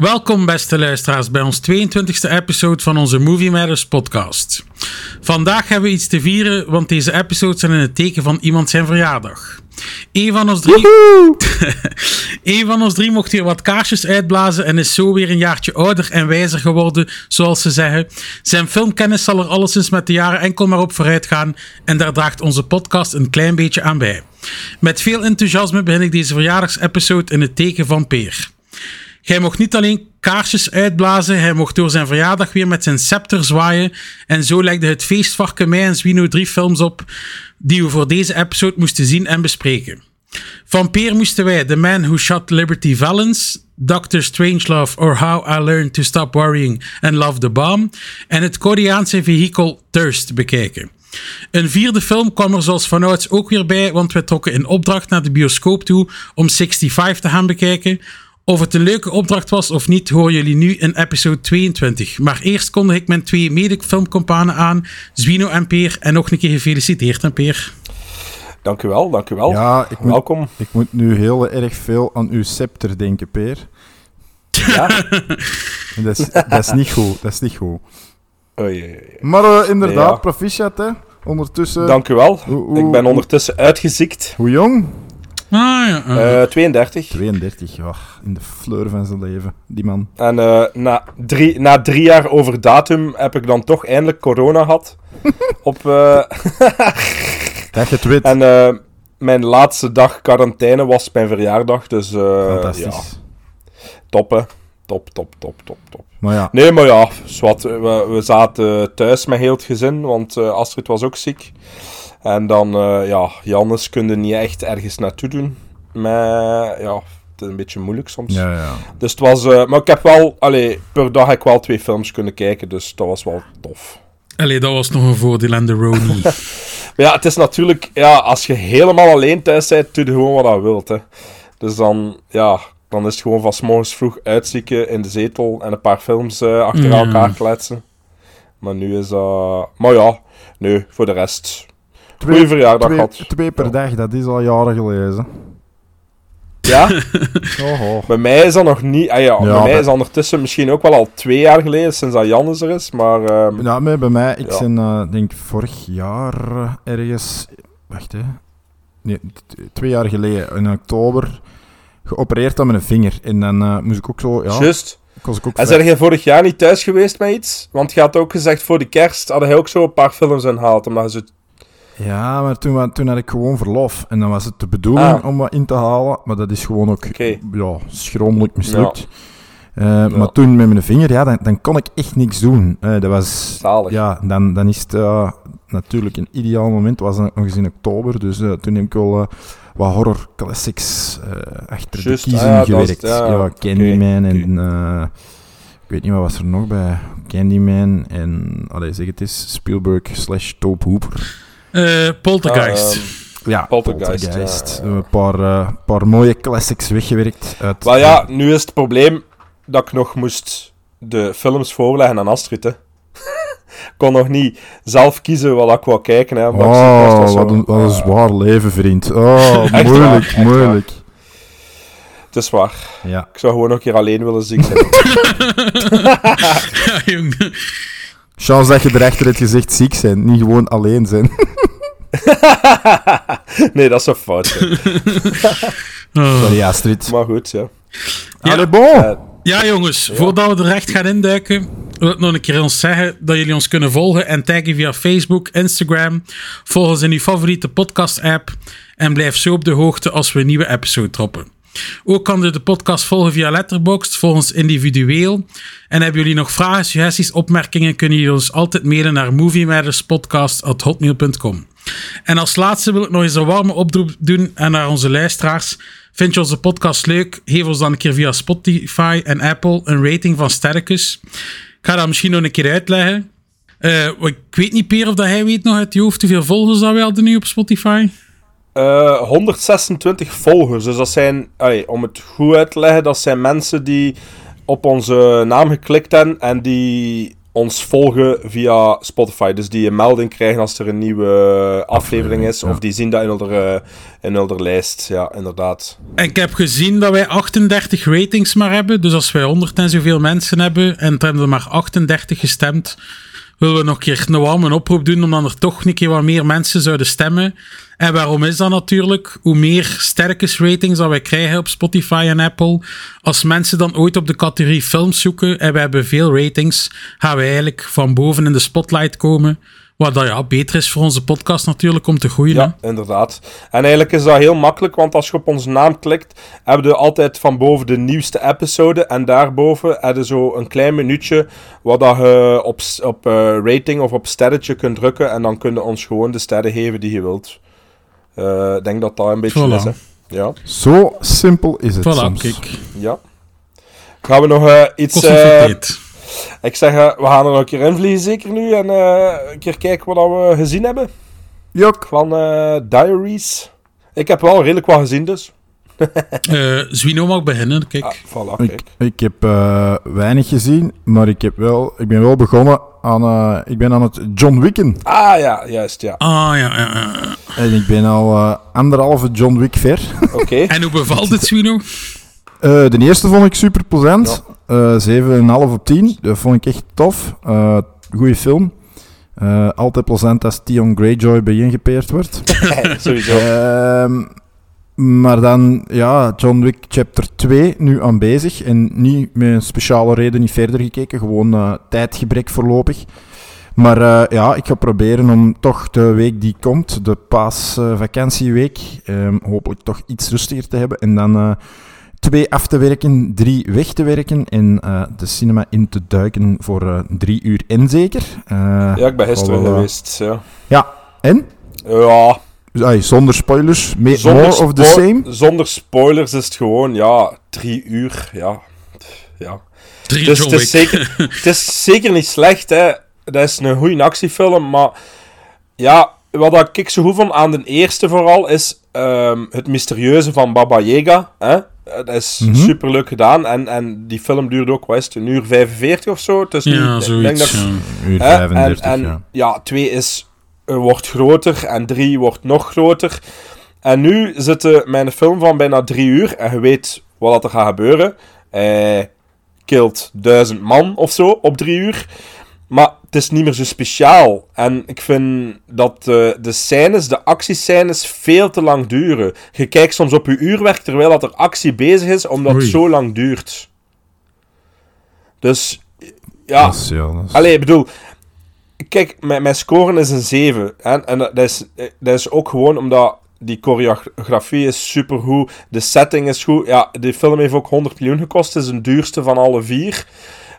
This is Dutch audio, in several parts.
Welkom beste luisteraars bij ons 22e episode van onze Movie Matters podcast. Vandaag hebben we iets te vieren, want deze episodes zijn in het teken van iemand zijn verjaardag. Eén van ons drie... Eén van ons drie mocht hier wat kaarsjes uitblazen en is zo weer een jaartje ouder en wijzer geworden, zoals ze zeggen. Zijn filmkennis zal er alleszins met de jaren enkel maar op vooruit gaan en daar draagt onze podcast een klein beetje aan bij. Met veel enthousiasme begin ik deze verjaardagsepisode in het teken van Peer. Hij mocht niet alleen kaarsjes uitblazen, hij mocht door zijn verjaardag weer met zijn scepter zwaaien. En zo legde het feestvarken mij en Zwino drie films op die we voor deze episode moesten zien en bespreken. Van Peer moesten wij The Man Who Shot Liberty Valance, Doctor Strangelove or How I Learned to Stop Worrying and Love the Bomb en het Koreaanse vehikel Thirst bekijken. Een vierde film kwam er zoals vanouds ook weer bij, want we trokken in opdracht naar de bioscoop toe om 65 te gaan bekijken. Of het een leuke opdracht was of niet, horen jullie nu in episode 22. Maar eerst kondig ik mijn twee mede-filmcompanen aan, Zwino en Peer. En nog een keer gefeliciteerd aan Peer. Dank u wel, dank u wel. Ja, ik moet, Welkom. ik moet nu heel erg veel aan uw scepter denken, Peer. Ja? En Dat is, dat is niet goed, dat is niet goed. Oei, oei, oei. Maar eh, inderdaad, Ja. proficiat, hè. Ondertussen... Dank u wel. Ik ben ondertussen uitgeziekt. Hoe jong? Ah ja. eh. Eh 32. 32, ja. In de fleur van zijn leven, die man. En eh, na, drie, na drie jaar over datum heb ik dan toch eindelijk corona gehad. Op, eh, Dat je het weet. en eh, mijn laatste dag quarantaine was mijn verjaardag. Dus eh, ja, Fantastisch. top hè. Top, top, top, top, top. Maar ja, Nee, maar ja, zwart, we, we zaten thuis met heel het gezin, want eh, Astrid was ook ziek. En dan, eh, ja, Jannes kunde niet echt ergens naartoe doen. Maar ja, het is een beetje moeilijk soms. ja, ja. Dus het was, eh, maar ik heb wel, allee, per dag heb ik wel twee films kunnen kijken, dus dat was wel tof. Allee, dat was nog een voordeel aan de Roni. Maar ja, het is natuurlijk, ja, als je helemaal alleen thuis bent, doe je gewoon wat je wilt, hè. Dus dan, ja, dan is het gewoon van 's morgens vroeg uitzieken in de zetel en een paar films eh, achter Ja. elkaar kletsen. Maar nu is dat... maar ja, nee, voor de rest. Goeie Twee, verjaardag twee, gehad. twee per dag, dat is al jaren geleden. Ja, Oh, oh. bij mij is dat nog niet... Ah ja, bij mij bij- is dat ondertussen misschien ook wel al twee jaar geleden, sinds dat Jannes er is, maar... ehm, Ja, maar bij mij, ik Ja. ben, eh, denk vorig jaar ergens... Wacht, hè. Nee, twee jaar geleden, in oktober, geopereerd aan mijn vinger. En dan eh, moest ik ook zo... Ja, ook En vrij- zijn jij vorig jaar niet thuis geweest met iets? Want je had ook gezegd, voor de kerst hadden hij ook zo een paar films ingehaald, omdat je zo Ja, maar toen, toen had ik gewoon verlof. En dan was het de bedoeling Ah. om wat in te halen. Maar dat is gewoon ook ja, schromelijk mislukt. Eh, Ja. Maar toen met mijn vinger, ja, dan, dan kon ik echt niks doen. Eh, dat was... zalig. Ja, dan, dan is het natuurlijk een ideaal moment. Het was nog eens in oktober. Dus eh, toen heb ik wel wat horror classics achter de kiezen ah gewerkt. ja, ja, Candyman en... ik weet niet, wat was er nog bij? Candyman en... Allee, zeg het eens. Spielberg slash Tobe Hooper. Eh, Poltergeist. Ah, ehm, Ja, Poltergeist, Poltergeist. ja, We hebben Een paar, eh, paar mooie classics weggewerkt. Uit, Maar ja, nu is het probleem dat ik nog moest de films voorleggen aan Astrid. Hè. ik kon nog niet zelf kiezen wat ik wou kijken. Hè, omdat Oh, was wat een, wat een Ah, zwaar leven, vriend. Oh, moeilijk, waar. moeilijk. Het is waar. Ja. Ik zou gewoon nog een keer alleen willen ziek zijn. ja, jong. Chance dat je erachter hebt gezegd ziek zijn, niet gewoon alleen zijn. nee, dat is een fout. hè. Oh. Sorry, Astrid. Maar goed, ja. Ja. Allee, bon. Ja, jongens, voordat we er echt gaan induiken, wil ik nog een keer ons zeggen dat jullie ons kunnen volgen en taggen via Facebook, Instagram. Volg ons in uw favoriete podcast-app en blijf zo op de hoogte als we een nieuwe episode droppen. Ook kan je de podcast volgen via Letterboxd, volg ons individueel. En hebben jullie nog vragen, suggesties, opmerkingen, kunnen jullie ons altijd mailen naar moviematterspodcast.hotmail.com. En als laatste wil ik nog eens een warme oproep doen en naar onze luisteraars. Vind je onze podcast leuk? Geef ons dan een keer via Spotify en Apple een rating van sterretjes. Ik ga dat misschien nog een keer uitleggen. Eh, ik weet niet, Peer, of dat hij weet nog uit je hoofd hoeveel volgers dat wij hadden nu op Spotify. Eh, 126 volgers. Dus dat zijn, allee, om het goed uit te leggen, dat zijn mensen die op onze naam geklikt hebben en die ons volgen via Spotify. Dus die een melding krijgen als er een nieuwe aflevering is. Of die zien dat in onze, in onze lijst. Ja, inderdaad. En ik heb gezien dat wij 38 ratings maar hebben. Dus als wij 100 en zoveel mensen hebben en er hebben er maar 38 gestemd, willen we nog een keer een warme oproep doen om dan er toch een keer wat meer mensen zouden stemmen. En waarom is dat natuurlijk? Hoe meer sterkes ratings dat wij krijgen op Spotify en Apple, als mensen dan ooit op de categorie films zoeken en we hebben veel ratings, gaan we eigenlijk van boven in de spotlight komen. Wat dat ja, beter is voor onze podcast natuurlijk om te groeien. hè. Ja, inderdaad. En eigenlijk is dat heel makkelijk, want als je op onze naam klikt, hebben we altijd van boven de nieuwste episode. En daarboven heb je zo een klein minuutje waar dat je op, op eh, rating of op sterretje kunt drukken. En dan kun je ons gewoon de sterren geven die je wilt. Eh, Ik denk dat dat een beetje Voilà. is. Hè. Ja, Zo simpel is het Voilà, soms. kijk. ja. Gaan we nog eh, iets... Ik zeg, eh, we gaan er nog een keer invliegen zeker nu. En eh, een keer kijken wat we gezien hebben. Jok. Van eh, Diaries. Ik heb wel redelijk wat gezien dus. Eh Zwino mag beginnen, kijk. Ah, voilà, kijk. ik heb eh, weinig gezien, maar ik, heb wel, ik ben wel begonnen aan... eh, ik ben aan het John Wicken. Ah ja, juist, ja. Ah, ja, ja, ja. En ik ben al anderhalve John Wick ver. Oké. En hoe bevalt het, Zwino? Eh, de eerste vond ik super plezant. Eh 7,5 op 10. Dat vond ik echt tof. Eh goeie film. Eh, altijd plezant als Theon Greyjoy bij ingepeerd wordt. Sowieso. Ehm, maar dan, ja, John Wick Chapter 2 nu aan bezig. En niet met een speciale reden niet verder gekeken. Gewoon tijdgebrek voorlopig. Maar ja, ik ga proberen om toch de week die komt, de paasvakantieweek, ehm hopelijk toch iets rustiger te hebben. En dan twee af te werken, drie weg te werken en eh, de cinema in te duiken voor eh, drie uur en zeker. Eh, Ja, ik ben gisteren geweest. Ja. Ja, en? ja ai, zonder spoilers, zonder, more of the same. zonder spoilers is het gewoon, ja, drie uur. Ja. ja. Drie Dus het, is zeker, het is zeker niet slecht, hè. Dat is een goede actiefilm, maar ja, wat dat ik zo goed vond aan de eerste vooral, is ehm, het mysterieuze van Baba Yaga. Hè? Eh, Dat is Mhm. super leuk gedaan. En, en die film duurde ook, wat is het, een uur 45 of zo. Het is niet- Ja, ik denk dat- zoiets. ja. Uur Hè? 35, en, en, ja. ja. twee is, eh, wordt groter en drie wordt nog groter. En nu zit er mijn film van bijna drie uur en je weet wat er gaat gebeuren. Hij kilt duizend man of zo op drie uur. Maar het is niet meer zo speciaal. En ik vind dat eh, de scènes, de actiescènes, veel te lang duren. Je kijkt soms op je uurwerk terwijl dat er actie bezig is, omdat het zo lang duurt. Dus, ja... Dat is- ja, dat is- Allee, ik bedoel... Kijk, mijn, mijn scoren is een 7. Hè? En dat is, dat is ook gewoon omdat die choreografie is supergoed. De setting is goed. Ja, die film heeft ook 100 miljoen gekost. Het is een duurste van alle vier.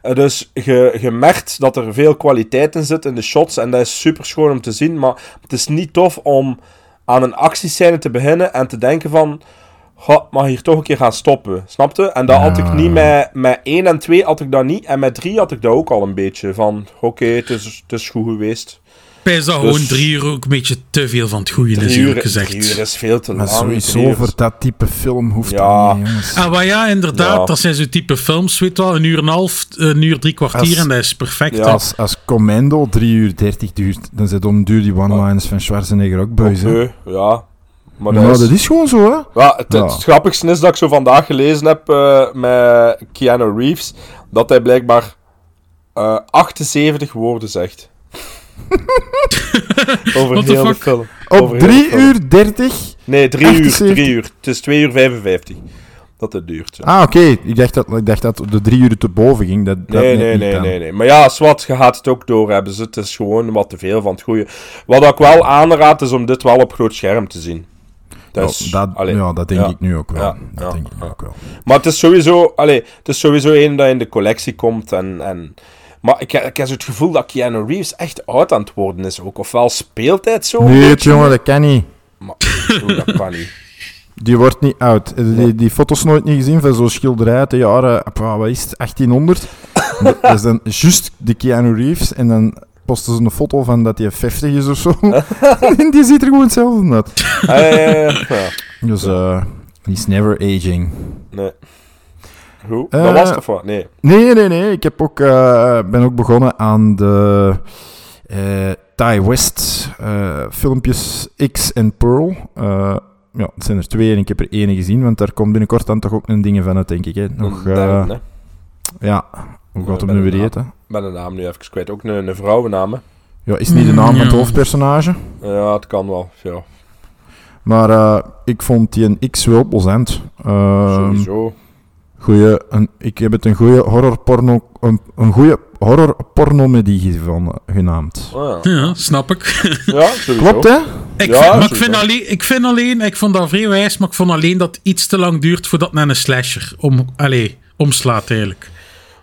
Eh, Dus je, je merkt dat er veel kwaliteit in zit in de shots. En dat is super schoon om te zien. Maar het is niet tof om aan een actiescène te beginnen en te denken van... Goh, mag hier toch een keer gaan stoppen. Snapte? En dat had ik niet met, met 1 en 2 had ik dat niet. En met 3 had ik dat ook al een beetje. Van, oké, het, is, het is goed geweest. Bij is dat Dus- gewoon drie uur ook een beetje te veel van het goede is, Drie uur, gezegd. drie uur is veel te Maar lang. sowieso Drie voor dat type film hoeft Ja. dat niet, jongens. Ah, maar ja, inderdaad, Ja. dat zijn zo'n type films, weet je wel, een uur en een half, een uur drie kwartier Als- en dat is perfect. Ja. Als, als Commando 3 uur 30 duurt, dan zit om duur die one-liners van Schwarzenegger ook buis. Oké, ja. Maar dat is... dat is gewoon zo, hè? Ja, het, Ja. het grappigste is dat ik zo vandaag gelezen heb eh, met Keanu Reeves, dat hij blijkbaar eh 78 woorden zegt. Over heel de fuck? film. Op Over heel 3 de film. uur 30? Nee, 3 uur, 78. 3 uur. Het is 2 uur 55 dat het duurt. ja. Ah, oké. Ik, dacht dat, ik dacht dat de 3 uur te boven ging. Dat, dat Nee, nee, nee, nee, nee. Maar ja, zwart, je gaat het ook doorhebben. Dus het is gewoon wat te veel van het goede. Wat ik wel aanraad, is om dit wel op groot scherm te zien. Dat is, Ja, dat, allee, ja, dat denk ja. ik nu ook wel. Ja, dat ja, denk ik nu ja. ook wel. Maar het is sowieso, allee, het is sowieso een dat in de collectie komt. En, en Maar ik, heb- ik heb zo het gevoel dat Keanu Reeves echt oud aan het worden is ook. Ofwel speelt hij het zo. Nee, het jongen, dat kan niet. Maar dat kan niet. Die wordt niet oud. Eh, Die, die foto's nooit niet gezien van zo'n schilderij uit de jaren, wat is het, 1800. dat is dan juist de Keanu Reeves en dan posten ze een foto van dat hij 50 is of zo. en die ziet er gewoon hetzelfde uit. Ah, ja, ja, ja. Ja, Dus eh he's never aging. nee. Hoe? Eh, dat was het of wat? Nee. Nee, nee, nee. Ik heb ook, eh, ben ook begonnen aan de eh Ty West eh, filmpjes X en Pearl. Eh, ja, het zijn er twee en ik heb er één gezien, want daar komt binnenkort dan toch ook een dingen van uit, denk ik. Hè. Nog, eh, hè. ja, hoe gaat bij nu weer eten? Ik ben de naam nu even kwijt. Ook een, een vrouwennaam, hè. Ja, is niet de naam van het Ja. hoofdpersonage. Ja, het kan wel. Ja, Maar eh, ik vond die een X wel plezant. Ehm, sowieso. Goeie, een, ik heb het een goede horrorporno, een, een goede horrorpornomedie genaamd. Ah, ja. Ja, snap ik. ja. Klopt, hè? Ik, Ja, vind, maar ik, vind alleen, ik vind alleen, ik vond dat vrij wijs, maar ik vond alleen dat het iets te lang duurt voordat naar een slasher om, allee, omslaat eigenlijk.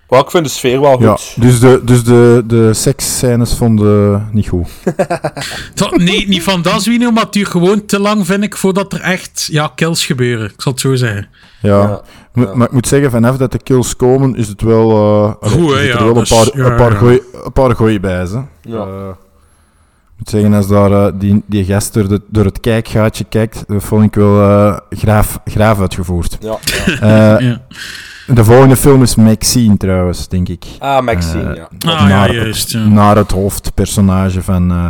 Maar ik vind de sfeer wel Ja, goed. dus de, dus de, de seksscènes vonden niet goed. Nee, niet van dat zwino, maar het duurt gewoon te lang, vind ik, voordat er echt ja, kills gebeuren. Ik zal het zo zeggen. Ja. Ja, Mo- Maar ik moet zeggen, vanaf dat de kills komen, is het wel... eh allee, Goed, hè, er zitten ja, wel een is- paar, ja, een paar, ja. goeie, een paar goeie bij, ze. Ja. Eh, ik moet zeggen, als daar eh, die, die gast door, de, door het kijkgaatje kijkt, dat vond ik wel eh graaf, graaf uitgevoerd. Ja, ja. Eh, Ja. De volgende film is Maxine, trouwens, denk ik. Ah, Maxine, Eh, ja. Ah, ja, naar, juist. Ja. naar het hoofdpersonage van, eh,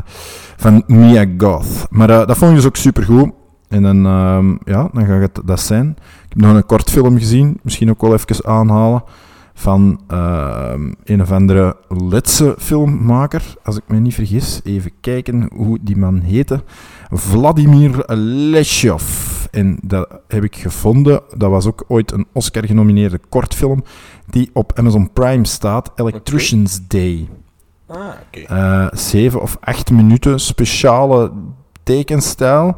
van Mia Goth. Maar eh, dat vond ik dus ook supergoed. En dan, ehm, ja, dan gaat het dat zijn. Ik heb nog een kort film gezien, misschien ook wel even aanhalen, van ehm, een of andere Letse filmmaker, als ik me niet vergis. Even kijken hoe die man heette. Vladimir Leshov. En dat heb ik gevonden. Dat was ook ooit een Oscar-genomineerde kortfilm die op Amazon Prime staat. Electrician's Day. Ah, oké. Eh, zeven of acht minuten speciale tekenstijl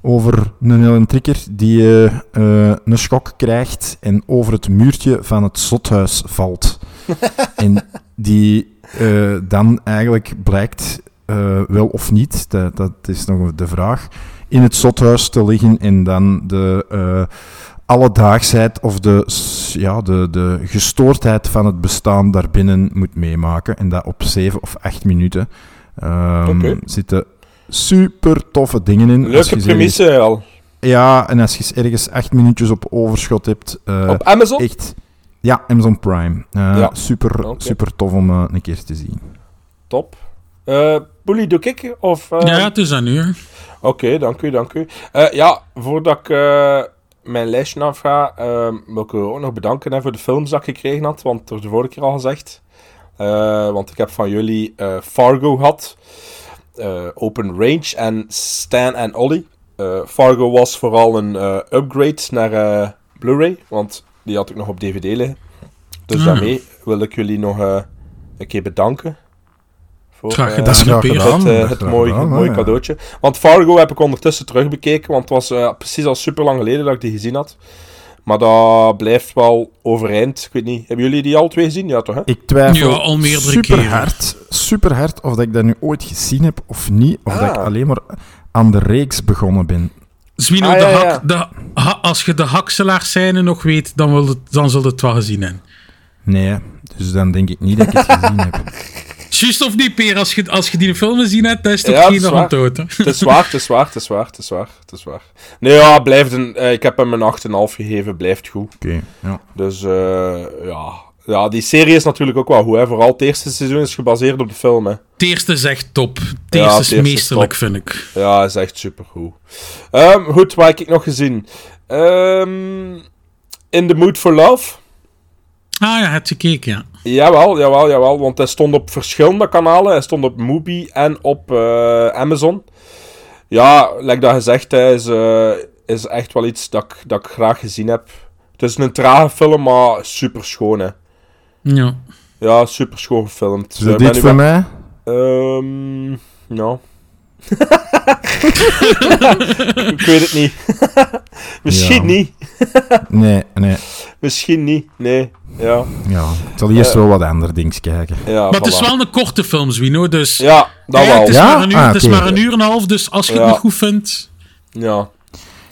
over een elektriker die eh, eh, een schok krijgt en over het muurtje van het zothuis valt. en die eh, dan eigenlijk blijkt, eh, wel of niet, dat, dat is nog de vraag, in het zothuis te liggen en dan de alledaagsheid of de, ja, de, de gestoordheid van het bestaan daarbinnen moet meemaken. En dat op zeven of acht minuten. Ehm zitten super toffe dingen in. Als Leuke je ze premisse al. ja, en als je ergens acht minuutjes op overschot hebt. eh, Op Amazon? echt. Ja, Amazon Prime. Eh, Ja. super, super tof om eh, een keer te zien. Top. Eh Bully, doe ik? Of, eh, Ja, het is nu. hè. Oké, dank u, dank u. Eh, ja, voordat ik eh, mijn lijstje afga, eh, wil ik u ook nog bedanken hè, voor de films dat ik gekregen had, want dat is de vorige keer al gezegd. Eh, want ik heb van jullie eh, Fargo gehad, eh, Open Range en Stan en Ollie. Eh, Fargo was vooral een eh, upgrade naar eh, Blu-ray, want die had ik nog op DVD liggen. Dus Ah. daarmee wil ik jullie nog eh, een keer bedanken. Voor, Graag eh, gedaan. Graag het, eh, graag gedaan, mooie ja. cadeautje. Want Fargo heb ik ondertussen terugbekeken, want het was eh, precies al super lang geleden dat ik die gezien had. Maar dat blijft wel overeind. Ik weet niet, hebben jullie die al twee gezien? Ja, toch? Hè? Ik twijfel Ja, al meerdere super keren. hard, super hard of dat ik dat nu ooit gezien heb of niet. Of dat ik Ah. alleen maar aan de reeks begonnen ben. Zwino, Ah, de ja, hak, ja. De, ha- als je de hakselaar nog weet, dan, wil het, dan zul je het wel gezien hebben. Nee, dus dan denk ik niet dat ik het gezien heb. Juist of niet, Peer? Als je, als je die film gezien hebt, dat is toch Ja, geen aan het dood, hè? Het is waar, het is waar, het is waar, het is waar, het is waar. Nee, ja, blijft een, eh, ik heb hem een 8,5 gegeven, blijft goed. Oké, ja. Dus eh, ja. ja, die serie is natuurlijk ook wel goed. Hè. Vooral het eerste seizoen is gebaseerd op de film. Hè. Het eerste is echt top. Het Ja, eerste het is eerste is meesterlijk, top. vind ik. Ja, is echt supergoed. Ehm goed, wat heb ik nog gezien? Ehm In the Mood for Love. Ah ja, het gekeken, ja. Jawel, jawel, jawel. Want hij stond op verschillende kanalen. Hij stond op Mubi en op eh, Amazon. Ja, like dat gezegd, hij is, eh, is echt wel iets dat ik, dat ik graag gezien heb. Het is een trage film, maar super schoon, hè. Ja. Ja, super schoon gefilmd. Is Eh, dit ben voor mij? Ehm, nou. ik weet het niet. Misschien Ja. niet. Nee, nee. Misschien niet, nee. Ja, Ja, ik zal eerst wel wat andere dingen kijken. ja Maar het is wel een korte film, Zwino, dus... Ja, dat Ja, wel. Het is, Ja? maar, een uur, Ah, het is maar een uur en een half, dus als je het Ja. niet goed vindt... Ja.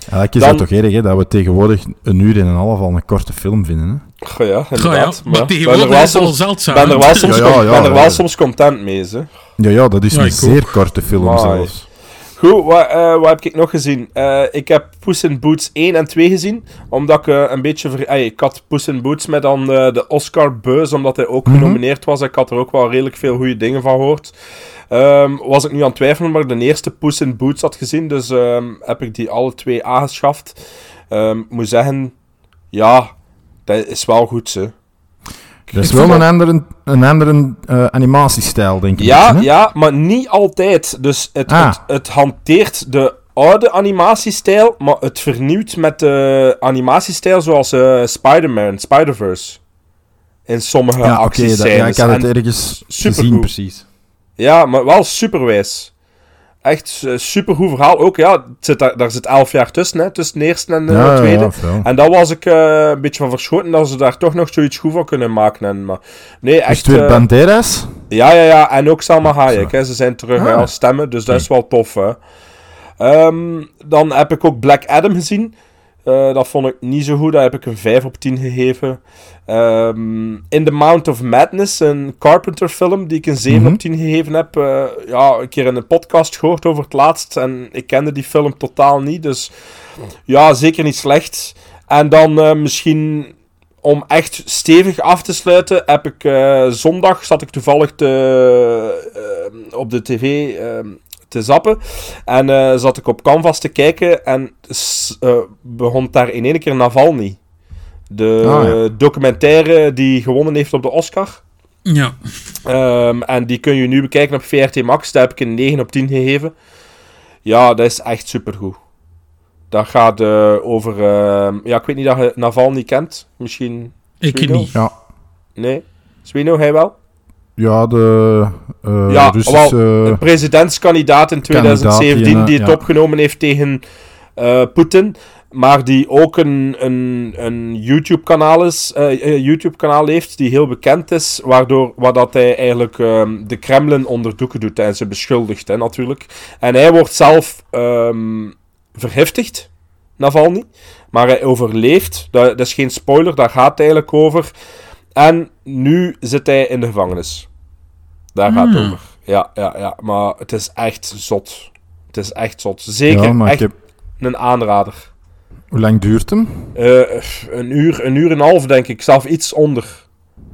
Eigenlijk is Dan- dat toch erg, hè, dat we tegenwoordig een uur en een half al een korte film vinden. Hè? Goh, ja, Goh, ja, inderdaad. maar er tegenwoordig wel is het al soms, zeldzaam. ben er wel soms, Ja, ja, con- ja, ben er wel ja. soms content mee, ze. Ja, ja, dat is Ja, een ik zeer ook. korte film zelfs. Goed, wat, eh, wat heb ik nog gezien? Eh, ik heb Puss in Boots 1 en 2 gezien. Omdat ik eh, een beetje... Ver... Ey, ik had Puss in Boots met dan de Oscar Buzz, omdat hij ook Mhm. genomineerd was. Ik had er ook wel redelijk veel goede dingen van gehoord. Ehm, was ik nu aan het twijfelen, maar ik de eerste Puss in Boots had gezien. Dus ehm, heb ik die alle twee aangeschaft. Ik moet zeggen, ja, dat is wel goed, ze. Dat is wel een andere, een andere eh, animatiestijl, denk ik. Ja, ja, maar niet altijd. Dus het, Ah. het, het hanteert de oude animatiestijl, maar het vernieuwt met de animatiestijl zoals eh, Spider-Man, Spider-Verse. In sommige Ja, acties ja, ik had het ergens gezien, precies. Ja, maar wel superwijs. Echt eh, supergoed verhaal. Ook ja, het zit daar, daar zit elf jaar tussen, hè, tussen de eerste en de Ja, tweede. ja. En daar was ik eh, een beetje van verschoten dat ze daar toch nog zoiets goed van kunnen maken. En, maar, nee, Is echt. het weer eh, Banderas? ja, ja, ja. En ook Salma Hayek. Hè. Ze zijn terug Ah. als stemmen, dus dat is wel tof. Hè. Ehm, dan heb ik ook Black Adam gezien. Eh, dat vond ik niet zo goed. Daar heb ik een 5 op 10 gegeven. Ehm, In the Mount of Madness, een Carpenter film die ik een 7 Mhm. op 10 gegeven heb. eh, ja, een keer in een podcast gehoord over het laatst. En ik kende die film totaal niet. Dus ja, zeker niet slecht. En dan eh, misschien om echt stevig af te sluiten, heb ik zondag zat ik toevallig te, op de tv eh, te zappen. En eh, zat ik op Canvas te kijken en eh, begon daar in één keer Navalny. De Ah, ja. documentaire die gewonnen heeft op de Oscar. Ja. Ehm, en die kun je nu bekijken op VRT Max. Daar heb ik een 9 op 10 gegeven. Ja, dat is echt supergoed. Dat gaat eh, over... ehm, ja, ik weet niet dat je Navalny kent. Misschien... Ik Swino? niet. Ja. Nee? Swino, hij wel? Ja, de eh Ja, Russische... De presidentskandidaat in Kandidaat 2017 die, eh, die het ja. opgenomen heeft tegen eh, Poetin. Maar die ook een, een, een YouTube-kanaal is, eh, eh, YouTube-kanaal heeft die heel bekend is, waardoor waar dat hij eigenlijk ehm, de Kremlin onder doeken doet en ze beschuldigt, hè, natuurlijk. En hij wordt zelf ehm, vergiftigd, Navalny. Maar hij overleeft, dat, dat is geen spoiler, daar gaat het eigenlijk over. En nu zit hij in de gevangenis. Daar gaat het Hmm. over. Ja, ja, ja, maar het is echt zot. Het is echt zot. Zeker ja, maar echt ik heb... een aanrader. Hoe lang duurt hem? Eh, een, uur, een uur en een half, denk ik. Zelf iets onder.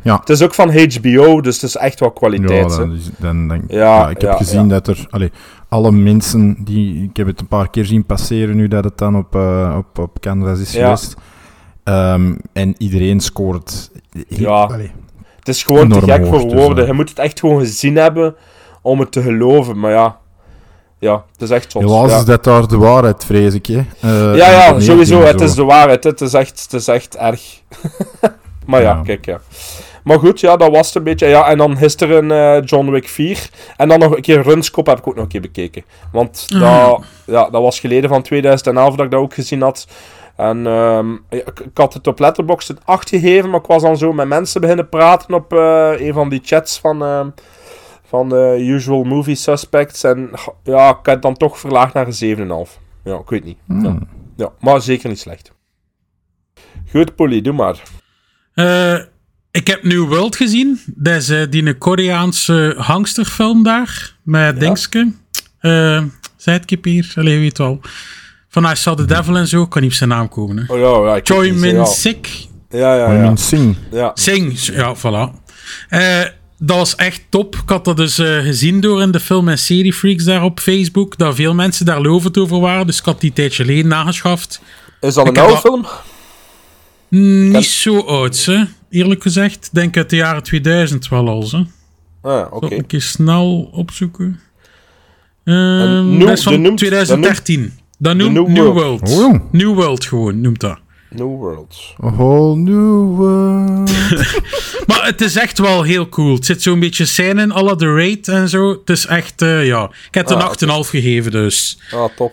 Ja. Het is ook van HBO, dus het is echt wel kwaliteit. Ja, dan, is- dan, dan, Ja, ja, ik heb ja, gezien dat er... Alle mensen die... Ik heb het een paar keer zien passeren nu dat het dan op, eh, op, op Canvas is geweest. Ehm, en iedereen scoort... Ja. Het is gewoon te gek voor dus, woorden. Je moet het echt gewoon gezien hebben om het te geloven. Maar ja, ja het is echt zot. helaas ja. is dat daar de waarheid, vrees ik. Hè. Eh, ja, ja, sowieso. Het zo. is de waarheid. Het is echt, het is echt erg. maar ja, Ja. kijk, ja. Maar goed, ja, dat was het een beetje. Ja, en dan gisteren eh John Wick 4. En dan nog een keer Runskop heb ik ook nog een keer bekeken. Want Ah. dat, ja, dat was geleden van 2011 dat ik dat ook gezien had. En ehm, ja, ik, ik had het op Letterboxd een 8 gegeven, maar ik was dan zo met mensen beginnen praten op eh, een van die chats van, ehm, van de Usual Movie Suspects. En ja, ik heb het dan toch verlaagd naar een 7,5. Ja, ik weet niet. Hmm. Ja. Ja, maar zeker niet slecht. Goed, Polly, doe maar. Eh, ik heb New World gezien. Dat is eh, die Koreaanse hangsterfilm daar. Met Dingske. Eh Zijdkip hier. Allee, weet wel. Van I Saw the Devil en zo. Kan niet op zijn naam komen. Hè. Oh ja, ja ik Choi Min ja. Sik. Ja, ja, I ja. mean, Sing. ja. Sing. Ja, voilà. Eh, dat was echt top. Ik had dat dus eh, gezien door in de film- en seriefreaks daar op Facebook. Dat veel mensen daar lovend over waren. Dus ik had die tijdje geleden nageschaft. Is dat een oude film? Niet zo oud, hè. Eerlijk gezegd. Denk uit de jaren 2000 wel al, hè. Ah, oké. Een keer snel opzoeken? Ehm dat is van de noemt- 2013. Dat noemt New New, World. World. Oh. New World gewoon, noemt dat. New World. A whole new world. Maar het is echt wel heel cool. Het zit zo'n beetje scène in, la The Raid en zo. Het is echt, eh, ja... Ik heb het Ah, een 8,5 gegeven, dus... Ah, top.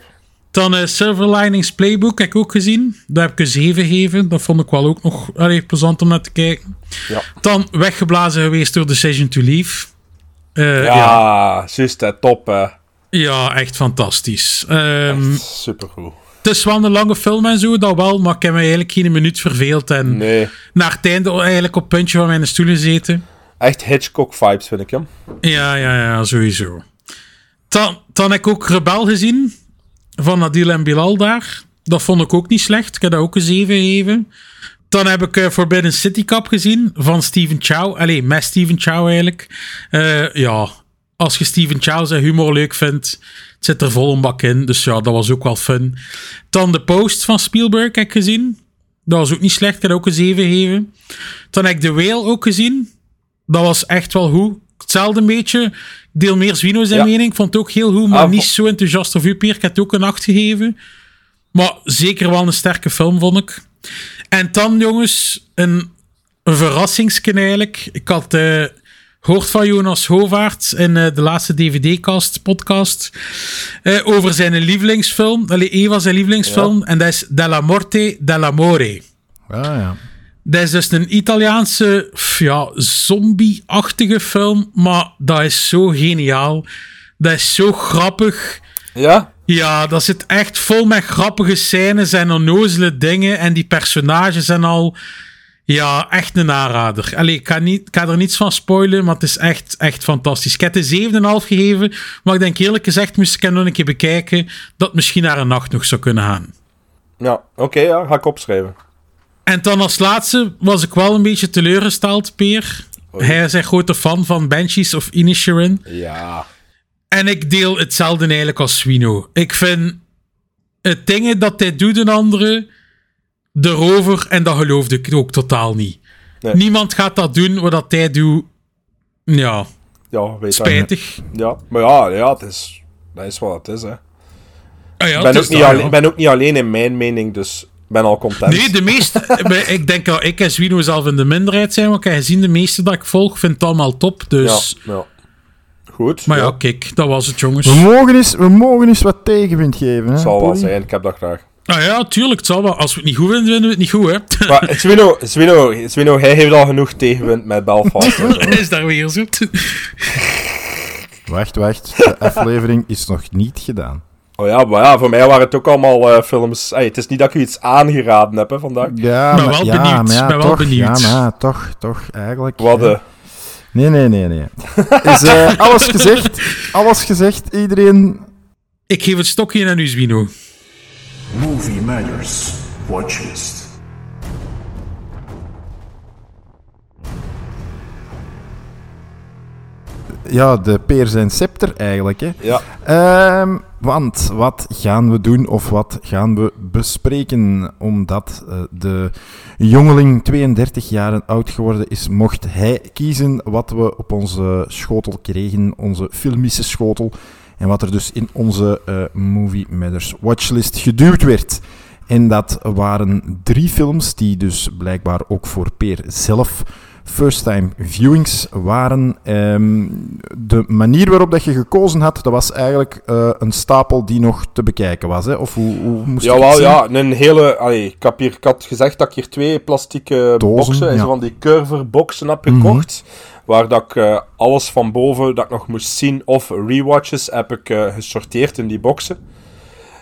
Dan eh, Silver Linings Playbook heb ik ook gezien. Daar heb ik een 7 gegeven. Dat vond ik wel ook nog allee, plezant om naar te kijken. Ja. Dan weggeblazen geweest door Decision to Leave. Eh, Ja, ja. juist, top, hè. Ja, echt fantastisch. Ehm, Supergoed. het is wel een lange film en zo, dat wel, maar ik heb me eigenlijk geen minuut verveeld. En Nee, naar het einde eigenlijk op het puntje van mijn stoel gezeten. echt Hitchcock-vibes, vind ik hem. Ja, ja, ja, sowieso. Dan, dan heb ik ook Rebel gezien. Van Adil en Bilal daar. Dat vond ik ook niet slecht. Ik heb dat ook een 7 gegeven. Dan heb ik eh, Forbidden City Cup gezien. Van Steven Chow. Allee, met Steven Chow eigenlijk. Eh, ja, als je Steven Chow zijn humor leuk vindt. Het zit er vol een bak in. Dus ja, dat was ook wel fun. Dan The Post van Spielberg heb ik gezien. Dat was ook niet slecht. Ik heb ook een 7 gegeven. Dan heb ik The Whale ook gezien. Dat was echt wel goed. Hetzelfde beetje. Ik deel meer Zwino zijn Ja. mening. Ik vond het ook heel goed, maar Ah, niet zo enthousiast of u, Peer. Ik heb het ook een 8 gegeven. Maar zeker wel een sterke film, vond ik. En dan, jongens, een, een eigenlijk. Ik had eh gehoord van Jonas Hovaert in eh, de laatste DVD-cast, podcast, eh, over zijn lievelingsfilm. Allee, een van zijn lievelingsfilm. En dat is Della Morte dell'Amore. Ah, ja. Dat is dus een Italiaanse, ja, zombie-achtige film, maar dat is zo geniaal. Dat is zo grappig. Ja? Ja, dat zit echt vol met grappige scènes en onnozele dingen. En die personages zijn al, ja, echt een aanrader. Allee, ik ga, niet, ik ga er niets van spoilen, maar het is echt, echt fantastisch. Ik heb de 7,5 gegeven, maar ik denk eerlijk gezegd, moest ik hem nog een keer bekijken, dat misschien naar een nacht nog zou kunnen gaan. Ja, oké, ja, ga ik opschrijven. En dan als laatste was ik wel een beetje teleurgesteld, Peer. Hij is een grote fan van Banshees of Inisherin. Ja. En ik deel hetzelfde eigenlijk als Swino. Ik vind het dingen dat hij doet een andere erover en dat geloofde ik ook totaal niet. Nee. Niemand gaat dat doen wat dat hij doet. Ja, Ja, weet dat. spijtig. Ja, maar ja, ja het is, dat is wat het is, hè. Ah ja, Ik het ben, is ook niet dat, alleen, ben ook niet alleen in mijn mening, dus ik ben al content. Nee, de meeste. ik denk dat ik en Swino zelf in de minderheid zijn, heb gezien de meeste dat ik volg, vind het allemaal top. Dus. ja, ja. Goed. Maar ja, kijk, dat was het, jongens. We, mogen eens, we mogen eens wat tegenwind geven. Hè, zal wel zijn, ik heb dat graag. Ah ja, tuurlijk, het zal wel. Als we het niet goed vinden, vinden we het niet goed, hè. Maar Zwino, Zwino, Zwino, hij heeft al genoeg tegenwind met Belfast. zo. is daar weer zo. Wacht, wacht. De aflevering is nog niet gedaan. Oh ja, maar ja, voor mij waren het ook allemaal eh, films... Ey, het is niet dat ik u iets aangeraden heb, hè, vandaag. Ja, Ben wel ja, benieuwd, Maar ja, ben wel toch, benieuwd. Ja, maar toch, toch, eigenlijk. Wat, hè. eh, Nee, nee, nee, nee. Is eh, alles gezegd? Alles gezegd? Iedereen... Ik geef het stokje aan u, Zwino. Movie Matters Watchlist. Ja, de peer zijn scepter eigenlijk, hè. ja, Ehm, want wat gaan we doen of wat gaan we bespreken? Omdat eh, de jongeling 32 jaar oud geworden is, mocht hij kiezen wat we op onze schotel kregen, onze filmische schotel. En wat er dus in onze eh, Movie Matters watchlist geduwd werd. En dat waren drie films die dus blijkbaar ook voor Peer zelf first-time viewings waren. Ehm, de manier waarop dat je gekozen had, dat was eigenlijk eh, een stapel die nog te bekijken was. Hè? Of hoe, hoe moest jawel, zien? ja, een hele... Allee, ik, heb hier, ik had gezegd dat ik hier twee plastieke Dozen, boxen, en ja. zo van die curverboxen heb gekocht. Waar dat ik eh, alles van boven dat ik nog moest zien of rewatches heb ik eh, gesorteerd in die boxen.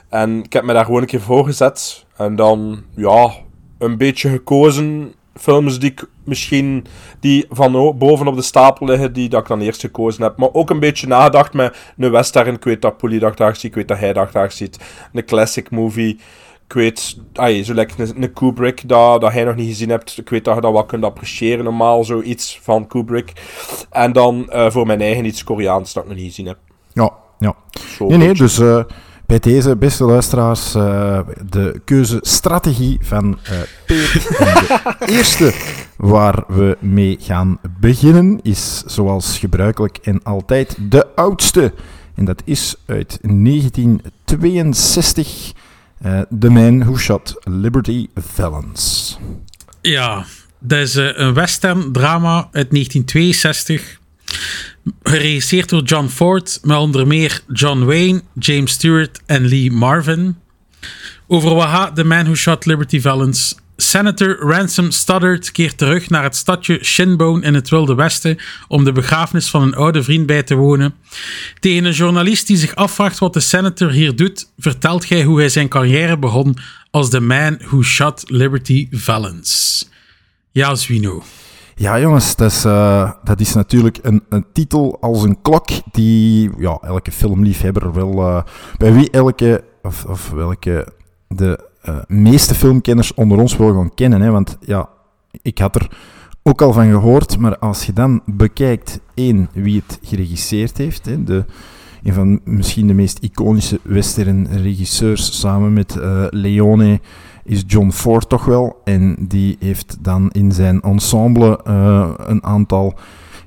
En ik heb me daar gewoon een keer voor gezet. En dan, ja, een beetje gekozen. Films die ik misschien die van boven op de stapel liggen, die dat ik dan eerst gekozen heb. Maar ook een beetje nagedacht met een western. Ik weet dat Polly dat graag ziet, ik weet dat hij dat graag ziet. Een classic movie. Ik weet, zo lekker een, een Kubrick dat, dat hij nog niet gezien hebt. Ik weet dat je dat wel kunt appreciëren, normaal, zoiets van Kubrick. En dan eh, voor mijn eigen iets Koreaans dat ik nog niet gezien heb. Ja, ja. Zo Nee, nee, dus eh, bij deze, beste luisteraars, eh, de keuzestrategie van. En de eerste waar we mee gaan beginnen is, zoals gebruikelijk en altijd, de oudste. En dat is uit 1962, eh The Man Who Shot Liberty Valance. Ja, dat is eh, een western drama uit 1962. Geregisseerd door John Ford, met onder meer John Wayne, James Stewart en Lee Marvin. Over Waha, The Man Who Shot Liberty Valance. Senator Ransom Stoddard keert terug naar het stadje Shinbone in het Wilde Westen om de begrafenis van een oude vriend bij te wonen. Tegen een journalist die zich afvraagt wat de senator hier doet, vertelt hij hoe hij zijn carrière begon als The Man Who Shot Liberty Valance. Ja, Zwino. Ja, jongens, dat is, eh, dat is natuurlijk een, een titel als een klok die ja, elke filmliefhebber wel. eh, bij wie elke, of, of welke de eh, meeste filmkenners onder ons wel gaan kennen. Hè, want ja, ik had er ook al van gehoord, maar als je dan bekijkt, één, wie het geregisseerd heeft, hè, de, een van misschien de meest iconische western regisseurs samen met eh, Leone is John Ford toch wel. En die heeft dan in zijn ensemble eh, een aantal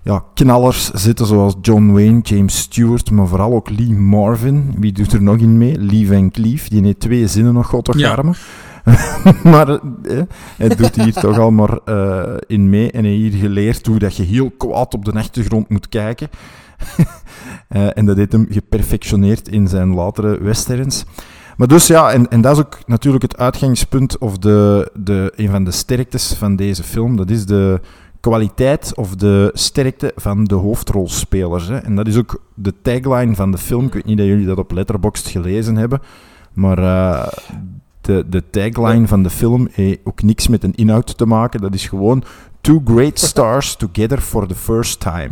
ja, knallers zitten, zoals John Wayne, James Stewart, maar vooral ook Lee Marvin. Wie doet er nog in mee? Lee Van Cleef, die heeft twee zinnen nog god toch Ja. armen. maar eh, hij doet hier toch al maar eh, in mee en hij heeft hier geleerd hoe dat je heel kwaad op de achtergrond moet kijken. Eh, en dat heeft hem geperfectioneerd in zijn latere westerns. Maar dus ja, en, en dat is ook natuurlijk het uitgangspunt of de, de, een van de sterktes van deze film. Dat is de kwaliteit of de sterkte van de hoofdrolspelers. Hè. En dat is ook de tagline van de film. Ik weet niet dat jullie dat op Letterboxd gelezen hebben, maar eh, de, de tagline van de film heeft ook niks met een inhoud te maken. Dat is gewoon Two great stars together for the first time.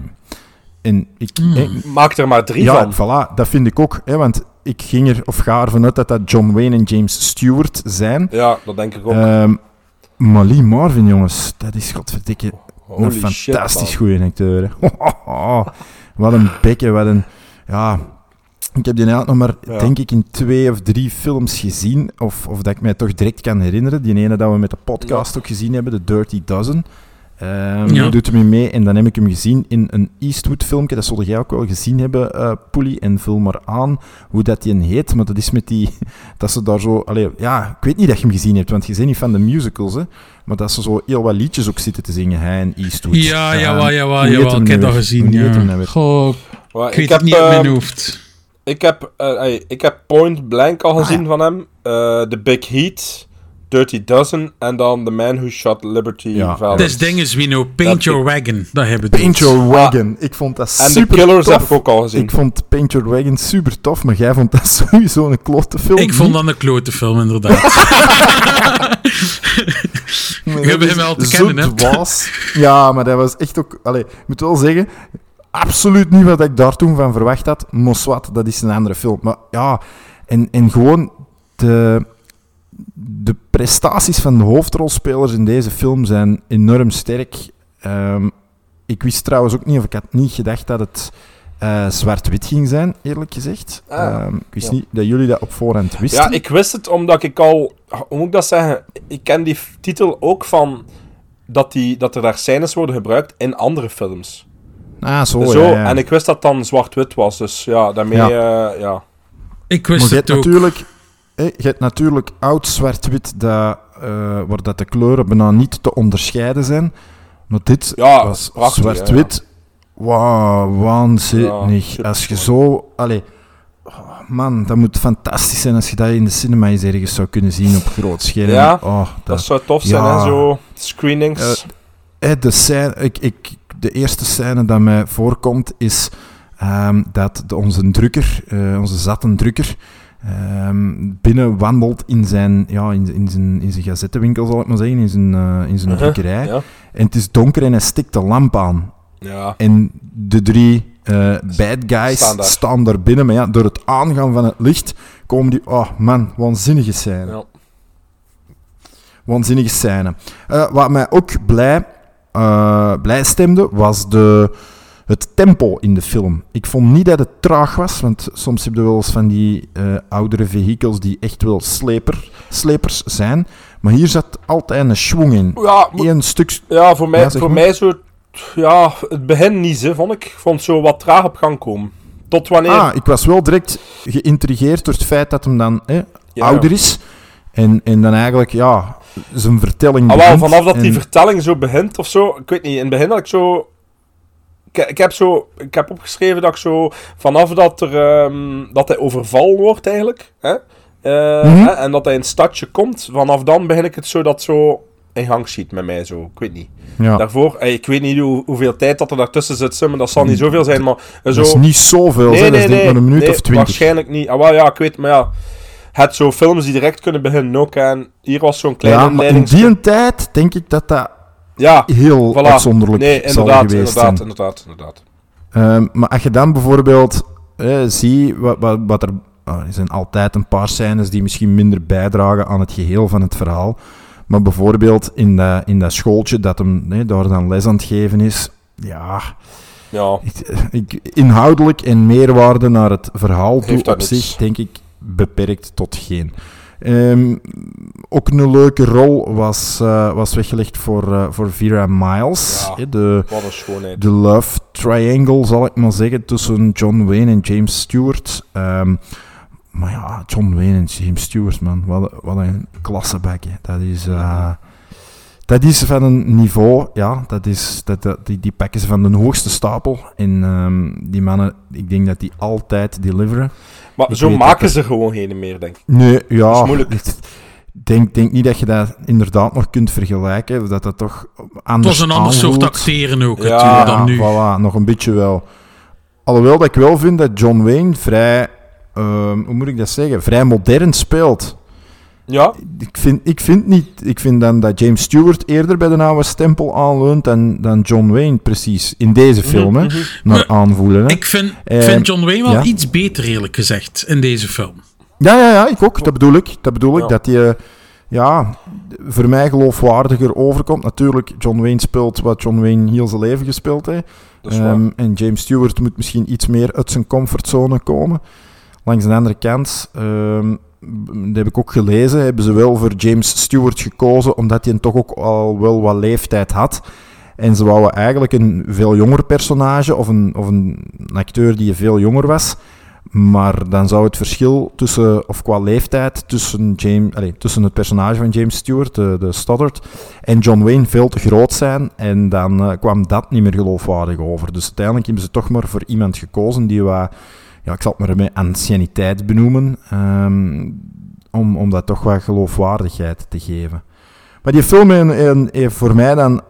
En ik, hè, Maak er maar drie ja, van. voilà, dat vind ik ook. Hè, want ik ging er of ga ervan uit dat dat John Wayne en James Stewart zijn. Ja, dat denk ik ook. Ehm maar Lee Marvin, jongens, dat is godverdikke Holy shit, fantastisch goede acteur. hè. wat een bekken, wat een... Ja, ik heb die eigenlijk nog maar, Ja. denk ik, in twee of drie films gezien. Of, of dat ik mij toch direct kan herinneren. Die ene dat we met de podcast ook gezien hebben, de Dirty Dozen. Ehm Ja. Doet hem mee. En dan heb ik hem gezien in een Eastwood filmpje. Dat zullen jij ook wel gezien hebben, eh Poelie. En vul maar aan hoe dat die heet. Maar dat is met die... Dat ze daar zo... Allee, ja, ik weet niet dat je hem gezien hebt, want je bent niet van de musicals, hè. Maar dat ze zo heel wat liedjes ook zitten te zingen, hij en Eastwood. Ja, Ehm, jawel, jawel, hoe heet jawel. hem Ik heb dat gezien. Ja. nou? Goh, ik weet het niet uit ehm, mijn hoofd. Ik heb, eh, ik heb Point Blank al gezien van hem. eh, The Big Heat. Dirty Dozen. En dan The Man Who Shot Liberty Ja. Valance. Dat is dingen, Zwino. Paint Dat- Your Wagon. Dat hebben Paint Your Wagon. Ik vond dat En The super Killers tof. heb ik ook al gezien. Ik vond Paint Your Wagon super tof, maar jij vond dat sowieso een klote film. Ik vond dat een klote film, inderdaad. We hebben hem wel te kennen, hè? Was. Ja, maar dat was echt ook... Allee, ik moet wel zeggen, absoluut niet wat ik daar toen van verwacht had. Moswat, dat is een andere film. Maar ja, en, en gewoon de, de prestaties van de hoofdrolspelers in deze film zijn enorm sterk. Ehm, ik wist trouwens ook niet, of ik had niet gedacht dat het eh, zwart-wit ging zijn, eerlijk gezegd. Ah, Ehm, ik wist ja. niet dat jullie dat op voorhand wisten. Ja, ik wist het omdat ik al... Hoe moet ik dat zeggen? Ik ken die titel ook van... Dat, die, dat er daar scènes worden gebruikt in andere films. Ah, zo, Zo, ja, ja. En ik wist dat het dan zwart-wit was. Dus ja, daarmee... Ja. eh, ja. Ik wist het ook. natuurlijk, je hebt natuurlijk oud zwart-wit, dat, eh, waar dat de kleuren bijna niet te onderscheiden zijn. Maar dit Ja, was zwart-wit. Wauw, waanzinnig. Ja, als je zo... Allee, oh, man, dat moet fantastisch zijn als je dat in de cinema eens ergens zou kunnen zien op groot scherm. Ja, oh, Dat dat, zou tof zijn, hè? Zo screenings. Eh, de, scène, ik, ik, de eerste scène dat mij voorkomt is ehm, dat de, onze drukker, eh, onze zatte drukker, ehm, binnen wandelt in zijn, ja, in, in, zijn, in zijn gazettenwinkel, zal ik maar zeggen, in zijn, eh, in zijn Uh-huh, drukkerij. ja. En het is donker en hij stikt de lamp aan. ja. En de drie eh, bad guys Staan staan daar. binnen, maar ja, door het aangaan van het licht komen die... Oh man, waanzinnige scène. Ja. Waanzinnige scène. Eh, wat mij ook blij, blij stemde, was de, het tempo in de film. Ik vond niet dat het traag was, want soms heb je wel eens van die eh, oudere vehikels die echt wel sleper, slepers zijn. Maar hier zat altijd een schwung in. Ja, Eén stuk... ja, voor mij, Ja, voor mij zo... Ja, het begin niet, hè, vond ik. Ik vond het zo wat traag op gang komen. Tot wanneer... Ah, ik was wel direct geïntrigeerd door het feit dat hem dan hè, Ja. ouder is. En, en dan eigenlijk, ja, zijn vertelling Ah, wel, vanaf dat die vertelling zo begint of zo, ik weet niet, in het begin had ik zo. Ik, ik heb zo, ik heb opgeschreven dat ik zo, vanaf dat er, ehm, dat hij overvallen wordt eigenlijk, hè, eh, Mhm. hè, en dat hij in het stadje komt. Vanaf dan begin ik het zo dat zo in gang schiet met mij zo. Ik weet niet. Ja. Daarvoor, eh, ik weet niet hoe, hoeveel tijd dat er daartussen zit, maar dat zal niet zoveel zijn, maar eh, zo... Dat is niet zoveel, nee, hè. dat nee, is denk ik nee, maar een minuut nee, of twintig. waarschijnlijk niet. Ah, wel, ja, ik weet, maar ja... Het zo films die direct kunnen beginnen ook, en hier was zo'n kleine Ja, maar in die tijd denk ik dat dat Ja, heel voilà. uitzonderlijk Nee, zal inderdaad, geweest inderdaad, zijn. inderdaad, inderdaad. Ehm, maar als je dan bijvoorbeeld eh, ziet wat, wat, wat er... ah, er zijn altijd een paar scènes die misschien minder bijdragen aan het geheel van het verhaal. Maar bijvoorbeeld in dat, in dat schooltje dat hem nee, daar dan les aan het geven is... Ja, Ja, ik, ik, inhoudelijk en meerwaarde naar het verhaal toe op zich, denk ik, beperkt tot geen. Ehm, ook een leuke rol was, eh, was weggelegd voor, eh, voor Vera Miles. Ja. de, wat een schoonheid. de love triangle, zal ik maar zeggen, tussen John Wayne en James Stewart. Ehm, maar ja, John Wayne en James Stewart, man. Wat, wat een klassebek. hè. Dat is... eh, dat is van een niveau, ja, dat is, dat, dat- die, die pakken ze van de hoogste stapel. En ehm, die mannen, ik denk dat die altijd deliveren. Maar ik zo maken ze gewoon geen meer, denk ik. Nee, ja. Dat is moeilijk. Ik denk, denk niet dat je dat inderdaad nog kunt vergelijken. Dat dat toch Het anders was een ander soort acteren ook Ja, natuurlijk dan nu. Voilà, nog een beetje wel. Alhoewel dat ik wel vind dat John Wayne vrij, ehm, hoe moet ik dat zeggen, vrij modern speelt. Ja, Ik vind, ik vind niet, ik vind dan dat James Stewart eerder bij de oude stempel aanleunt dan, dan John Wayne precies in deze film, hè, naar aanvoelen. Hè. Ik vind, Eh, vind John Wayne wel ja. iets beter, eerlijk gezegd, in deze film. Ja, ja, ja, ik ook. Dat bedoel ik. Dat bedoel ik. Ja. Dat hij, ja, voor mij geloofwaardiger overkomt. Natuurlijk, John Wayne speelt wat John Wayne heel zijn leven gespeeld heeft. Ehm, en James Stewart moet misschien iets meer uit zijn comfortzone komen. Langs de andere kant, ehm, dat heb ik ook gelezen, hebben ze wel voor James Stewart gekozen, omdat hij toch ook al wel wat leeftijd had. En ze wouden eigenlijk een veel jonger personage, of een, of een acteur die veel jonger was. Maar dan zou het verschil tussen, of qua leeftijd tussen, James, allez, tussen het personage van James Stewart, de, de Stoddard, en John Wayne veel te groot zijn. En dan eh, kwam dat niet meer geloofwaardig over. Dus uiteindelijk hebben ze toch maar voor iemand gekozen die wat, ja, ik zal het maar met anciëniteit benoemen, ehm, om, om dat toch wat geloofwaardigheid te geven. Maar die film heeft voor mij dan,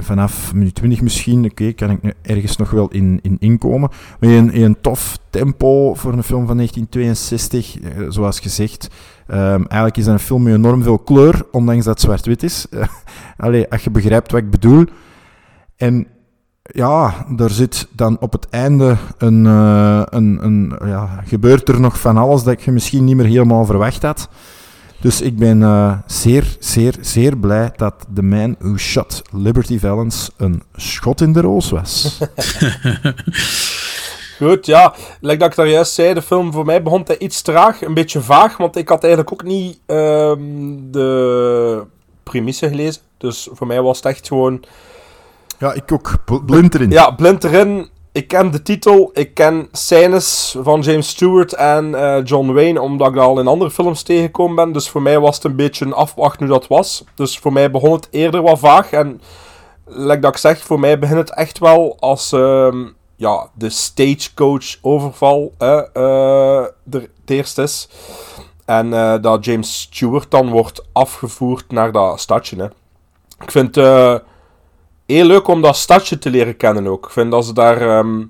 vanaf minuut 20 misschien, oké, kan ik nu ergens nog wel in, in inkomen. Maar een, een tof tempo voor een film van 1962, eh, zoals gezegd. Ehm, eigenlijk is dat een film met enorm veel kleur, ondanks dat het zwart-wit is. allee, als je begrijpt wat ik bedoel. En ja, er zit dan op het einde een, eh, een, een ja, gebeurt er nog van alles dat je misschien niet meer helemaal verwacht had. Dus ik ben eh, zeer, zeer, zeer blij dat The Man Who Shot Liberty Valance een schot in de roos was. Goed, ja. Like dat ik daar juist zei, de film voor mij begon hij iets traag, een beetje vaag, want ik had eigenlijk ook niet ehm, de premisse gelezen. Dus voor mij was het echt gewoon... ja, ik ook. Bl- Blind erin. Ja, blind erin. Ik ken de titel, ik ken scènes van James Stewart en eh, John Wayne, omdat ik dat al in andere films tegengekomen ben. Dus voor mij was het een beetje een afwachten hoe dat was. Dus voor mij begon het eerder wat vaag. En like dat ik zeg, voor mij begint het echt wel als ehm, ja, de stagecoach overval hè, eh, er het eerst is. En eh, dat James Stewart dan wordt afgevoerd naar dat stadje. Hè. Ik vind eh, heel leuk om dat stadje te leren kennen ook. Ik vind dat ze daar ehm,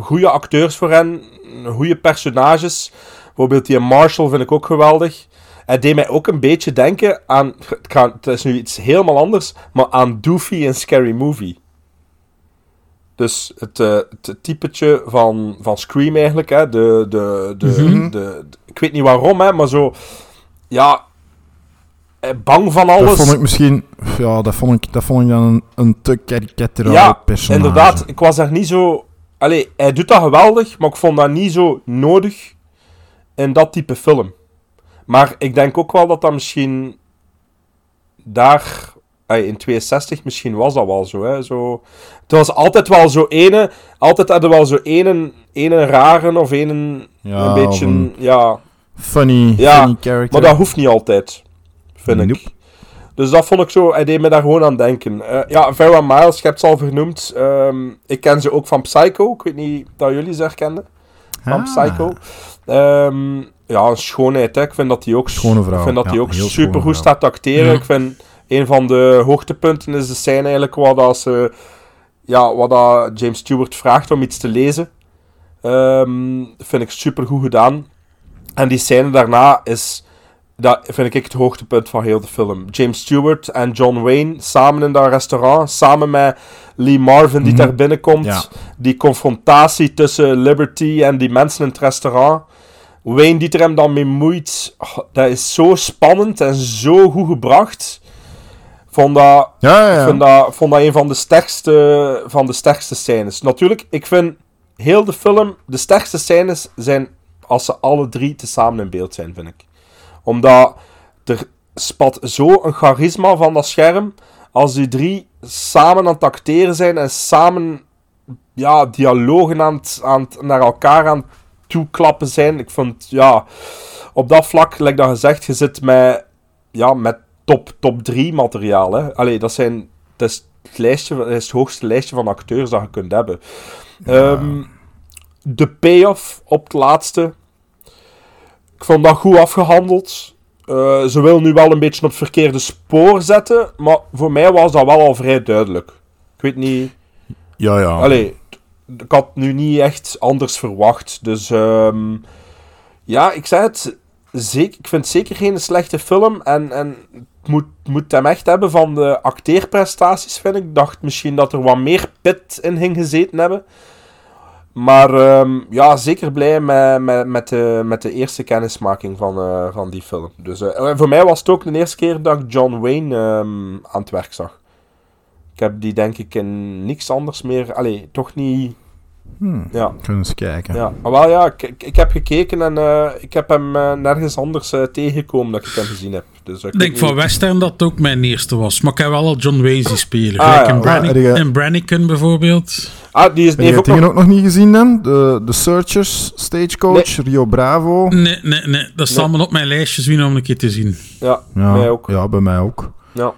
goede acteurs voor hebben, goede personages. Bijvoorbeeld die Marshall vind ik ook geweldig. Hij deed mij ook een beetje denken aan, het, het is nu iets helemaal anders, maar aan Doofy in Scary Movie. Dus het, eh, het typetje van, van Scream eigenlijk, hè. De, de, de, de, de- ik weet niet waarom, hè, maar zo... Ja... eh, Bang van alles. Dat vond ik misschien... Ja, dat vond ik, dat vond ik dan een, een te karikaturaal Ja, personage. inderdaad. Ik was daar niet zo... Allee, hij doet dat geweldig, maar ik vond dat niet zo nodig in dat type film. Maar ik denk ook wel dat dat misschien daar... in 62 misschien was dat wel zo, hè. Zo, het was altijd wel zo ene... Altijd hadden we wel zo ene, ene rare of ene... Ja, een beetje... een Ja, Funny, Ja, funny character. maar dat hoeft niet altijd, vind ik. Dus dat vond ik zo, hij deed me daar gewoon aan denken. Eh, ja, Vera Miles, je hebt ze al vernoemd. Ehm, ik ken ze ook van Psycho. Ik weet niet dat jullie ze herkenden. Van Ah. Psycho. Ehm, ja, een schoonheid. Hè. Ik vind dat hij ook, Schone vrouw, ik vind dat ja, hij ook super goed vrouw. staat te acteren. Ja. Ik vind een van de hoogtepunten is de scène eigenlijk dat ze, ja, wat dat James Stewart vraagt om iets te lezen. Ehm, vind ik super goed gedaan. En die scène daarna is, dat vind ik het hoogtepunt van heel de film. James Stewart en John Wayne samen in dat restaurant, samen met Lee Marvin die Mhm. daar binnenkomt. Ja. Die confrontatie tussen Liberty en die mensen in het restaurant. Wayne die er hem dan mee moeit, oh, dat is zo spannend en zo goed gebracht. Vond dat, Ja, ja, vind dat, vond dat een van de, sterkste, van de sterkste scènes. Natuurlijk, ik vind heel de film, de sterkste scènes zijn als ze alle drie tezamen in beeld zijn, vind ik. Omdat er spat zo een charisma van dat scherm. Als die drie samen aan het acteren zijn en samen ja, dialogen aan het, aan het, naar elkaar aan het toeklappen zijn. Ik vond, ja, op dat vlak, like dat gezegd, je zit met, ja, met top, top 3 materiaal. Hè. Allee, dat, zijn, dat, is het lijstje, is het hoogste lijstje van acteurs dat je kunt hebben. Ehm, de payoff op het laatste. Ik vond dat goed afgehandeld. Eh, ze wil nu wel een beetje op het verkeerde spoor zetten, maar voor mij was dat wel al vrij duidelijk. Ik weet niet. Ja, ja. Allee, ik had nu niet echt anders verwacht. Dus ehm, ja, ik zei het. Zeker, ik vind het zeker geen slechte film. En, en het moet, moet hem echt hebben van de acteerprestaties, vind ik. Ik dacht misschien dat er wat meer pit in ging gezeten hebben. Maar ehm, ja, zeker blij met, met, met, de, met de eerste kennismaking van, eh, van die film. Dus eh, voor mij was het ook de eerste keer dat ik John Wayne ehm, aan het werk zag. Ik heb die denk ik in niks anders meer... Allee, toch niet... Hmm, Ja, kunnen eens kijken. ja. Maar wel ja, ik, ik, ik heb gekeken en eh, ik heb hem eh, nergens anders eh, tegengekomen dat ik hem gezien heb. Dus, Ik denk van Western dat het ook mijn eerste was. Maar ik heb wel al John Wayne zien spelen. Ah, Gelijk ja. in, Ah, Brannigan bijvoorbeeld. Ah, die is Heb je heeft het ook nog... ook nog niet gezien dan? De, de Searchers, Stagecoach, Rio Bravo. Nee, nee, nee. Dat staat allemaal op mijn lijstje zien om een keer te zien. Ja, Ja, mij ook. ja, bij mij ook. Ja.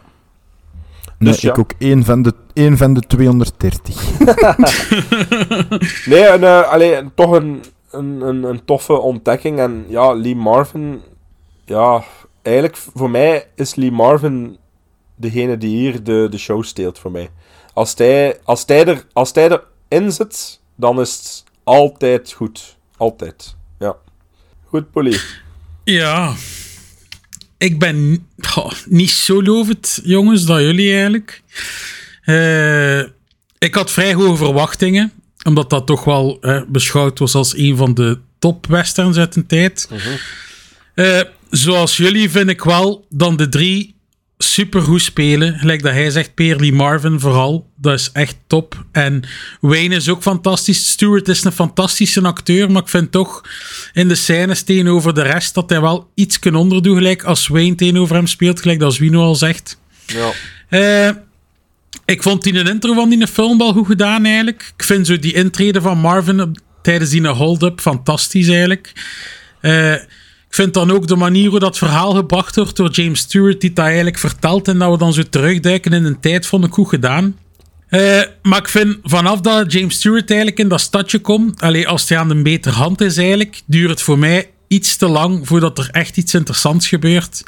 Nee, Dus ja. ik ook één van de, één van de 230. Nee, en, eh, allee, toch een, een, een, een toffe ontdekking. En ja, Lee Marvin... Ja, eigenlijk voor mij is Lee Marvin degene die hier de, de show steelt voor mij. Als hij, als, hij er, als hij erin zit, dan is het altijd goed. Altijd. Ja. Goed, Polly. Ja. Ik ben niet zo lovend, jongens, dat jullie eigenlijk. Eh, ik had vrij hoge verwachtingen. Omdat dat toch wel beschouwd was als een van de top westerns uit een tijd. Eh, zoals jullie vind ik wel dan de drie supergoed spelen. Gelijk dat hij zegt, Peerly Marvin vooral. Dat is echt top. En Wayne is ook fantastisch. Stewart is een fantastische acteur. Maar ik vind toch in de scènes tegenover de rest dat hij wel iets kan onderdoen. Gelijk als Wayne tegenover hem speelt. Gelijk dat Zwino al zegt. Ja. Eh, ik vond die een intro van die film wel goed gedaan eigenlijk. Ik vind zo die intrede van Marvin op- tijdens die hold-up fantastisch eigenlijk. Eh, ik vind dan ook de manier hoe dat verhaal gebracht wordt door James Stewart, die dat eigenlijk vertelt en dat we dan zo terugduiken in een tijd, vond ik goed gedaan. Eh, maar ik vind vanaf dat James Stewart eigenlijk in dat stadje komt, allee, als hij aan de beter hand is eigenlijk, duurt het voor mij iets te lang voordat er echt iets interessants gebeurt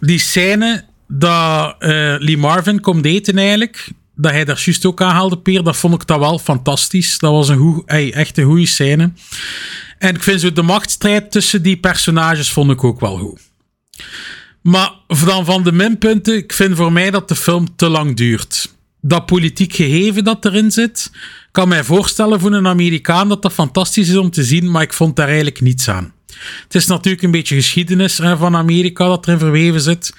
die scène dat eh, Lee Marvin komt eten eigenlijk, dat hij daar juist ook aanhaalde, Peer, dat vond ik dat wel fantastisch. Dat was een echt een goede scène. En ik vind zo de machtsstrijd tussen die personages vond ik ook wel goed. Maar dan van de minpunten, ik vind voor mij dat de film te lang duurt. Dat politiek gegeven dat erin zit, kan mij voorstellen voor een Amerikaan dat dat fantastisch is om te zien, maar ik vond daar eigenlijk niets aan. Het is natuurlijk een beetje geschiedenis van Amerika dat erin verweven zit.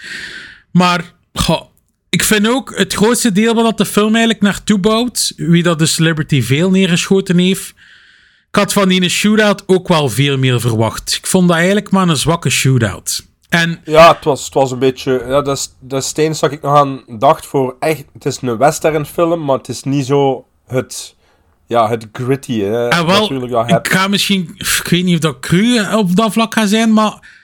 Maar goh, ik vind ook het grootste deel waar dat de film eigenlijk naartoe bouwt, wie dat de Celebrity veel neergeschoten heeft, ik had van die shootout ook wel veel meer verwacht. Ik vond dat eigenlijk maar een zwakke shootout. En Ja, het was, het was een beetje... Ja, dat is, dat is het enige dat ik nog aan dacht voor echt... Het is een western film, maar het is niet zo het... Ja, het gritty, hè. Ah, wel, ik ga misschien, ik weet niet of dat cru op dat vlak gaat zijn, maar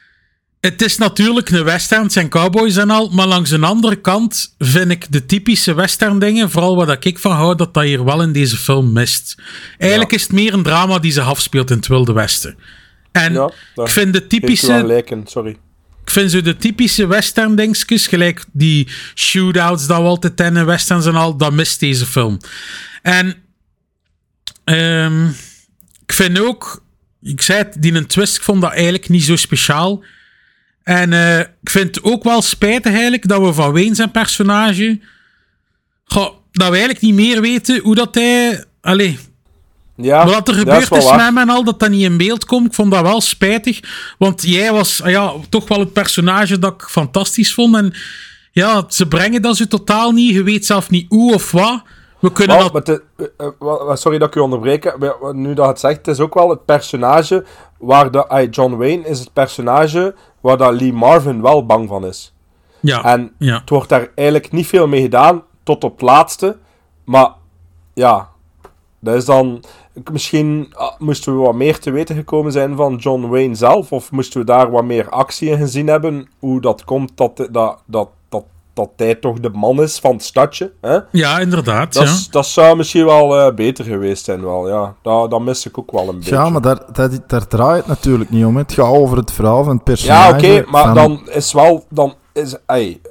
het is natuurlijk een western, zijn cowboys en al, maar langs een andere kant vind ik de typische western dingen, vooral wat ik van hou, dat dat hier wel in deze film mist. Eigenlijk is het meer een drama die zich afspeelt in het Wilde Westen. En Ja, ik vind de typische gelijk in, sorry. ik vind zo de typische western dingetjes, gelijk die shootouts dat we altijd kennen, westerns en al, dat mist deze film. En ehm, ik vind ook, ik zei het, die een twist, ik vond dat eigenlijk niet zo speciaal. En eh, ik vind het ook wel spijtig eigenlijk dat we van Wayne zijn personage, goh, dat we eigenlijk niet meer weten hoe dat hij, allee, Ja, wat er gebeurd is, waar. met hem en al, dat dat niet in beeld komt. Ik vond dat wel spijtig. Want jij was ah ja, toch wel het personage dat ik fantastisch vond. En ja, ze brengen dat zo totaal niet. Je weet zelf niet hoe of wat. We kunnen maar eh, eh, sorry dat ik u onderbreek. Nu dat het zegt, het is ook wel het personage waar de, John Wayne is het personage waar dat Lee Marvin wel bang van is. Ja, En ja. het wordt daar eigenlijk niet veel mee gedaan, tot op het laatste. Maar ja, dat is dan... Misschien ah, moesten we wat meer te weten gekomen zijn van John Wayne zelf. Of moesten we daar wat meer actie in gezien hebben. Hoe dat komt dat, dat, dat, dat, hij toch de man is van het stadje. Hè? ja, inderdaad. Dat, ja. is- dat zou misschien wel eh, beter geweest zijn, wel. Ja, dat, dat mis ik ook wel een beetje. Ja, maar daar, daar, daar draait het natuurlijk niet om. hè. Het gaat over het verhaal van het personage. Ja, oké, maar van- dan is wel... Dan is, ey,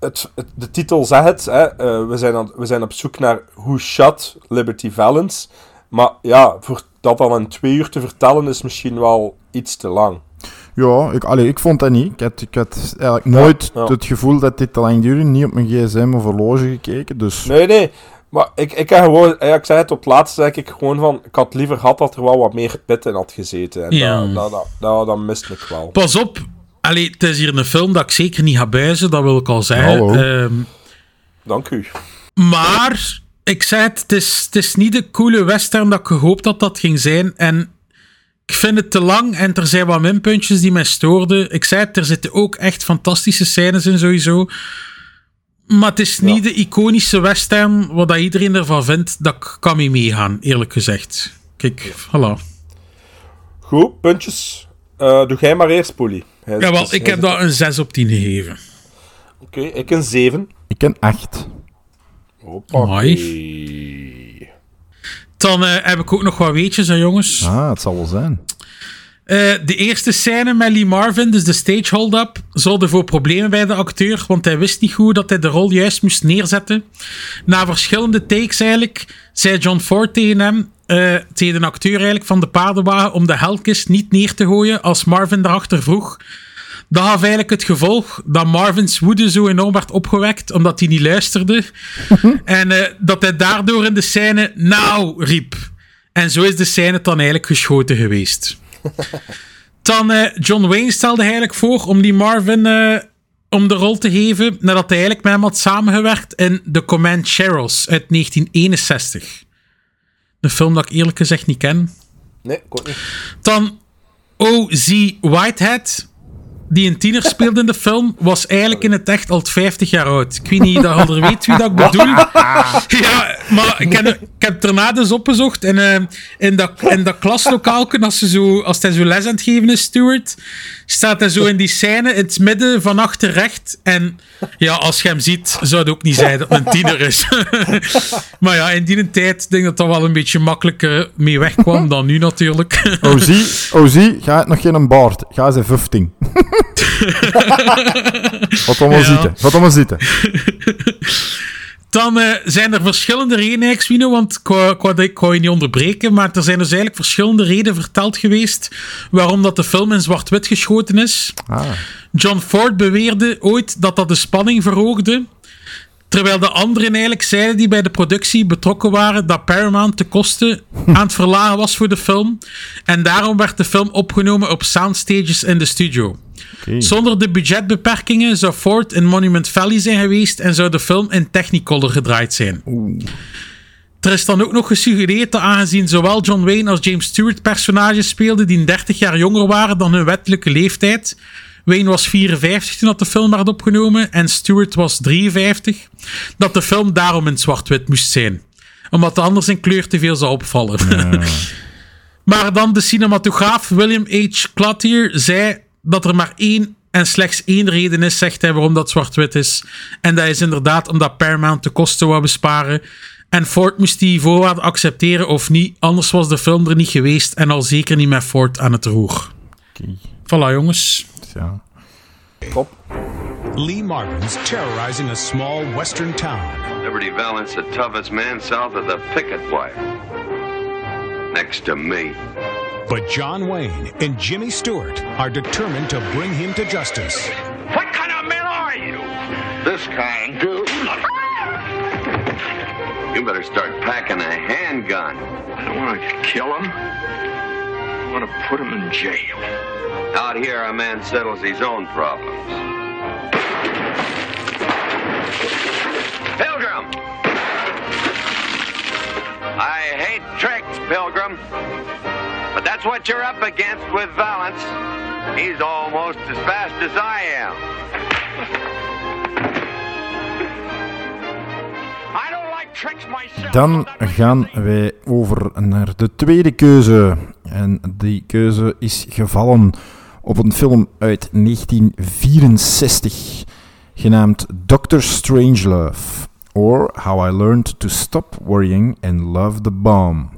het, het, de titel zegt het, hè, eh, we, zijn aan, we zijn op zoek naar Who Shot Liberty Valance. Maar ja, voor dat dan in twee uur te vertellen is misschien wel iets te lang. Ja, ik, allee, ik vond dat niet. Ik had, ik had eigenlijk nooit ja. het gevoel dat dit te lang duurde. Niet op mijn gsm of horloge gekeken. Dus Nee, nee. Maar ik, ik heb gewoon... Ja, ik zei het op het laatste, zeg ik gewoon van... Ik had liever gehad dat er wel wat meer pit in had gezeten. En Ja. dat, dat, dat, dat, dat miste ik wel. Pas op. Allee, het is hier een film dat ik zeker niet ga buizen. Dat wil ik al zeggen. Hallo. Ehm, Dank u. Maar, ik zei het, het is, het is niet de coole western dat ik gehoopt had dat ging zijn. En ik vind het te lang en er zijn wat minpuntjes die mij stoorden. Ik zei het, er zitten ook echt fantastische scènes in sowieso. Maar het is niet de iconische western wat dat iedereen ervan vindt dat ik kan mee meegaan, eerlijk gezegd. Kijk, voilà. Goed, puntjes. Eh, doe jij maar eerst, Polly. Hij Jawel, is- ik heb dat een 6 op 10 gegeven. Oké, ik een 7. ik ken acht. Hoppakee. Dan eh, heb ik ook nog wat weetjes, hè, jongens. Ah, het zal wel zijn. Eh, de eerste scène met Lee Marvin, dus de stage hold-up, zorgde voor problemen bij de acteur, want hij wist niet goed dat hij de rol juist moest neerzetten. Na verschillende takes eigenlijk, zei John Ford tegen hem, eh, tegen de acteur eigenlijk van de paardenwagen, om de helkist niet neer te gooien als Marvin daarachter vroeg. Dat gaf eigenlijk het gevolg dat Marvins woede zo enorm werd opgewekt, omdat hij niet luisterde. en eh, dat hij daardoor in de scène nou riep. En zo is de scène dan eigenlijk geschoten geweest. Dan eh, John Wayne stelde eigenlijk voor om die Marvin eh, om de rol te geven nadat hij eigenlijk met hem had samengewerkt in The Command Sheriffs uit 1961. Een film dat ik eerlijk gezegd niet ken. Nee, ik ook niet. Dan O.Z. Whitehead, die een tiener speelde in de film, was eigenlijk in het echt al 50 jaar oud. Ik weet niet dat je er weet wie dat ik bedoel. Ja, maar ik heb, ik heb het daarna dus opgezocht. En eh, in, dat, in dat klaslokaal, als, ze zo, als hij zo les aan het geven is, Stuart, staat hij zo in die scène in het midden van achter recht. En ja, als je hem ziet, zou het ook niet zijn dat het een tiener is. maar ja, in die tijd denk ik dat dat wel een beetje makkelijker mee wegkwam dan nu natuurlijk. Ozie, Ozie, ga het nog geen baard. Ga ze 15. Wat allemaal Ja. zitten. Wat allemaal zitten. Dan eh, zijn er verschillende redenen, Exwino, want ik wou, ik, wou, ik wou je niet onderbreken, maar er zijn dus eigenlijk verschillende redenen verteld geweest waarom dat de film in zwart-wit geschoten is. Ah. John Ford beweerde ooit dat dat de spanning verhoogde, terwijl de anderen eigenlijk zeiden die bij de productie betrokken waren dat Paramount de kosten aan het verlagen was voor de film. En daarom werd de film opgenomen op soundstages in de studio. Zonder de budgetbeperkingen zou Ford in Monument Valley zijn geweest en zou de film in Technicolor gedraaid zijn. Er is dan ook nog gesuggereerd dat aangezien zowel John Wayne als James Stewart personages speelden die 30 jaar jonger waren dan hun wettelijke leeftijd. Wayne was 54 toen dat de film werd opgenomen en Stewart was 53. Dat de film daarom in zwart-wit moest zijn. Omdat anders in kleur te veel zou opvallen. Maar dan de cinematograaf William H. Cloutier zei dat er maar één en slechts één reden is, zegt hij, waarom dat zwart-wit is. En dat is inderdaad omdat Paramount de kosten wou besparen. En Ford moest die voorwaarden accepteren of niet, anders was de film er niet geweest en al zeker niet met Ford aan het roer. Voilà, jongens. Ja. Top. Lee Marvin's terrorizing a small western town. Liberty Valance, the toughest man south of the picket wire. Next to me. But John Wayne and Jimmy Stewart are determined to bring him to justice. What kind of man are you? This kind, dude. You better start packing a handgun. I don't want to kill him. I want to put him in jail. Out here, a man settles his own problems. Pilgrim! I hate tricks, Pilgrim. But that's what you're up against with Valance. He's almost as fast as I am. Tricks. Dan gaan wij over naar de tweede keuze. En die keuze is gevallen op een film uit 1964, genaamd Doctor Strangelove, or How I Learned to Stop Worrying and Love the Bomb.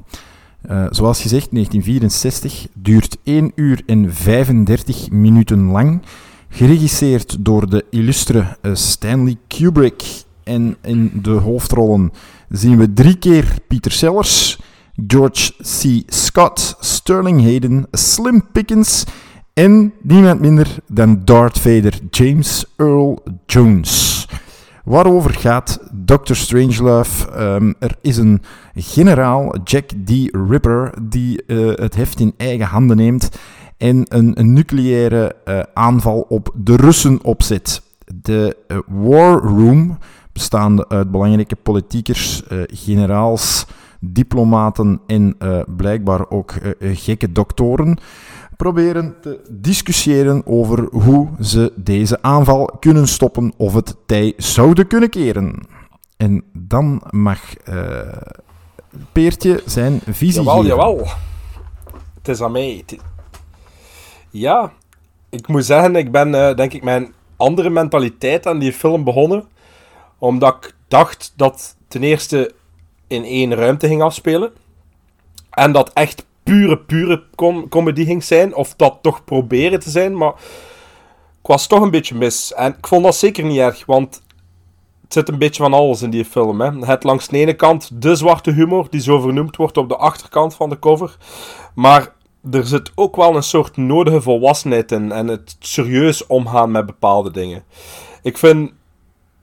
Uh, zoals gezegd, 1964, duurt 1 uur en 35 minuten lang, geregisseerd door de illustre uh, Stanley Kubrick. En in de hoofdrollen zien we drie keer Peter Sellers, George C. Scott, Sterling Hayden, Slim Pickens en niemand minder dan Darth Vader, James Earl Jones. Waarover gaat Dr. Strangelove? Um, er is een generaal, Jack D. Ripper, die uh, het heft in eigen handen neemt en een, een nucleaire uh, aanval op de Russen opzet. De uh, War Room, bestaande uit belangrijke politiekers, generaals, diplomaten en blijkbaar ook gekke doktoren, proberen te discussiëren over hoe ze deze aanval kunnen stoppen of het tij zouden kunnen keren. En dan mag uh, Peertje zijn visie jawel, geven. Jawel, Het is aan mij. Ja, ik moet zeggen, ik ben uh, denk ik mijn andere mentaliteit aan die film begonnen. Omdat ik dacht dat ten eerste in één ruimte ging afspelen. En dat echt pure, pure com comedy ging zijn. Of dat toch proberen te zijn. Maar ik was toch een beetje mis. En ik vond dat zeker niet erg. Want het zit een beetje van alles in die film. Hè. Het langs de ene kant de zwarte humor. Die zo vernoemd wordt op de achterkant van de cover. Maar er zit ook wel een soort nodige volwassenheid in. En het serieus omgaan met bepaalde dingen. Ik vind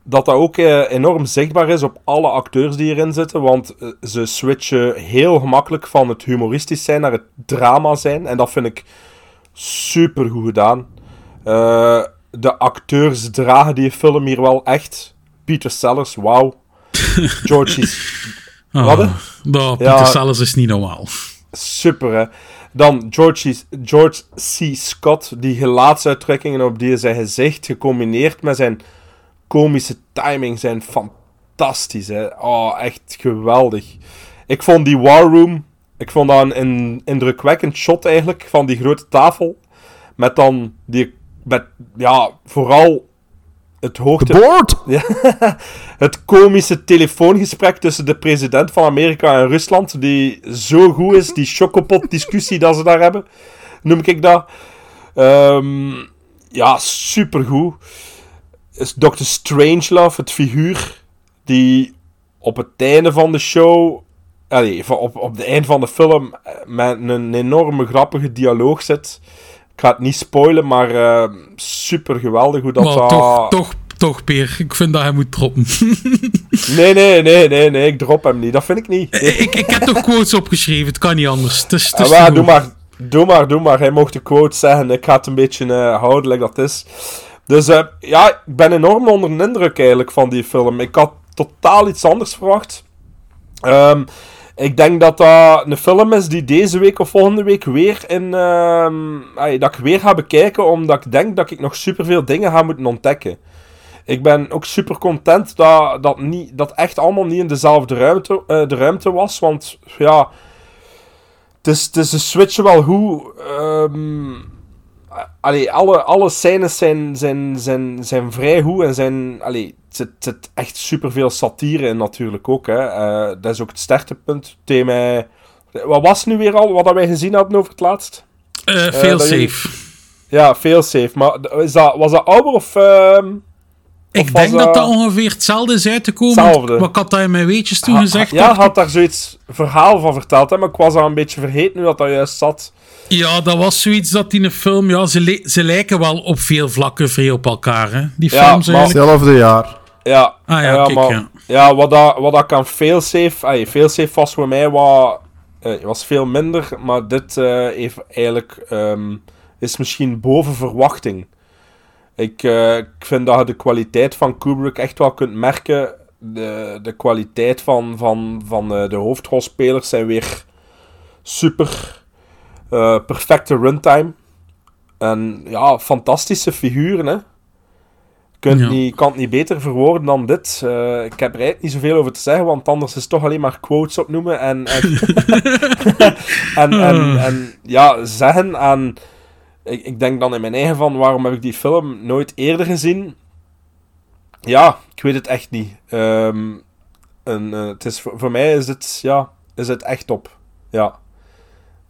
dat dat ook eh, enorm zichtbaar is op alle acteurs die erin zitten. Want eh, ze switchen heel gemakkelijk van het humoristisch zijn naar het drama zijn. En dat vind ik super goed gedaan. Uh, de acteurs dragen die film hier wel echt. Peter Sellers, wauw. George is... Oh, Wat? Peter Ja. Sellers is niet normaal. Super, hè. Dan George, George C. Scott, die gelaatsuitdrukkingen op die zijn gezicht, gecombineerd met zijn komische timing, zijn fantastisch, hè. Oh, echt geweldig. Ik vond die War Room, ik vond dat een, een indrukwekkend shot eigenlijk, van die grote tafel. Met dan die, met, ja, vooral het hoogte... Ja, het komische telefoongesprek tussen de president van Amerika en Rusland, die zo goed is, die chocopot-discussie dat ze daar hebben, noem ik dat. Ehm, ja, supergoed. Is Dr. Strangelove, het figuur, die op het einde van de show, allee, van- op, op het einde van de film, eh, met een enorme grappige dialoog zit. Ik ga het niet spoilen, maar eh, super geweldig hoe dat... maar dat- toch, toch, toch, Peer. Ik vind dat hij moet droppen. Nee, nee, nee, nee, nee, ik drop hem niet. Dat vind ik niet. Nee. ik, ik heb toch quotes opgeschreven. Het kan niet anders. Het is, het is Ah, maar, te doe maar, doe maar, doe maar. Hij mocht de quote zeggen. Ik ga het een beetje eh, houden, like dat is. Dus eh, ja, ik ben enorm onder de indruk eigenlijk van die film. Ik had totaal iets anders verwacht. Ehm, ik denk dat dat een film is die deze week of volgende week weer in... ehm, dat ik weer ga bekijken, omdat ik denk dat ik nog superveel dingen ga moeten ontdekken. Ik ben ook super content dat dat, niet, dat echt allemaal niet in dezelfde ruimte, eh, de ruimte was. Want ja, het is, het een switch wel goed. Ehm, allee, alle, alle scènes zijn, zijn, zijn, zijn vrij goed en zijn... Allee, het zit, zit echt superveel satire in natuurlijk ook. Hè. Eh, dat is ook het sterktepunt. Tegen mij... Wat was nu weer al wat wij gezien hadden over het laatst? Dat jullie- safe. Ja, failsafe. Maar is dat, was dat ouder of... ehm, Ik of was denk dat dat ongeveer hetzelfde is uit te komen. Hetzelfde. Wat ik had dat in mijn weetjes toen Ha- gezegd. Ja, ik. had daar zoiets verhaal van verteld, hè, maar ik was al een beetje vergeten hoe dat, dat juist zat. Ja, dat was zoiets dat in een film... Ja, ze, li- ze lijken wel op veel vlakken vrij op elkaar, hè. Die Ja, films maar- eigenlijk. Hetzelfde jaar. Ja, Ah ja, kijk, maar, ja. ja, wat, dat, wat dat kan failsafe... Ay, failsafe was voor mij wat... eh, was veel minder, maar dit eh, heeft eigenlijk... ehm, is misschien boven verwachting. Ik, eh, ik vind dat je de kwaliteit van Kubrick echt wel kunt merken. De, de kwaliteit van, van, van eh, de hoofdrolspelers zijn weer super. Eh, perfecte runtime. En ja, fantastische figuren, hè. Kunt Ja. niet, kan het niet beter verwoorden dan dit. Eh, ik heb er eigenlijk niet zoveel over te zeggen, want anders is het toch alleen maar quotes opnoemen en, en, en, en, en ja, zeggen. En ik, ik denk dan in mijn eigen van, waarom heb ik die film nooit eerder gezien? Ja, ik weet het echt niet. Ehm, en, eh, het is, voor, voor mij is het, ja, is het echt top. Ja.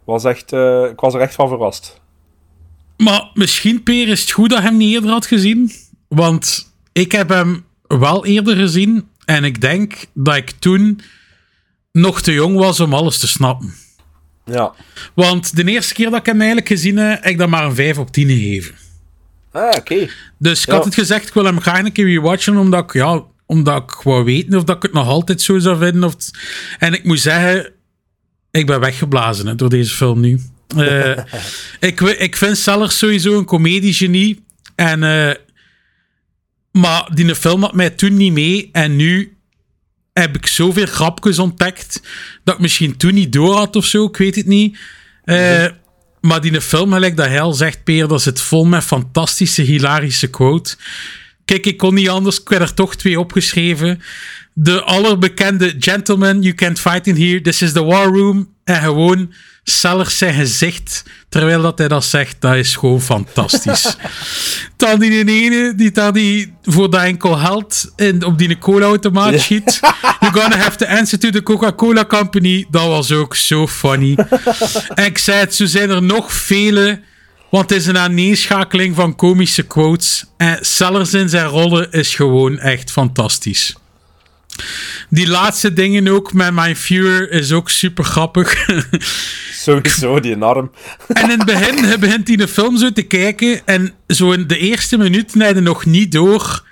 Was echt, eh, ik was er echt van verrast. Maar misschien, Peer, is het goed dat je hem niet eerder had gezien. Want ik heb hem wel eerder gezien. En ik denk dat ik toen nog te jong was om alles te snappen. Ja. Want de eerste keer dat ik hem eigenlijk gezien heb, heb ik dat maar een 5 op 10 gegeven. Ah, oké. Dus ik Ja. had het gezegd, ik wil hem graag een keer rewatchen, omdat ik, ja, omdat ik wou weten of dat ik het nog altijd zo zou vinden. Of En ik moet zeggen, ik ben weggeblazen door deze film nu. Eh, ik, ik vind Sellers sowieso een comediegenie. En, eh, maar die film had mij toen niet mee. En nu heb ik zoveel grapjes ontdekt dat ik misschien toen niet door had of zo. Ik weet het niet. Eh, Maar die film, gelijk dat hij al zegt, Peer, dat zit vol met fantastische, hilarische quotes. Kijk, ik kon niet anders. Ik er toch twee opgeschreven. De allerbekende Gentleman, you can't fight in here. This is the war room. En gewoon Sellers zijn gezicht, terwijl dat hij dat zegt, dat is gewoon fantastisch. Dan die ene die daar die voor dat enkel geld in, op die cola-automaat schiet. You're gonna have to answer to the Coca-Cola Company. Dat was ook zo funny. en ik zei het, zo zijn er nog vele... Want het is een aaneenschakeling van komische quotes. En Sellers in zijn rollen is gewoon echt fantastisch. Die laatste dingen ook met mijn Fuhrer is ook super grappig. Sowieso, die arm. en in het begin hij begint hij de film zo te kijken. En zo in de eerste minuut je nog niet door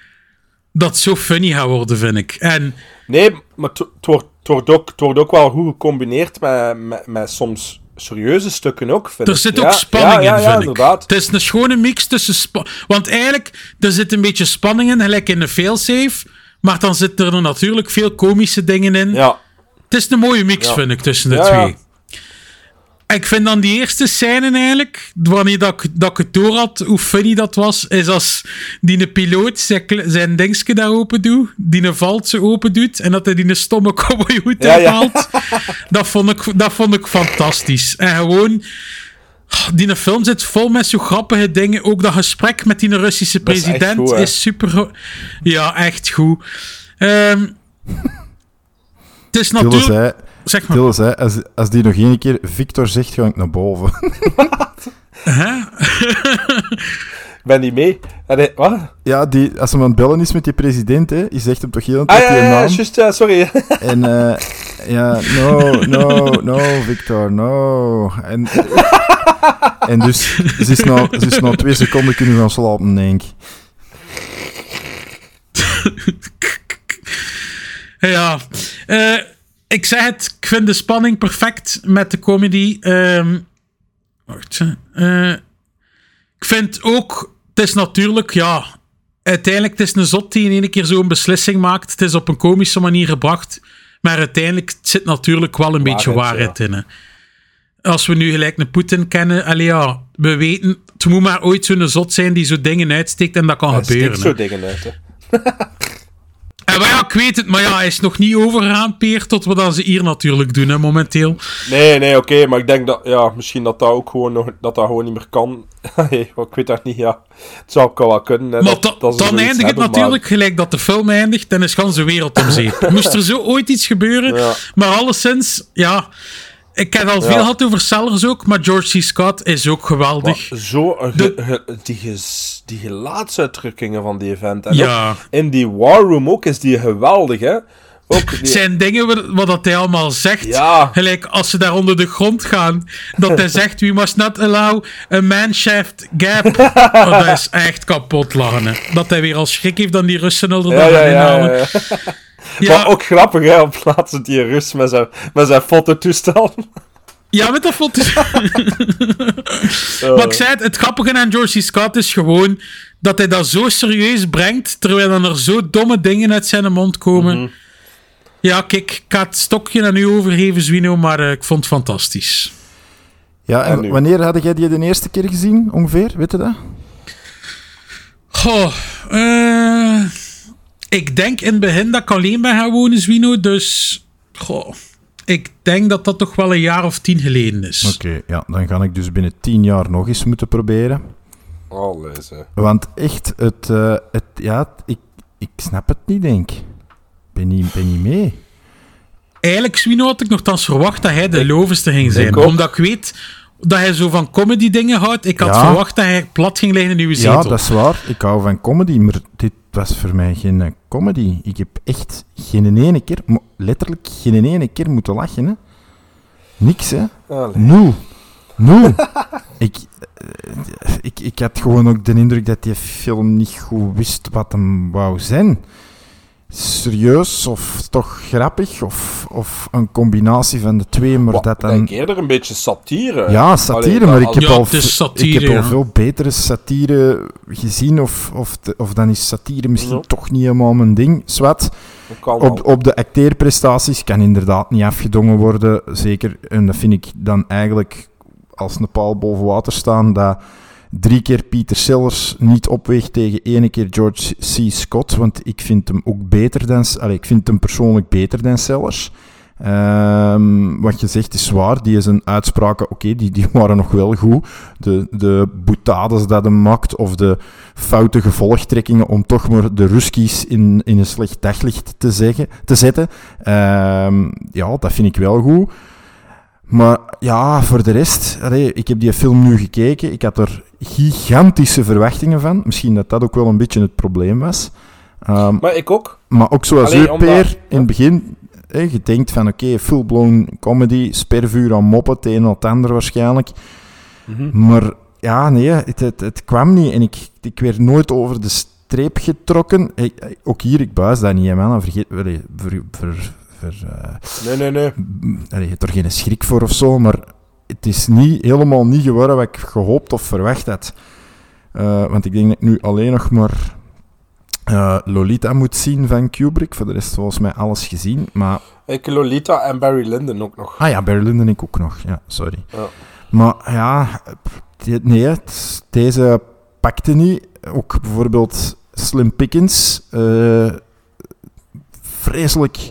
dat het zo funny gaat worden, vind ik. En Nee, maar het wordt, wordt, ook, het wordt ook wel goed gecombineerd met, met, met soms serieuze stukken ook, vind er ik. zit Ja, ook spanning ja, ja, in, vind ik. inderdaad. Het is een schone mix tussen... Want eigenlijk, er zit een beetje spanning in, gelijk in een failsafe. Maar dan zitten er natuurlijk veel komische dingen in. Ja. Het is een mooie mix, Ja. vind ik, tussen de Ja, twee. En Ik vind dan die eerste scène eigenlijk, wanneer dat, ik- dat ik het door had, hoe funny dat was, is als die een piloot zijn, zijn dingetje daar open doet, die een valt ze open doet, en dat hij die een stomme cowboyhoed Ja, ja. uithaalt. Dat, vond ik, dat vond ik fantastisch. En gewoon, die film zit vol met zo grappige dingen. Ook dat gesprek met die Russische is president goed, is super... Ja, echt goed. Ehm, het is natuurlijk... zei, Zeg maar. Als, als die nog één keer Victor zegt, ga ik naar boven. ben niet mee. En hij- wat? ja, die, als hij aan het bellen is met die president, hè, je zegt hem toch heel een Ah ja, die ja, ja, naam. juist, ja, sorry. En eh, ja, no, no, no, Victor, no. En, en dus, ze is, na, ze is na twee seconden kunnen gaan slapen, denk ik. Ja, eh, ik zeg het, ik vind de spanning perfect met de comedy. Ehm, wacht, eh, ik vind ook, het is natuurlijk, ja, uiteindelijk het is een zot die in één keer zo'n beslissing maakt. Het is op een komische manier gebracht, maar uiteindelijk zit natuurlijk wel een beetje Waarheid, in. Hè. Als we nu gelijk een Poetin kennen, allee ja, we weten, het moet maar ooit zo'n zot zijn die zo dingen uitsteekt en dat kan Hij gebeuren. steekt zo dingen uit, hè. En maar ja, ik weet het, maar ja, hij is nog niet overgegaan, Peer, tot wat dan ze hier natuurlijk doen, hè, momenteel. Nee, nee, oké, maar ik denk dat, ja, misschien dat dat ook gewoon nog, dat dat gewoon niet meer kan. Ik weet dat niet, ja. Het zou ook wel kunnen, hè, Maar dat, dan eindigt het maar- natuurlijk gelijk dat de film eindigt en is de wereld om zeep. Moest er zo ooit iets gebeuren, Ja. maar alleszins, ja, Ik heb al veel gehad over Sellers ook, maar George C. Scott is ook geweldig. Zo, De- ge- ge- die, die gelaatsuitdrukkingen van die event. En Ja. in die War Room ook is die geweldig, hè? Ook die, zijn dingen wat, dat hij allemaal zegt. Ja. Gelijk als ze daar onder de grond gaan. Dat hij zegt: We must not allow a man-shaft gap. Oh, dat is echt kapot lachen. Dat hij weer al schrik heeft dan die Russen ja, ja, ja, ja. Maar ook grappig, hè? Op plaats zit die Rus met zijn, met zijn fototoestel. Ja, met dat foto. Maar ik zei het, het grappige aan George. Scott is gewoon dat hij dat zo serieus brengt, terwijl dan er zo domme dingen uit zijn mond komen. Mhm. Ja, kijk, ik ga het stokje aan u overgeven, Zwino, maar eh, ik vond het fantastisch. Ja, en En nu? wanneer had jij die de eerste keer gezien, ongeveer? Weet je dat? Goh, eh, ik denk in het begin dat ik alleen ben gaan wonen, Zwino, dus... Goh, ik denk dat dat toch wel een jaar of tien geleden is. Oké, ja, dan ga ik dus binnen tien jaar nog eens moeten proberen. Alles, hè. Want echt, het, eh, het, ja, ik, ik snap het niet, denk ik. Ben niet, ben niet mee. Eigenlijk, Swino, had ik nogthans verwacht dat hij de lovenste ging zijn. ik. Omdat ik weet dat hij zo van comedy dingen houdt. Ik had Ja. verwacht dat hij plat ging liggen in uw zetel. Ja, dat is waar. Ik hou van comedy, maar dit was voor mij geen eh, comedy. Ik heb echt geen ene keer, letterlijk geen ene keer moeten lachen. Hè. Niks, hè. Allee. Nul. Nul. ik, eh, ik, ik had gewoon ook de indruk dat die film niet goed wist wat hem wou zijn. Serieus of toch grappig of, of een combinatie van de twee, maar Wat, dat ik dan... denk eerder een beetje satire. Ja, satire, Allee, maar ik heb, Ja, al, satire, ik heb al veel betere satire gezien, of, of, of dan is satire misschien Ja. toch niet helemaal mijn ding. Zwat, op, op de acteerprestaties kan inderdaad niet afgedongen worden, zeker. En dat vind ik dan eigenlijk als een paal boven water staan, dat drie keer Peter Sellers niet opweegt tegen ene keer George C. Scott, want ik vind hem ook beter dan... Allee, ik vind hem persoonlijk beter dan Sellers. Ehm, wat je zegt is waar, die zijn uitspraken, oké, die, die waren nog wel goed. De, de boutades dat hem maakt, of de foute gevolgtrekkingen om toch maar de Ruskies in, in een slecht daglicht te, zeggen, te zetten. Ehm, ja, dat vind ik wel goed. Maar ja, voor de rest, ik heb die film nu gekeken. Ik had er gigantische verwachtingen van. Misschien dat dat ook wel een beetje het probleem was. Ehm, Maar ik ook. maar ook zoals Allee, u, omdat- Peer, in het begin, hè, je denkt van oké, full-blown comedy, spervuur aan moppen, het een en het ander waarschijnlijk. Mhm. Maar ja, nee, het, het, het kwam niet en ik, ik werd nooit over de streep getrokken. Ik- ook hier, ik buis dat niet, man. Vergeet, ver, ver, ver, eh, Nee, nee, nee. Allee, je hebt er geen schrik voor of zo, maar het is niet, helemaal niet geworden wat ik gehoopt of verwacht had. Eh, want ik denk dat ik nu alleen nog maar eh, Lolita moet zien van Kubrick. Voor de rest volgens mij alles gezien. Maar, Ik Lolita en Barry Lyndon ook nog. ah ja, Barry Lyndon ik ook nog. Ja, sorry. Ja. Maar ja, nee, het- deze pakte niet. Ook bijvoorbeeld Slim Pickens. eh, vreselijk,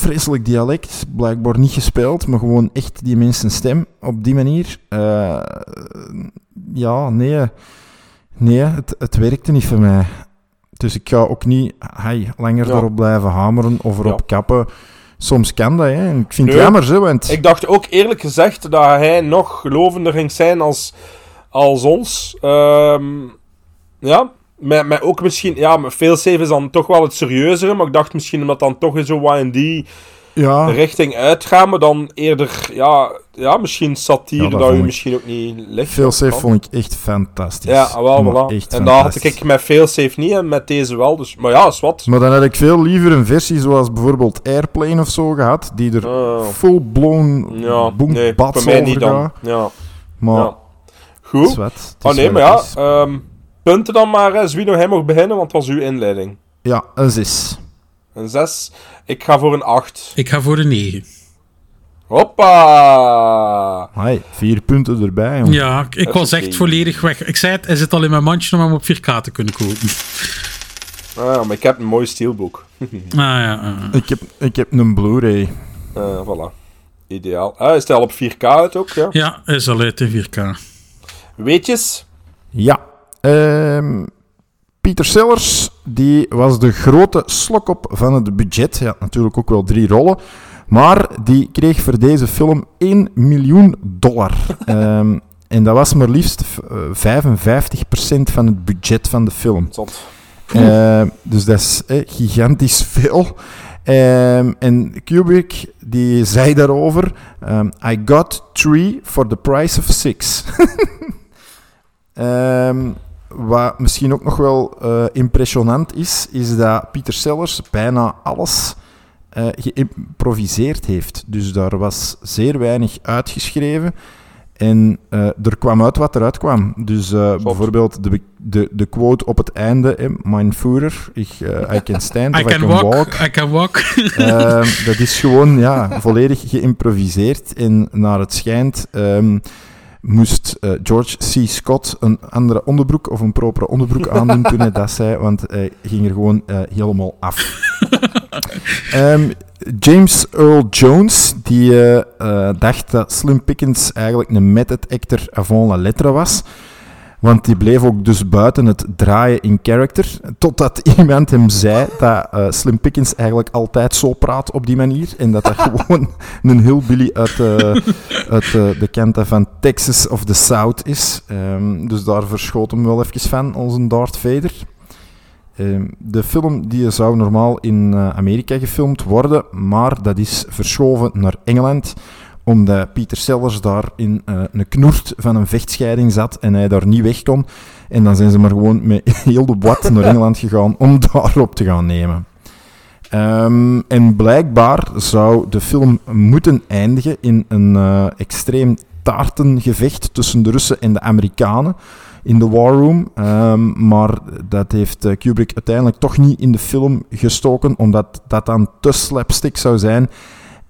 vreselijk dialect. Blijkbaar niet gespeeld, maar gewoon echt die mensen stem op die manier. Eh, ja, nee. Nee, het, het werkte niet voor mij. Dus ik ga ook niet hey, langer Ja. daarop blijven hameren of erop Ja. kappen. Soms kan dat, hè. Ik vind het jammer, zo, want... Ik dacht ook eerlijk gezegd dat hij nog gelovender ging zijn als, als ons. Ehm, ja, met, met ook misschien... Ja, met veel is dan toch wel het serieuzere. Maar ik dacht misschien omdat dan toch in zo wat in die ja, richting uitgaan. Maar dan eerder... Ja, ja misschien satire Ja, dat misschien ook niet ligt. Veel safe kan. vond ik echt fantastisch. Ja, ah, wel, voilà. echt En dat had ik met veel safe niet en met deze wel. Dus, maar ja, is wat. Maar dan had ik veel liever een versie zoals bijvoorbeeld Airplane of zo gehad, die er Oh. full-blown Ja, boom, nee, voor mij niet dan. Ja, Maar ja. Goed. Oh nee, maar ja. Punten dan maar. hè. Zwino, hij mag beginnen, want het was uw inleiding. Ja, een 6. Een 6. Ik ga voor een 8. Ik ga voor de 9. Hoppa! Hey, vier punten erbij, jong. Ja, ik, ik Dat was echt volledig weg. Ik zei het, hij zit al in mijn mandje om hem op 4K te kunnen kopen. Ah, maar ik heb een mooi steelbook. Ah ja, ah. Ik, heb, ik heb een Blu-ray. Eh, voilà. Ideaal. Ah, is al op 4K uit ook, ja? ja, hij is al uit in 4K. Weetjes? Ja. Ehm Pieter Sellers, die was de grote slok op van het budget. Hij had natuurlijk ook wel drie rollen. Maar die kreeg voor deze film 1 miljoen dollar. Ehm, en dat was maar liefst eh, 55% van het budget van de film. Zot. Eh, dus dat is eh, gigantisch veel. Ehm, en Kubrick die zei daarover: ehm, I got three for the price of six. Ehm, wat misschien ook nog wel eh, impressionant is, is dat Peter Sellers bijna alles eh, geïmproviseerd heeft. Dus daar was zeer weinig uitgeschreven. En eh, er kwam uit wat eruit kwam. Dus bijvoorbeeld de, de, de quote op het einde, eh, Mein Führer, ik, eh, I can stand I can walk, I can walk. Ehm, dat is gewoon ja, volledig geïmproviseerd. En naar het schijnt ehm, moest eh, George C. Scott een andere onderbroek of een propere onderbroek aandoen toen hij dat zei, want hij ging er gewoon eh, helemaal af. Ehm, James Earl Jones, die eh, dacht dat Slim Pickens eigenlijk een method actor avant la lettre was. Want die bleef ook dus buiten het draaien in character. Totdat iemand hem zei dat eh, Slim Pickens eigenlijk altijd zo praat op die manier. En dat dat gewoon een hillbilly uit, eh, uit eh, de kanten van Texas of the South is. Ehm, dus daar verschoot hem wel even van, onze Darth Vader. Ehm, de film die zou normaal in Amerika gefilmd worden, maar dat is verschoven naar Engeland omdat Pieter Sellers daar in eh, een knoert van een vechtscheiding zat en hij daar niet weg kon. En dan zijn ze maar gewoon met heel de boat naar Engeland gegaan om daarop te gaan nemen. Ehm, en blijkbaar zou de film moeten eindigen in een eh, extreem taartengevecht tussen de Russen en de Amerikanen in de War Room. Ehm, maar dat heeft eh, Kubrick uiteindelijk toch niet in de film gestoken, omdat dat dan te slapstick zou zijn.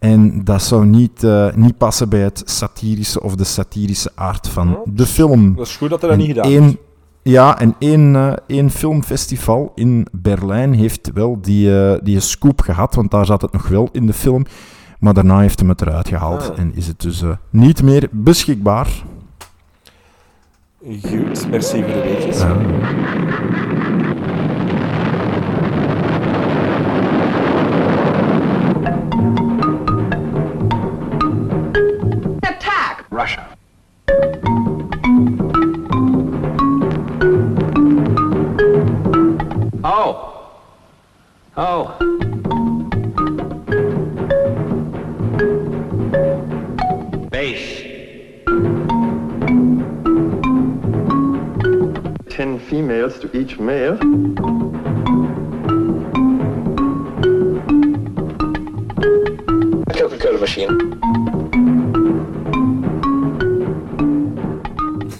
En dat zou niet, eh, niet passen bij het satirische of de satirische aard van de film. Dat is goed dat hij dat niet gedaan één- heeft. Ja, en één, eh, één filmfestival in Berlijn heeft wel die, eh, die scoop gehad, want daar zat het nog wel in de film. Maar daarna heeft hem het eruit gehaald Ah. en is het dus niet meer beschikbaar. Goed, merci voor de weetjes. Russia. Oh. Oh. Base. Ten females to each male. Coca-Cola machine.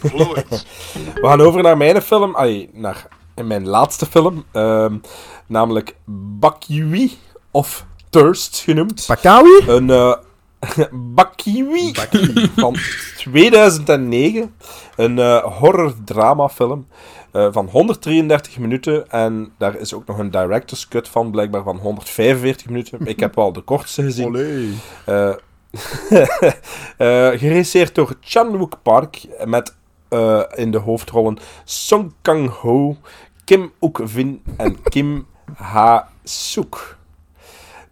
We gaan over naar mijn film, ai, naar mijn laatste film, ehm, namelijk Bakiwi of Thirst genoemd. Bakawi? Een eh Bakiwi van 2009. Een eh horror-drama-film eh, van 133 minuten. En daar is ook nog een director's cut van, blijkbaar van 145 minuten. Ik heb wel de kortste gezien. Eh, eh, geregisseerd door Chan Wook Park met eh, in de hoofdrollen Song Kang-ho, Kim Ook-vin en Kim Ha-sook.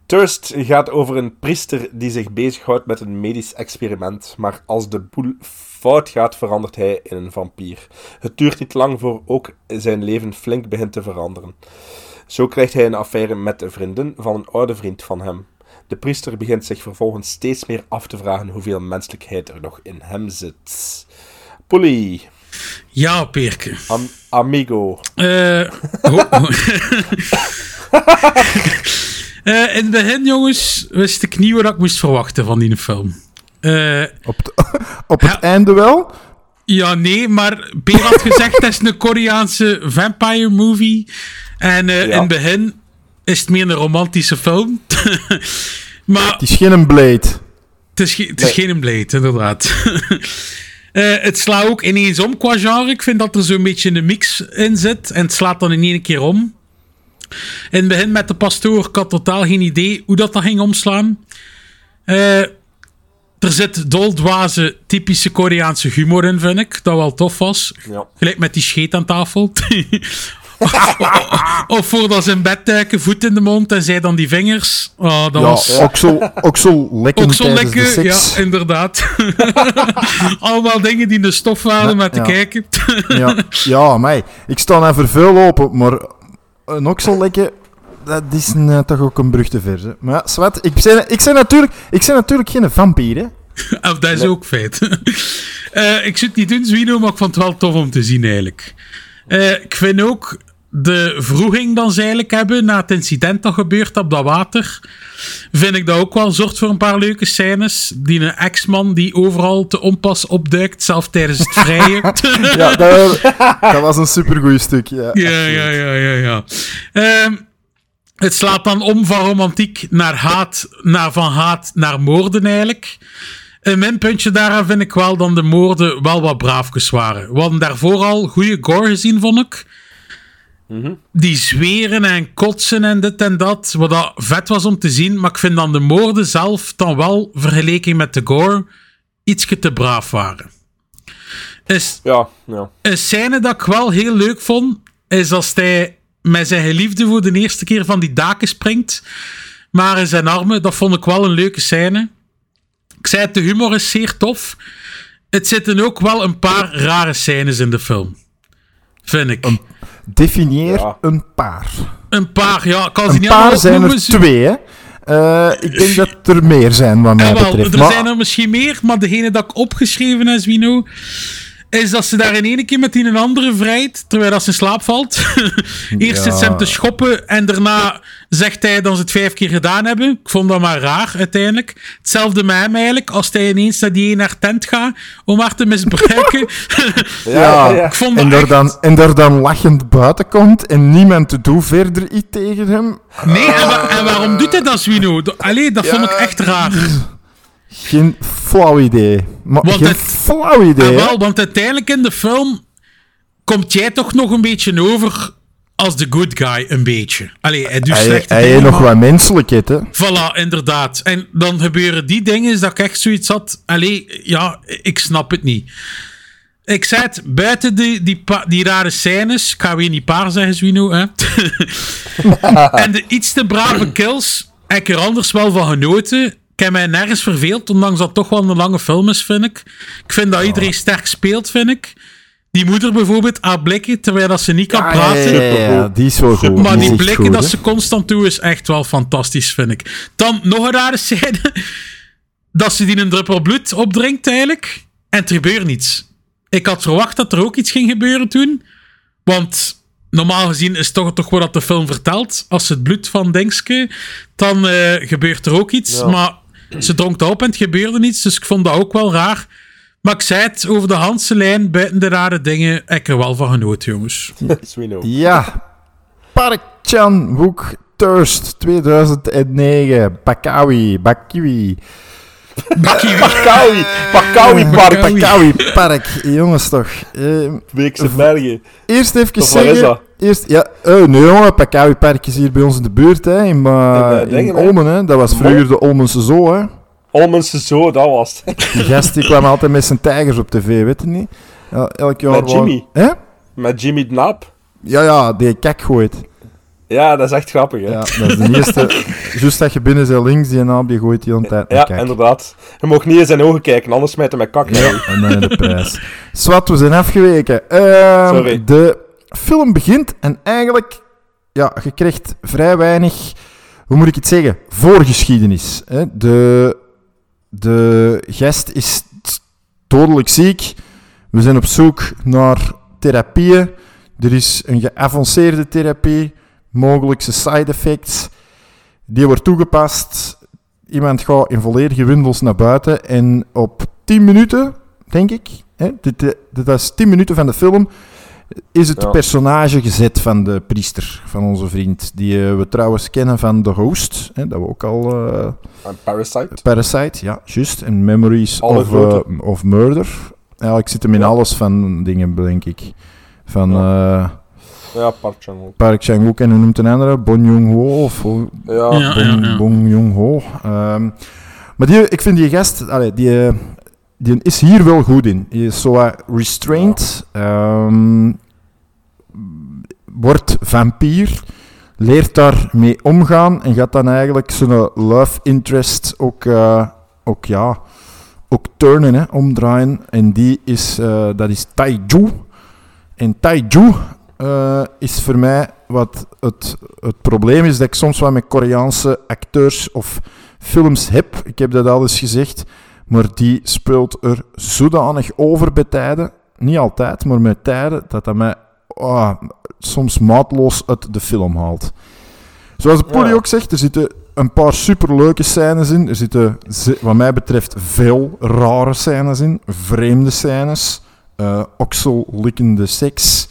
Thirst gaat over een priester die zich bezighoudt met een medisch experiment, maar als de boel fout gaat, verandert hij in een vampier. Het duurt niet lang voor ook zijn leven flink begint te veranderen. Zo krijgt hij een affaire met de vriendin van een oude vriend van hem. De priester begint zich vervolgens steeds meer af te vragen hoeveel menselijkheid er nog in hem zit. Polly. Ja, Peerke. Am- amigo. Eh, Eh, in het begin, jongens, wist ik niet wat ik moest verwachten van die film. Eh, op op het einde wel? Ja, nee, maar Peer had gezegd het is een Koreaanse vampire movie. En eh, Ja. in het begin is het meer een romantische film. maar Het is geen Blade. het is, ge- het is geen Blade, inderdaad. Eh, het slaat ook ineens om qua genre. Ik vind dat er zo'n beetje een mix in zit. En het slaat dan in één keer om. In het begin met de pastoor, ik had totaal geen idee hoe dat dan ging omslaan. Eh, er zit doldwaze, typische Koreaanse humor in, vind ik. Dat wel tof was. Ja. Gelijk met die scheet aan tafel. of voordat ze in bed duiken, voet in de mond en zij dan die vingers. Oh, dat ja, was... zo tijdens de lekker, ja, inderdaad. Allemaal dingen die in de stof waren met te ja. kijken. ja, ja mij. Ik sta naar vervuil open, maar een oksellekken, dat is eh, toch ook een brug te ver. Hè. Maar ja, zwart, ik ben, ik, ben natuurlijk, ik ben natuurlijk geen vampier, hè. Of dat is ook feit. Eh, ik het niet doen, Zwino, maar ik vond het wel tof om te zien eigenlijk. Eh, ik vind ook de vroeging dan ze eigenlijk hebben, na het incident dat gebeurt op dat water, vind ik dat ook wel zorgt voor een paar leuke scènes. Die een ex-man die overal te onpas opduikt, zelfs tijdens het vrijen. ja, dat, dat was een supergoeie stuk, ja. Ja, ja, ja, ja, ja. Ehm, het slaat dan om van romantiek naar haat, naar, van haat naar moorden eigenlijk. Een minpuntje daaraan vind ik wel dat de moorden wel wat braafjes waren. We hadden daarvoor al goede gore gezien, vond ik. Die zweren en kotsen en dit en dat. Wat dat vet was om te zien. Maar ik vind dan de moorden zelf dan wel, vergeleken met de gore, ietsje te braaf waren. Is, Ja, ja. een scène dat ik wel heel leuk vond, is als hij met zijn geliefde voor de eerste keer van die daken springt. Maar in zijn armen, dat vond ik wel een leuke scène. Ik zei het, de humor is zeer tof. Het zitten ook wel een paar rare scènes in de film. Vind ik. Een, Definieer een paar. paar, ja. Ik kan ze Een niet paar zijn er twee, hè. Eh, ik denk dat er meer zijn, wat mij Ja, wel, betreft. er Maar- zijn er misschien meer, maar degene dat ik opgeschreven heb, Wino, is dat ze daar in ene keer met die een andere vrijt, terwijl dat ze in slaap valt. Eerst zit ze hem te schoppen en daarna zegt hij dat ze het vijf keer gedaan hebben. Ik vond dat maar raar, uiteindelijk. Hetzelfde met hem eigenlijk, als hij ineens naar die ene tent gaat om haar te misbruiken. Ja, Ik vond dat en, er echt- dan, en er dan lachend buiten komt en niemand doet verder iets tegen hem. Nee, en, wa- en waarom doet hij dat, Wino? Do- Allee, dat vond ik echt raar. Geen flauw idee. Maar Want geen het- flauw idee. Ah, hè. wel, want uiteindelijk in de film komt jij toch nog een beetje over als de good guy, een beetje. Allee, hij doet Hij, heeft nog wat menselijkheid, hè. Voilà, inderdaad. En dan gebeuren die dingen dat ik echt zoiets had. Allee, ja, ik snap het niet. Ik zei het, buiten die, die, die rare scènes, ik ga weer niet paar zeggen, Zwino, hè. en de iets te brave kills, heb ik er anders wel van genoten. Ik heb mij nergens verveeld, ondanks dat het toch wel een lange film is, vind ik. Ik vind dat iedereen sterk speelt, vind ik. Die moeder bijvoorbeeld, haar blikken, terwijl dat ze niet kan praten. ja, ja, ja, die is wel goed. Maar Die die blikken goed, dat ze constant doen is echt wel fantastisch, vind ik. Dan nog een rare scène. Dat ze die een druppel bloed opdrinkt eigenlijk. En er gebeurt niets. Ik had verwacht dat er ook iets ging gebeuren toen. Want normaal gezien is toch, toch wat de film vertelt. Als ze het bloed van Dingske, dan eh, gebeurt er ook iets. Maar ze dronk dat op en het gebeurde niets. Dus ik vond dat ook wel raar. Maar ik zei het, over de handse lijn, buiten de rare dingen, heb ik er wel van genoten, jongens. Swino. Ja. Park Chan Wook Thirst 2009. Bakawi. Bakiwi. Pakawi. Pakawi Park. Bakawi Park. Jongens toch. Eh, Beekse Bergen. Eerst even zeggen... Eerst, ja, eh, nee jongen, Pakawi Park is hier bij ons in de buurt, hè, in, eh, In? Olmen. Hè. Dat was vroeger de Olmense Zoo. Hè. Olmense Zoo, dat was het. Die gast die kwam altijd met zijn tijgers op tv, weet je niet? Ja, elk jaar Met Jimmy. Hè? Met Jimmy Knaap. Ja, ja, die kak gooit. Ja, dat is echt grappig, hè? Ja, dat is de eerste... Juist dat je binnen zijn links, die naam die gooit die aan tijd Ja, kak. inderdaad. Je mag niet in zijn ogen kijken, anders smijt hij met kak je. En dan de prijs. Swat, we zijn afgeweken. Ehm, Sorry. De film begint en eigenlijk... Ja, je krijgt vrij weinig... Hoe moet ik het zeggen? Voorgeschiedenis. Hè? De, de gast is dodelijk ziek. We zijn op zoek naar therapieën. Er is een geavanceerde therapie. Mogelijkse side effects. Die wordt toegepast. Iemand gaat in volledige windels naar buiten. En op 10 minuten, denk ik, hè, dit, eh, dit is 10 minuten van de film, is het Ja. personage gezet van de priester, van onze vriend. Die eh, we trouwens kennen van The Host. Hè, dat we ook al... eh, Parasite. Parasite, ja, juist. En Memories Alle of, eh, of Murder. Eigenlijk zit hem in alles van dingen, denk ik. Van eh, Ja, Park Chan-wook. Park Chan-wook en hoe noemt een andere? Bon Joon-ho of Ja. Ja, Bong, ja, ja. Bong Joon-ho. Ehm, maar die, ik vind die gast, allee, die, die is hier wel goed in. Die is zo wat restrained. Ehm, wordt vampier, leert daarmee omgaan en gaat dan eigenlijk zijn love interest ook, eh, ook, ja, ook turnen, omdraaien. En die is, eh, dat is Taiju. En Taiju eh, is voor mij wat het, het probleem is dat ik soms wel met Koreaanse acteurs of films heb. Ik heb dat al eens gezegd. Maar die speelt er zodanig over bij tijden. Niet altijd, maar met tijden dat dat mij ah, soms maatloos uit de film haalt. Zoals de Polly Ja. ook zegt, er zitten een paar superleuke scènes in. Er zitten, wat mij betreft, veel rare scènes in. Vreemde scènes. eh oksellikkende seks.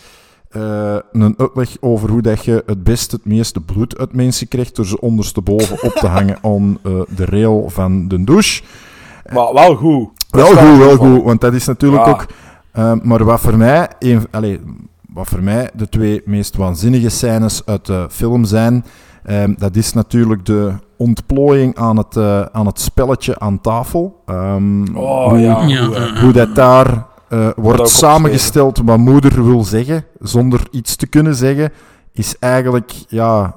eh, een uitleg over hoe dat je het best het meeste bloed uit mensen krijgt door ze ondersteboven op te hangen aan eh, de rail van de douche. Maar wel goed. Wel goed, wel van. goed, want dat is natuurlijk Ja. ook... eh, maar wat voor, mij een, allee, wat voor mij de twee meest waanzinnige scènes uit de film zijn, eh, dat is natuurlijk de ontplooiing aan het, eh, aan het spelletje aan tafel. Ehm, Oh, hoe, ja, hoe dat daar eh, wordt samengesteld wat moeder wil zeggen, zonder iets te kunnen zeggen, is eigenlijk ja,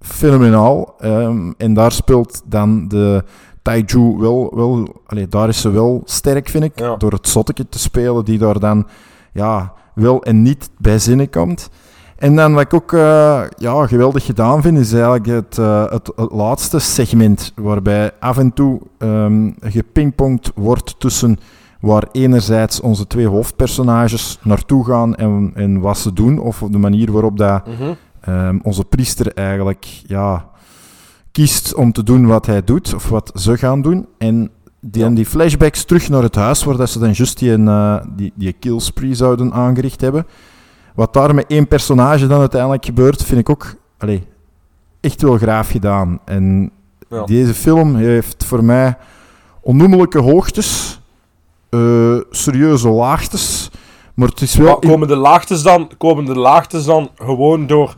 fenomenaal. Ehm, en daar speelt dan de Taiju wel, wel allee, daar is ze wel sterk, vind ik, Ja. door het zotteke te spelen, die daar dan ja, wel en niet bij zinnen komt. En dan wat ik ook eh, ja, geweldig gedaan vind, is eigenlijk het, eh, het, het laatste segment, waarbij af en toe ehm gepingpongd wordt tussen waar enerzijds onze twee hoofdpersonages naartoe gaan en, en wat ze doen, of de manier waarop dat, Mhm. ehm, onze priester eigenlijk ja, kiest om te doen wat hij doet, of wat ze gaan doen. En die, en die flashbacks terug naar het huis, waar dat ze dan juist die, eh, die, die killspree zouden aangericht hebben. Wat daar met één personage dan uiteindelijk gebeurt, vind ik ook allee, echt wel graaf gedaan. En Ja. deze film heeft voor mij onnoemelijke hoogtes, eh, serieuze laagtes, maar het is wel... Maar komen de laagtes dan, komen de laagtes dan gewoon door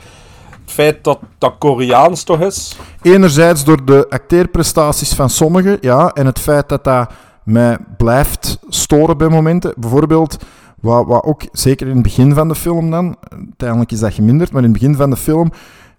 feit dat dat Koreaans toch is? Enerzijds door de acteerprestaties van sommigen, ja, en het feit dat dat mij blijft storen bij momenten. Bijvoorbeeld, wat, wat ook zeker in het begin van de film dan, uiteindelijk is dat geminderd, maar in het begin van de film,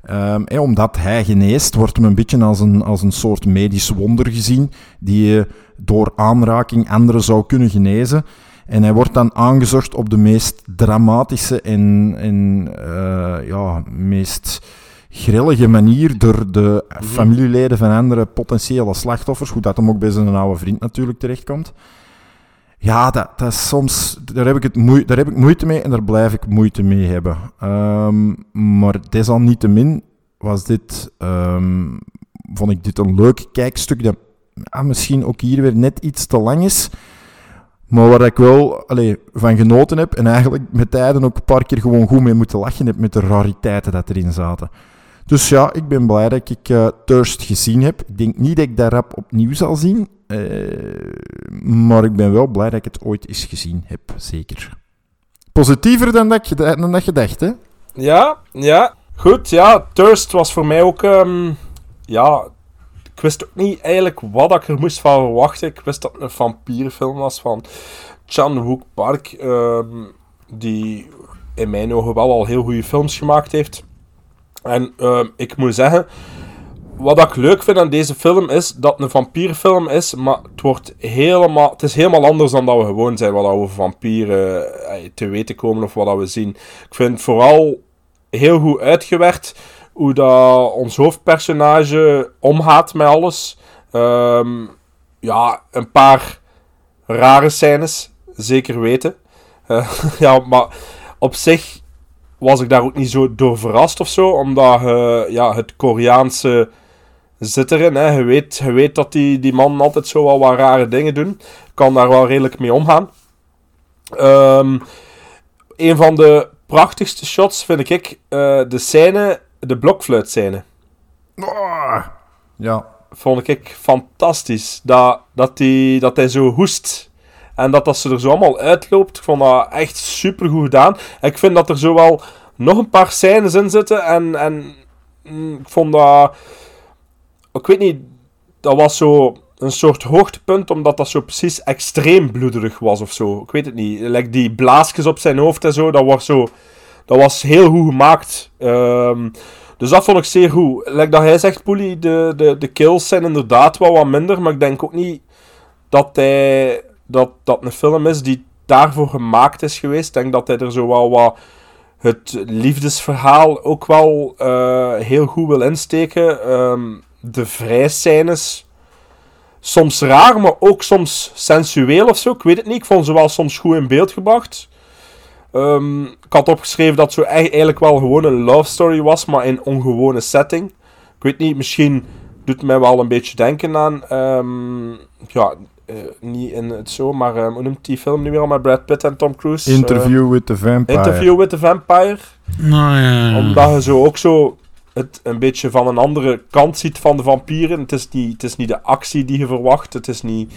ehm, omdat hij geneest, wordt hem een beetje als een, als een soort medisch wonder gezien, die je door aanraking anderen zou kunnen genezen. En hij wordt dan aangezocht op de meest dramatische en, en eh, ja, meest grillige manier door de familieleden van andere potentiële slachtoffers. Hoe dat hem ook bij zijn oude vriend natuurlijk terechtkomt. Ja, dat, dat is soms, daar, heb ik het moe, daar heb ik moeite mee en daar blijf ik moeite mee hebben. Ehm, maar desalniettemin was dit, ehm, vond ik dit een leuk kijkstuk dat ah, misschien ook hier weer net iets te lang is. Maar waar ik wel van genoten heb en eigenlijk met tijden ook een paar keer gewoon goed mee moeten lachen heb met de rariteiten dat erin zaten. Dus ja, ik ben blij dat ik eh, Thirst gezien heb. Ik denk niet dat ik dat rap opnieuw zal zien. eh, maar ik ben wel blij dat ik het ooit eens gezien heb, zeker. Positiever dan dat, je, dan dat je dacht, hè? Ja, ja. Goed, ja. Thirst was voor mij ook... ehm, ja, ik wist ook niet eigenlijk wat ik er moest van verwachten. Ik wist dat het een vampierfilm was van Chan-wook Park. ehm, die in mijn ogen wel al heel goede films gemaakt heeft. En ehm, ik moet zeggen... Wat ik leuk vind aan deze film is dat het een vampierfilm is, maar het, wordt helemaal, het is helemaal anders dan dat we gewoon zijn wat we vampieren eh, te weten komen of wat we zien. Ik vind het vooral heel goed uitgewerkt hoe dat ons hoofdpersonage omgaat met alles. Ehm, ja, een paar rare scènes, zeker weten. Eh, ja, maar op zich was ik daar ook niet zo door verrast of zo, omdat eh, ja, het Koreaanse zit erin. Hè. Je, weet, je weet dat die, die man altijd zo wel wat rare dingen doen. Kan daar wel redelijk mee omgaan. Ehm, een van de prachtigste shots vind ik eh, de scène, de blokfluitscène. Ja. Vond ik fantastisch. Dat, dat, die, dat hij zo hoest. En dat, dat ze er zo allemaal uitloopt. Ik vond dat echt super goed gedaan. En ik vind dat er zo wel nog een paar scènes in zitten. En, en mm, ik vond dat. Ik weet niet. Dat was zo een soort hoogtepunt. Omdat dat zo precies extreem bloederig was of zo. Ik weet het niet. Like die blaasjes op zijn hoofd en zo. Dat wordt zo. Dat was heel goed gemaakt. Ehm, dus dat vond ik zeer goed. Like dat hij zegt, Poelie, de, de, de kills zijn inderdaad wel wat minder. Maar ik denk ook niet dat hij dat, dat een film is die daarvoor gemaakt is geweest. Ik denk dat hij er zo wel wat het liefdesverhaal ook wel eh, heel goed wil insteken. Ehm, de vrijscènes, soms raar, maar ook soms sensueel of zo. Ik weet het niet. Ik vond ze wel soms goed in beeld gebracht. Ehm, ik had opgeschreven dat het zo eigenlijk wel gewoon een love story was, maar in ongewone setting. Ik weet niet, misschien doet het mij wel een beetje denken aan. ehm, ja, eh, niet in het zo, maar ehm, hoe noemt die film nu weer al met Brad Pitt en Tom Cruise? Interview with the Vampire. Interview with the Vampire. Nou ja. Omdat je zo ook zo het een beetje van een andere kant ziet van de vampieren. Het is niet, het is niet de actie die je verwacht. Het is niet...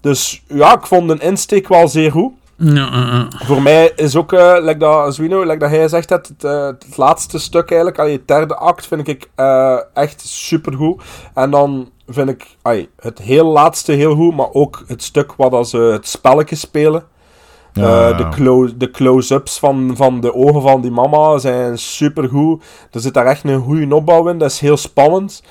Dus ja, ik vond een insteek wel zeer goed. Ja. Voor mij is ook, eh like dat Zwino, like dat hij zegt, het, het, eh, het laatste stuk eigenlijk, allee, het derde act, vind ik eh, echt supergoed. En dan vind ik allee, het heel laatste heel goed, maar ook het stuk wat als ze het spelletje spelen. Ja, Eh, ja. de, clo- de close-ups van, van de ogen van die mama zijn supergoed. Er zit daar echt een goede opbouw in, dat is heel spannend.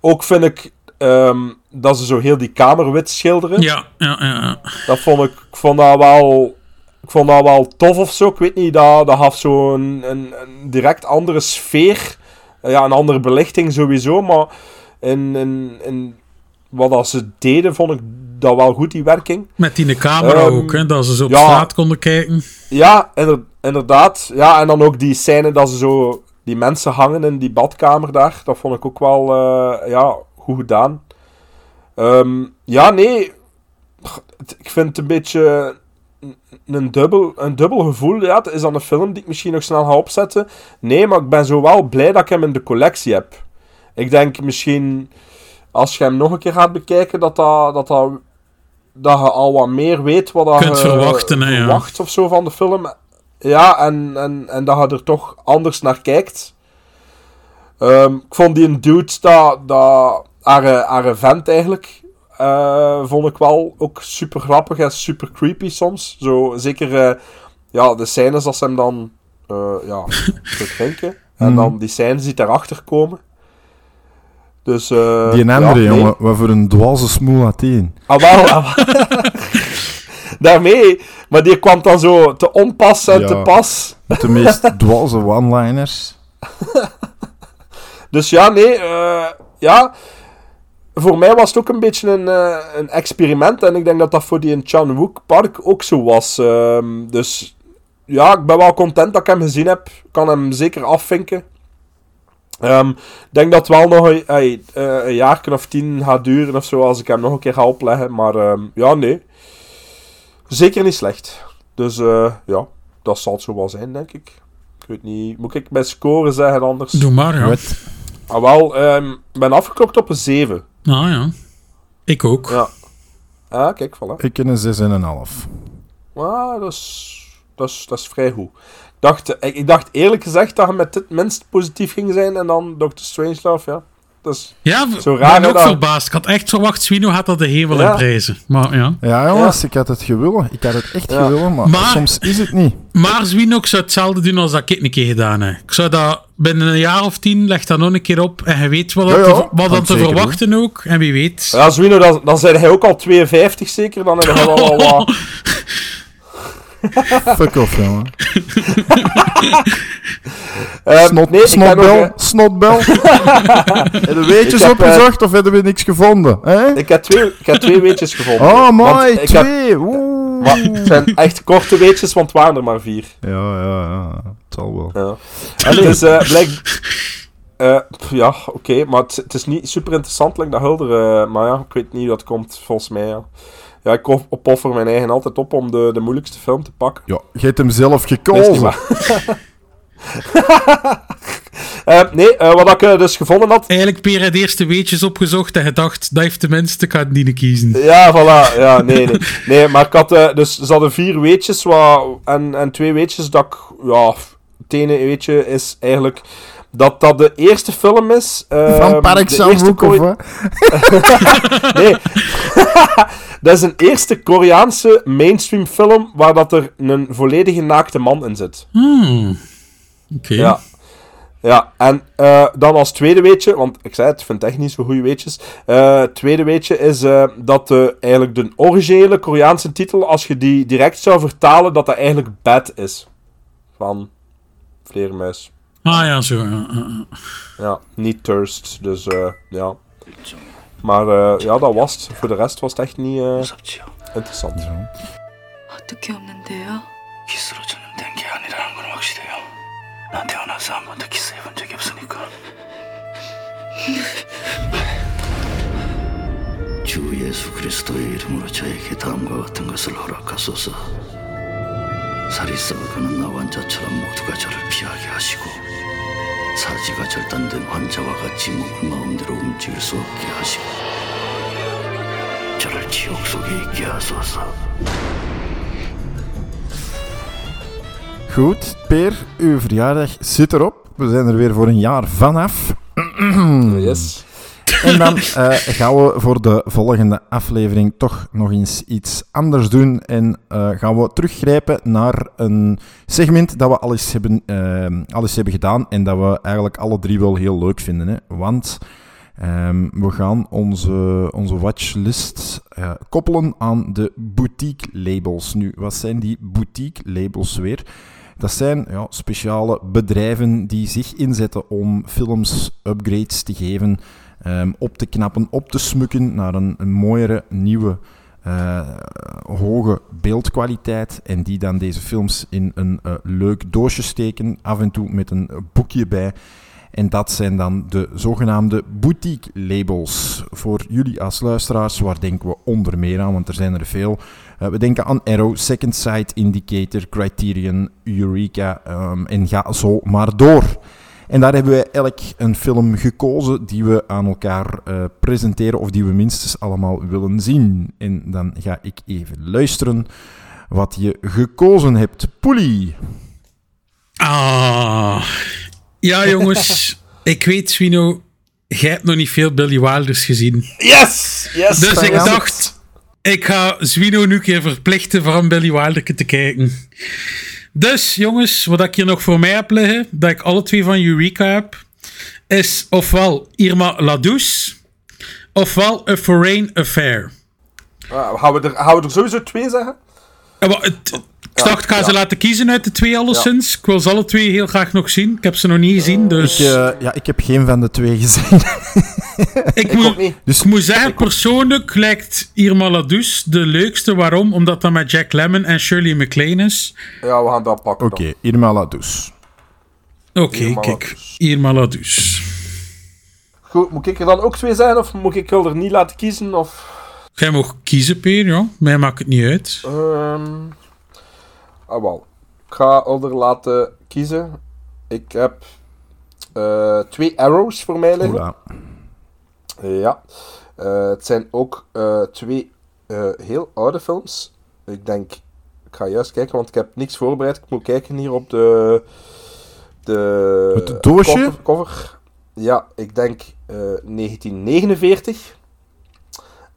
Ook vind ik ehm, dat ze zo heel die kamer wit schilderen. ja, ja, ja. Dat vond ik, ik vond dat wel, ik vond dat wel tof of zo. Ik weet niet, dat, dat gaf zo een, een, een direct andere sfeer. Ja, een andere belichting sowieso, maar in, in, in wat dat ze deden, vond ik dat wel goed, die werking. Met die camera Ehm, ook, hè, dat ze zo op ja. straat konden kijken. Ja, inder- inderdaad. Ja, en dan ook die scène dat ze zo die mensen hangen in die badkamer daar. Dat vond ik ook wel eh, ja, goed gedaan. Ehm, ja, nee. Ik vind het een beetje een- dubbel, een dubbel gevoel. Ja, het is dan een film die ik misschien nog snel ga opzetten. Nee, maar ik ben zo wel blij dat ik hem in de collectie heb. Ik denk misschien, als je hem nog een keer gaat bekijken, dat dat, dat, dat, dat je al wat meer weet wat dat Kunt je verwachten, hè, ja. verwacht of zo van de film. Ja, en, en, en dat je er toch anders naar kijkt. Ehm, ik vond die een dude, dat, dat, haar vent eigenlijk, eh, vond ik wel ook super grappig en super creepy soms. Zo, zeker eh, ja, de scènes als ze hem dan eh ja, drinken. En Mhm. dan die scènes die daarachter komen. Dus, Die ja, andere, nee. jongen, wat voor een dwaze smoel Athene. Ah, wel, ah, wel. Daarmee, maar die kwam dan zo te onpas en Ja. te pas. Met de meest dwaze one-liners. Dus ja, nee, ja. Voor mij was het ook een beetje een, eh, een experiment. En ik denk dat dat voor die in Chan Wook Park ook zo was. Ehm, dus ja, ik ben wel content dat ik hem gezien heb. Ik kan hem zeker afvinken. Ehm, Ik denk dat het wel nog een, eh, een jaar of tien gaat duren of zo. Als ik hem nog een keer ga opleggen. Maar ehm, ja, nee. Zeker niet slecht. Dus eh, ja, dat zal het zo wel zijn, denk ik. Ik weet niet. Moet ik bij scoren zeggen anders? Doe maar, ja. Wat? Ah, wel, ehm, ik ben afgeklopt op een 7. Nou ja. Ik ook. Ja. Ah, kijk, voilà. Ik ken een 6,5. Ah, dat is, dat is, dat is vrij goed. Ik dacht, ik, ik dacht eerlijk gezegd dat je met dit minst positief ging zijn en dan Dr. Strangelove, ja. Is Ja, zo ik raar. ben ook dat- verbaasd. Ik had echt verwacht, Swino had dat de hemel Ja. in prijzen. Maar ja. Ja, jongens, ik had het gewillen. Ik had het echt Ja. gewillen, maar, Maar- soms is het niet. Maar Swino, ik zou hetzelfde doen als dat ik een keer gedaan heb. Ik zou dat binnen een jaar of tien, leg dat nog een keer op en je weet wat, Ja, dat ja, te, wat dan ik te verwachten ook. En wie weet. Ja, Zwino, dan, dan zijn hij ook al 52 zeker. Dan heb je wel al wat... Fuck off, jongen. Eh, Snot, nee, heb snotbel, eh, snotbel. Heb je weetjes heb, eh, opgezocht of hebben we niks gevonden? Hè? ik, heb twee, ik heb twee weetjes gevonden. Oh, mooi, heb- twee. Oeh. maar het zijn echt korte weetjes, want het waren er maar vier. Ja, ja, ja. Het zal wel. Ja. En het is eh blijk... pff, ja, oké, maar het, het is niet super interessant, like dat Hulder. maar ja, ik weet niet hoe dat komt, volgens mij. Ja, ja ik op- opoffer mijn eigen altijd op om de, de moeilijkste film te pakken. Ja, je hebt hem zelf gekozen. waar. Eh, nee, eh, wat ik eh, dus gevonden had. Eigenlijk Peer had eerst de weetjes opgezocht en gedacht, dat heeft tenminste, ik ga het niet kiezen. Ja, voilà. Ja, nee, nee. Nee, maar ik had... dus ze hadden vier weetjes wat, en, en twee weetjes dat ik... Ja, het ene weetje is eigenlijk dat dat de eerste film is... ehm, Van Park de Chan Kore- nee. dat is een eerste Koreaanse mainstream film waar dat er een volledige naakte man in zit. Hmm. Oké. Ja. Ja, en eh, dan als tweede weetje, want ik zei het, ik vind echt niet zo goede weetjes. Eh tweede weetje is eh, dat de, eigenlijk de originele Koreaanse titel, als je die direct zou vertalen, dat dat eigenlijk Bad is. Van Vleermuis. Ah ja, zo. ja, ja, ja. Ja, niet Thirst, dus eh, ja. Maar eh, ja, dat was het. Voor de rest was het echt niet eh, interessant. 어떻게 없는데요? 키스로주는 된게 아니라는 건 확실해요. 난 태어나서 한 번도 키스해본 적이 없으니까. 주 예수 그리스도의 이름으로 저에게 다음과 같은 것을 허락하소서. 살이 썩어가는 나 환자처럼 모두가 저를 피하게 하시고 사지가 절단된 환자와 같이 몸을 마음대로 움직일 수 없게 하시고 저를 지옥 속에 있게 하소서. Goed, Peer, uw verjaardag zit erop. We zijn er weer voor een jaar vanaf. Yes. En dan eh, gaan we voor de volgende aflevering toch nog eens iets anders doen. En eh, gaan we teruggrijpen naar een segment dat we al eens, hebben, eens hebben gedaan. En dat we eigenlijk alle drie wel heel leuk vinden. Hè? Want ehm, we gaan onze, onze watchlist koppelen aan de boutique labels. Nu, wat zijn die boutique labels weer? Dat zijn ja, speciale bedrijven die zich inzetten om films upgrades te geven, ehm, op te knappen, op te smukken naar een, mooiere, nieuwe, eh, hoge beeldkwaliteit. En die dan deze films in een eh, leuk doosje steken, af en toe met een boekje bij. En dat zijn dan de zogenaamde boutique labels. Voor jullie als luisteraars, waar denken we onder meer aan? Want er zijn er veel. Eh, we denken aan Arrow, Second Sight, Indicator, Criterion, Eureka ehm, en ga zo maar door. En daar hebben wij elk een film gekozen die we aan elkaar eh, presenteren of die we minstens allemaal willen zien. En dan ga ik even luisteren wat je gekozen hebt. Poelie. Ah. Ja, jongens. ik weet, Swino, jij hebt nog niet veel Billy Wilders gezien. Yes! Yes! Dus ik dacht, ik ga Zwino nu een keer verplichten voor een Billy Wilder te kijken. Dus, jongens, wat ik hier nog voor mij heb liggen, dat ik alle twee van Eureka heb, is ofwel Irma La Douce, ofwel A Foreign Affair. Ah, gaan, we er, gaan we er sowieso twee zeggen? Eh, het- ik dacht, ik ga ze laten kiezen uit de twee alleszins. Ik wil ze alle twee heel graag nog zien. Ik heb ze nog niet gezien, dus... Ik, eh, ja, ik heb geen van de twee gezien. Ik, moet, Dus- ik moet zeggen, persoonlijk lijkt Irma La Douce de leukste. Waarom? Omdat dat met Jack Lemmon en Shirley MacLaine is. Ja, we gaan dat pakken. Oké, Irma La Douce. Oké, Irma kijk. Irma La Douce. Goed, moet ik er dan ook twee zijn of moet ik er niet laten kiezen? Of... Jij mag kiezen, Peer, ja. Mij maakt het niet uit. Ehm ah, wel. Ik ga er laten kiezen. Ik heb eh, twee arrows voor mij liggen. Ja. Eh, het zijn ook eh, twee eh, heel oude films. Ik denk... Ik ga juist kijken, want ik heb niks voorbereid. Ik moet kijken hier op de... De... Het doosje? Cover, cover. Ja, ik denk eh, 1949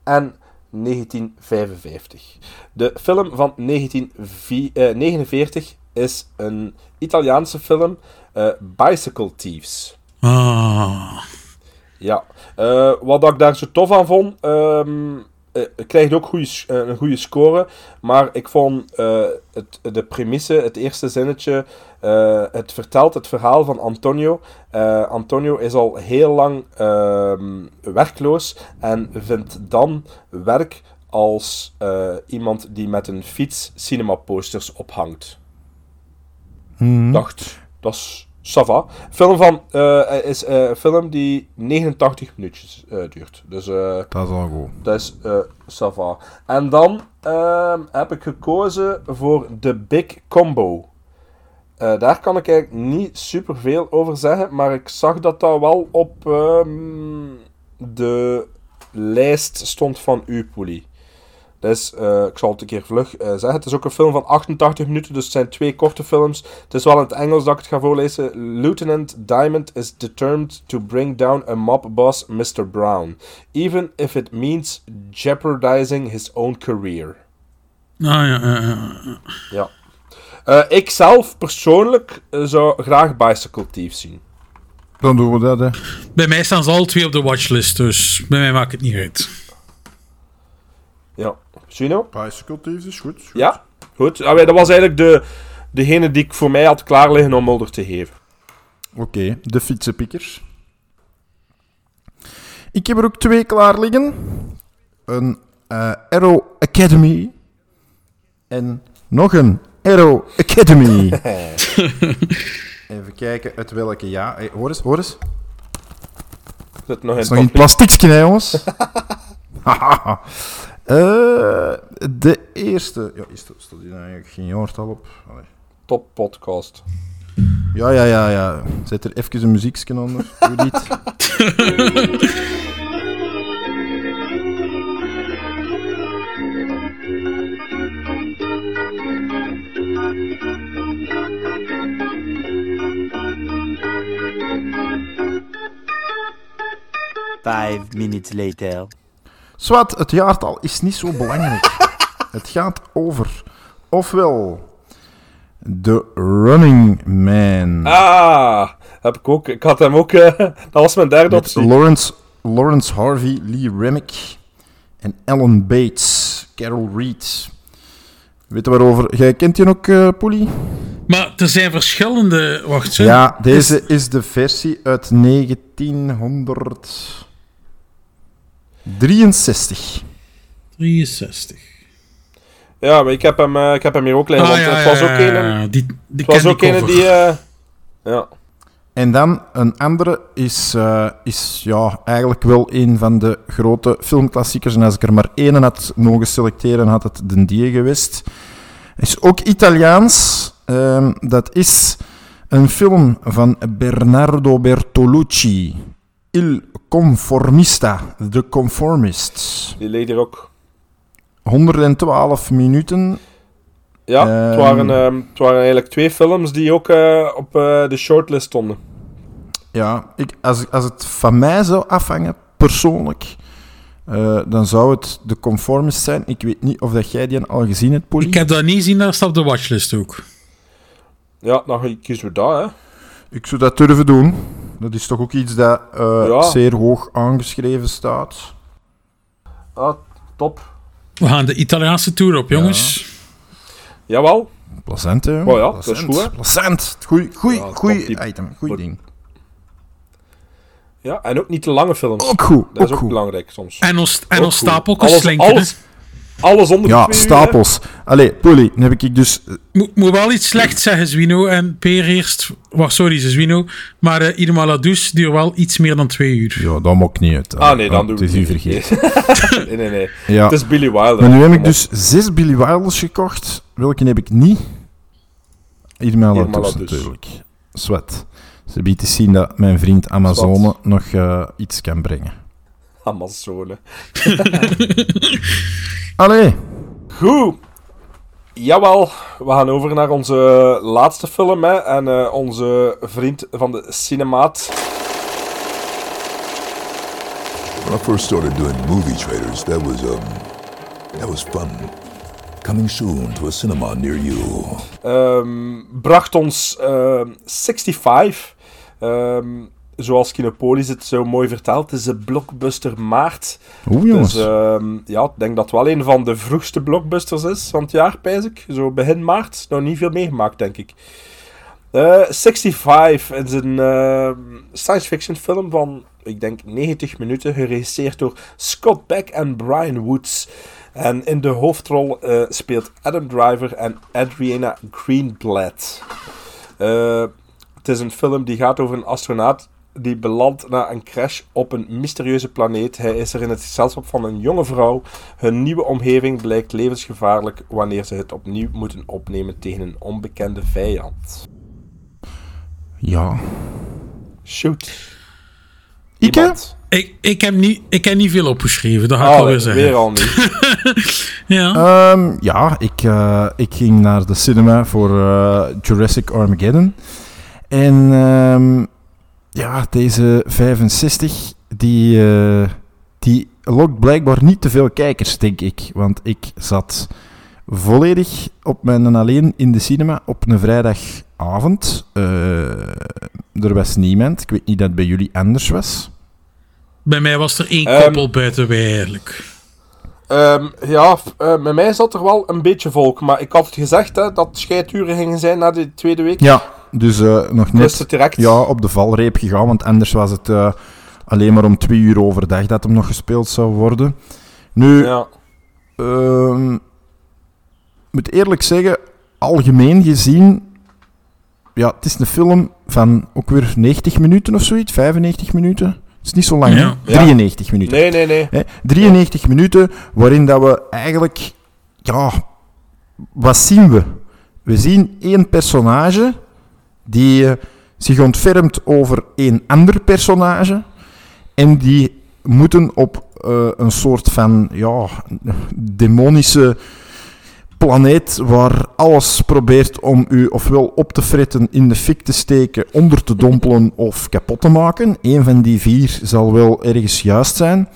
en 1955. De film van 1949 is een Italiaanse film, eh, Bicycle Thieves. Ah. Ja, Eh, wat ik daar zo tof aan vond, ehm het krijgt ook goeie, s- eh, een goede score, maar ik vond eh, het, de premisse, het eerste zinnetje, het vertelt het verhaal van Antonio. Antonio is al heel lang ehm, werkloos en vindt dan werk als iemand die met een fiets cinemaposters ophangt. Mhm. Dacht, dat is Sava. Film van, eh, is eh, een film die 89 minuutjes eh, duurt. Dus eh, Dat is al goed. dat is eh Sava. En dan ehm, heb ik gekozen voor The Big Combo. Eh, daar kan ik eigenlijk niet super veel over zeggen, maar ik zag dat dat wel op ehm, de lijst stond van Upoli. Eh, ik zal het een keer vlug eh, zeggen. Het is ook een film van 88 minuten, dus het zijn twee korte films. Het is wel in het Engels dat ik het ga voorlezen. Lieutenant Diamond is determined to bring down a mob boss, Mr. Brown. Even if it means jeopardizing his own career. Ah ja, ja, ja, ja. Ja. Eh, ik zelf persoonlijk zou graag Bicycle Thief zien. Dan doen we dat, hè. Bij mij staan ze alle twee op de watchlist, dus bij mij maakt het niet uit. Ja. Gino? Bicycle Thieves is goed. goed. Ja, goed. Ah, dat was eigenlijk de, degene die ik voor mij had klaar liggen om Mulder te geven. Oké, de fietsenpikkers. Ik heb er ook twee klaar liggen. Een eh Arrow Academy. En nog een Arrow Academy. Even kijken uit welke ja. Hey, hoor eens, hoor eens. Nog is in nog in het plastiekje, hè, jongens. Eh, de eerste... Ja, is dat, staat hier nou eigenlijk geen jaartal op? Allee. Top podcast. Ja, ja, ja, ja. Zet er even een muziekje onder. Doe dit. Five minutes later. Zwat, het jaartal is niet zo belangrijk. het gaat over ofwel The Running Man. Ah, heb ik ook. Ik had hem ook. eh, dat was mijn derde met optie. Lawrence, Lawrence Harvey, Lee Remick en Ellen Bates, Carol Reed. Weet je waarover? Jij kent die ook, eh Poelie? Maar er zijn verschillende... Wacht, zo. Ja, deze is de versie uit 1963. 63. Ja, maar ik heb hem, eh, ik heb hem hier ook liggen. Ah, want ja, het was ja, ook ja, een. ja. Die- die het was ook een die. eh, ja. En dan een andere is, eh, is ja, eigenlijk wel een van de grote filmklassiekers. En als ik er maar één had mogen selecteren, had het de die geweest. Is ook Italiaans. Ehm, dat is een film van Bernardo Bertolucci. Il Conformista, The Conformist. Die leed hier ook. 112 minuten. Ja, het, Ehm, waren, ehm, het waren eigenlijk twee films die ook eh, op eh, de shortlist stonden. Ja, ik, als, als het van mij zou afhangen, persoonlijk, eh, dan zou het de Conformist zijn. Ik weet niet of dat jij die al gezien hebt, Polly. Ik heb dat niet gezien, dat staat op de watchlist ook. Ja, dan kiezen we dat, hè. Ik zou dat durven doen. Dat is toch ook iets dat eh, Ja. zeer hoog aangeschreven staat. Ah, top. We gaan de Italiaanse tour op, jongens. Jawel. Plezant, hè? Oh ja, dat is goed, hè. Plezant. Goeie, Ja, item. Goeie ding. Ja, en ook niet te lange films. Ook goed, Dat is ook goed. belangrijk soms. En ons, en Ook ons stapeltjes Alles-. Alles, alles onder de Ja, twee uur, stapels. Allee, Polly, dan heb ik dus... Moet, moet wel iets slechts zeggen, Zwino. En Peer eerst. Wacht, sorry, Zwino. Maar uh, Irma Ladouce duurt wel iets meer dan twee uur. Ja, dat maakt niet uit. Ah, nee, dan het doen we is u het niet. vergeten. nee, nee, nee. Ja. Het is Billy Wilder. Maar nu heb ik dus zes Billy Wilders gekocht. Welke heb ik niet? Irma Ladouce. natuurlijk. Zwet. Ze biedt te zien dat mijn vriend Amazone nog eh, iets kan brengen. Amazone. Allee. Goed. Jawel, we gaan over naar onze laatste film. Hè, en eh, onze vriend van de cinemaat. When I first started doing movie trailers, that was um, that was fun. Coming soon to a cinema near you. ehm, bracht ons ehm, 65. Ehm, zoals Kinopolis het zo mooi vertelt, het is een blockbuster maart. Oeh, jongens. Dus ja, ik denk dat het wel een van de vroegste blockbusters is van het jaar, pijs ik. Zo begin maart. Nog niet veel meegemaakt, denk ik. Eh 65 is een ehm, science fiction film van, ik denk, 90 minuten. Geregisseerd door Scott Beck en Brian Woods. En in de hoofdrol eh, speelt Adam Driver en Adriana Greenblatt. Eh, het is een film die gaat over een astronaut die belandt na een crash op een mysterieuze planeet. Hij is er in het gezelschap van een jonge vrouw. Hun nieuwe omgeving blijkt levensgevaarlijk wanneer ze het opnieuw moeten opnemen tegen een onbekende vijand. Ja. Shoot. Ik. Ik, ik, heb niet, ik heb niet veel opgeschreven, dat ga ik Ah, alweer zeggen. weer al niet. ja. Ehm, ja, ik, eh, ik ging naar de cinema voor eh, Jurassic Armageddon. En ehm, ja, deze 65, die, eh, die lokt blijkbaar niet te veel kijkers, denk ik. Want ik zat volledig op mijn alleen in de cinema op een vrijdagavond. Eh, er was niemand. Ik weet niet dat het bij jullie anders was. Bij mij was er één Ehm, koppel buiten wij eigenlijk. Ehm, ja, eh, bij mij zat er wel een beetje volk. Maar ik had het gezegd hè, dat scheituren gingen zijn na de tweede week. Ja, dus eh, nog net. Ja, op de valreep gegaan, want anders was het eh, alleen maar om twee uur overdag dat hem nog gespeeld zou worden. Nu, Ja. ehm, ik moet eerlijk zeggen, algemeen gezien, ja, het is een film van ook weer 90 minuten of zoiets, 95 minuten. Het is niet zo lang, Ja. hè? 93 minuten. Nee, nee, nee. Hè, 93 minuten waarin dat we eigenlijk, ja, wat zien we? We zien één personage die eh, zich ontfermt over een ander personage en die moeten op eh, een soort van ja, demonische planeet waar alles probeert om u ofwel op te fretten, in de fik te steken, onder te dompelen of kapot te maken. Eén van die vier zal wel ergens juist zijn.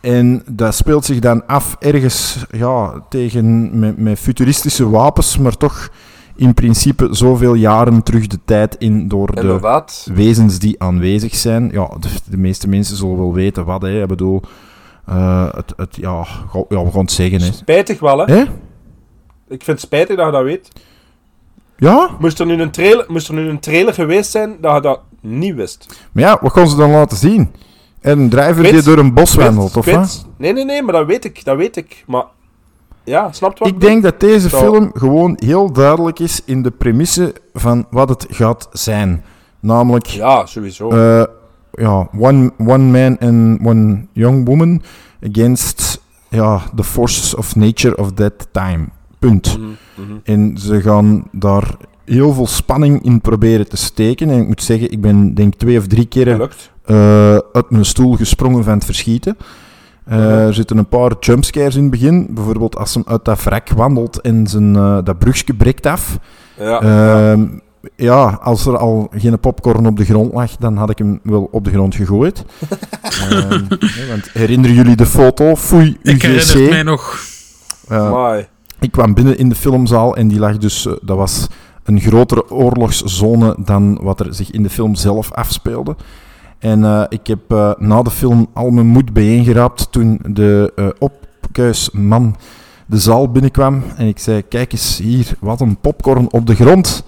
En dat speelt zich dan af ergens ja, tegen, met futuristische wapens, maar toch in principe zoveel jaren terug de tijd in door de wezens die aanwezig zijn. Ja, de, de meeste mensen zullen wel weten wat, hè. Ik bedoel, eh, het, het, ja, ja, we gaan het zeggen, hè. Spijtig wel, hè? Hè? Ik vind het spijtig dat je dat weet. Ja? Moest er, nu een trailer, moest er nu een trailer geweest zijn dat je dat niet wist. Maar ja, wat gaan ze dan laten zien? Een driver Weet- die door een bos wandelt, of wat? Nee, nee, nee, maar dat weet ik. Dat weet ik. Maar ja, snapt wat Ik denk dat deze Zo. film gewoon heel duidelijk is in de premisse van wat het gaat zijn. Namelijk, Ja, sowieso. eh, ja, one, one man and one young woman against ja, the forces of nature of that time. Punt. Mhm, mhm. En ze gaan daar heel veel spanning in proberen te steken. En ik moet zeggen, ik ben denk twee of drie keer Gelukt. eh, uit mijn stoel gesprongen van het verschieten. Eh, Er zitten een paar jumpscares in het begin. Bijvoorbeeld als hij uit dat wrak wandelt en zijn, eh, dat brugje breekt af. Ja, Ehm, ja, als er al geen popcorn op de grond lag, dan had ik hem wel op de grond gegooid. Ehm, want herinneren jullie de foto? Foei, Ik herinner UGC. mij nog. Eh, ik kwam binnen in de filmzaal en die lag dus, dat was een grotere oorlogszone dan wat er zich in de film zelf afspeelde. En eh, ik heb eh, na de film al mijn moed bijeengeraapt toen de eh opkuisman de zaal binnenkwam. En ik zei, kijk eens hier, wat een popcorn op de grond.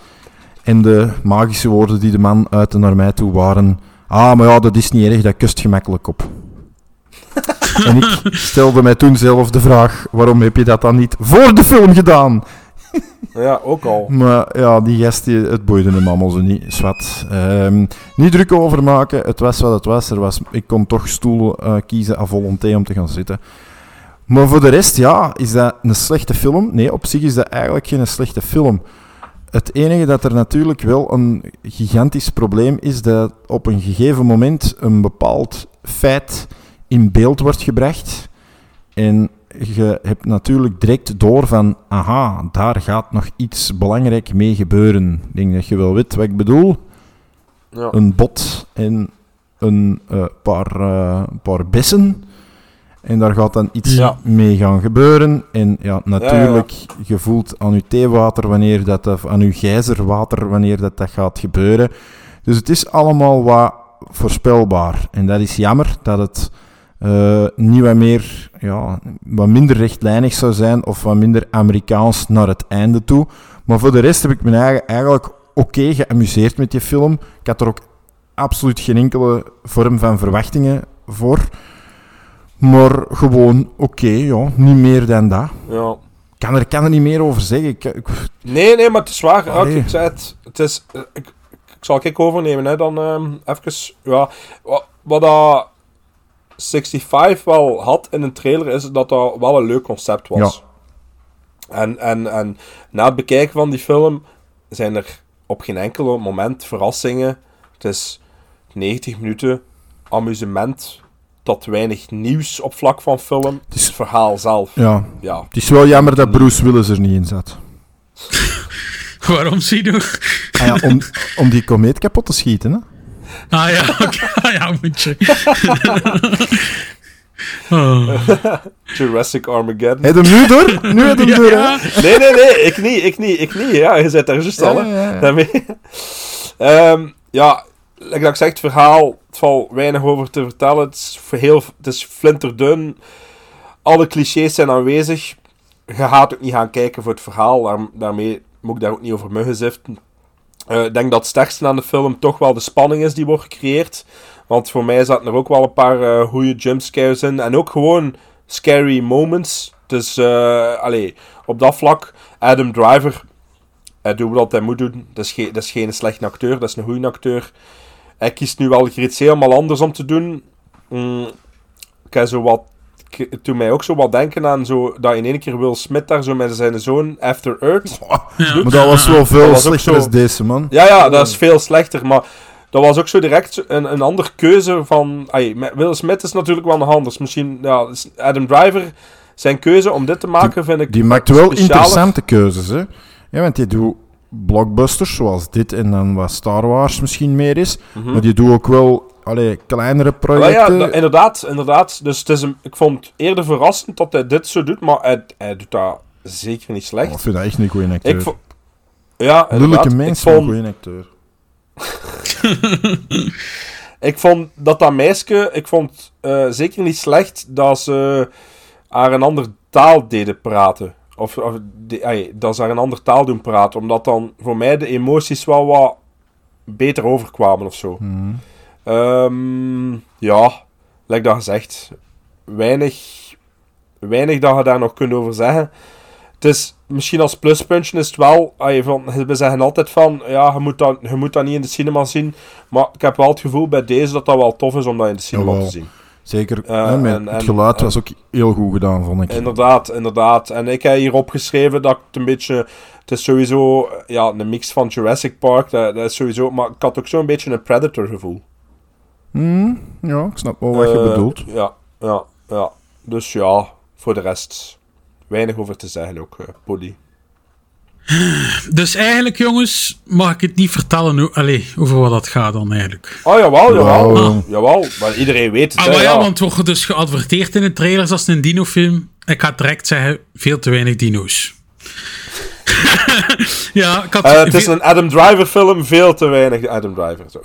En de magische woorden die de man uitte naar mij toe waren... Ah, maar ja, dat is niet erg, dat kust gemakkelijk op. en ik stelde mij toen zelf de vraag, waarom heb je dat dan niet voor de film gedaan? Ja, ook al. Maar ja, die gast, die, het boeide hem allemaal zo niet. Zwat. Ehm, niet druk over maken, het was wat het was. Er was ik kon toch stoelen eh, kiezen à volonté om te gaan zitten. Maar voor de rest, ja, is dat een slechte film? Nee, op zich is dat eigenlijk geen slechte film. Het enige dat er natuurlijk wel een gigantisch probleem is, dat op een gegeven moment een bepaald feit in beeld wordt gebracht. En je hebt natuurlijk direct door van, aha, daar gaat nog iets belangrijk mee gebeuren. Ik denk dat je wel weet wat ik bedoel. Ja. Een bot en een eh, paar, eh, paar bessen. En daar gaat dan iets Ja. mee gaan gebeuren. En ja, natuurlijk, je voelt aan je theewater wanneer dat, of aan je gijzerwater wanneer dat, dat gaat gebeuren. Dus het is allemaal wat voorspelbaar. En dat is jammer dat het eh, niet wat meer, ja, wat minder rechtlijnig zou zijn of wat minder Amerikaans naar het einde toe. Maar voor de rest heb ik me eigen- eigenlijk oké geamuseerd met die film. Ik had er ook absoluut geen enkele vorm van verwachtingen voor. Maar gewoon oké, ja, niet meer dan dat. Ja. Ik kan er, kan er niet meer over zeggen. Ik, ik- Nee, nee, maar het is waar. Allee. ik zei het. Het is... eh, Ik, ik zal ik overnemen, hè. Dan ehm even... Ja, wat, wat dat 65 wel had in een trailer, is dat dat wel een leuk concept was. En, en, en na het bekijken van die film zijn er op geen enkel moment verrassingen. Het is 90 minuten amusement tot weinig nieuws op vlak van film. Het is het verhaal zelf. Ja. ja. Het is wel jammer dat Bruce Willis er niet in zat. Waarom zie je ah, ja, om, om die komeet kapot te schieten, hè? Ah ja, okay. ja, moet je. oh. Jurassic Armageddon. Heb je hem nu door? Nu heb je hem door, Ja. hè? Nee, nee, nee, ik niet, ik niet, ik niet. Ja, je zit daar juist al, hè. Ja, ja, ja. Daarmee. Ehm, ja, like dat ik zeg, het verhaal, het valt weinig over te vertellen. Het is, heel, het is flinterdun. Alle clichés zijn aanwezig. Je gaat ook niet gaan kijken voor het verhaal. Daar, daarmee moet ik daar ook niet over muggen ziften. Eh, ik denk dat het sterkste aan de film toch wel de spanning is die wordt gecreëerd. Want voor mij zaten er ook wel een paar eh goede jumpscares in. En ook gewoon scary moments. Dus, allee, op dat vlak, Adam Driver, hij doet wat hij moet doen. Dat is, geen, dat is geen slechte acteur, dat is een goede acteur. Hij kiest nu wel iets helemaal anders om te doen. Mm, ik heb zo wat, het doet mij ook zo wat denken aan zo, dat in één keer Will Smith daar zo met zijn zoon After Earth. Maar dat was wel veel was slechter zo- als deze, man. Ja, ja, dat is veel slechter, maar dat was ook zo direct een, een andere keuze van... Ay, Will Smith is natuurlijk wel nog anders. Misschien, ja, Adam Driver, zijn keuze om dit te maken vind ik Die maakt wel specialer. interessante keuzes, hè? Ja, want die doet blockbusters zoals dit en dan wat Star Wars misschien meer is. Mhm. Maar die doet ook wel allee, kleinere projecten. ja, da- inderdaad, inderdaad. Dus het is een, ik vond het eerder verrassend dat hij dit zo doet, maar hij, hij doet dat zeker niet slecht. Oh, ik vind dat echt een goede acteur. Ik ja, Ik mens, maar een vond- goede acteur. ik vond dat dat meisje, ik vond eh, zeker niet slecht dat ze haar een andere taal deden praten. Of, of die- ay, dat ze haar een andere taal doen praten. Omdat dan voor mij de emoties wel wat beter overkwamen of zo. Mhm. Ehm, ja, like dat gezegd, weinig, weinig dat je daar nog kunt over zeggen. Het is misschien als pluspuntje is het wel, ay, van, we zeggen altijd van, ja, je moet, dat, je moet dat niet in de cinema zien. Maar ik heb wel het gevoel bij deze dat dat wel tof is om dat in de cinema Jawel. te zien. Zeker. Eh, en- het geluid en- was ook heel goed gedaan, vond ik. Inderdaad, inderdaad. En ik heb hier opgeschreven dat het een beetje... Het is sowieso ja, een mix van Jurassic Park. Dat, dat is sowieso... Maar ik had ook zo'n beetje een Predator Hmm, ja, ik snap wel wat je Eh, bedoelt. Ja, ja, ja. Dus ja, voor de rest... Weinig over te zeggen ook, eh Polly. Dus eigenlijk, jongens, mag ik het niet vertellen hoe, allee, over wat dat gaat dan eigenlijk. Oh, jawel, jawel. Ah. Jawel, maar iedereen weet het, Ah, hè, maar ja, ja. want het wordt dus geadverteerd in de trailers als een dino-film. Ik ga direct zeggen, veel te weinig dino's. Ja, ik had... Eh, het is een Adam Driver film, veel te weinig Adam Driver. Zo.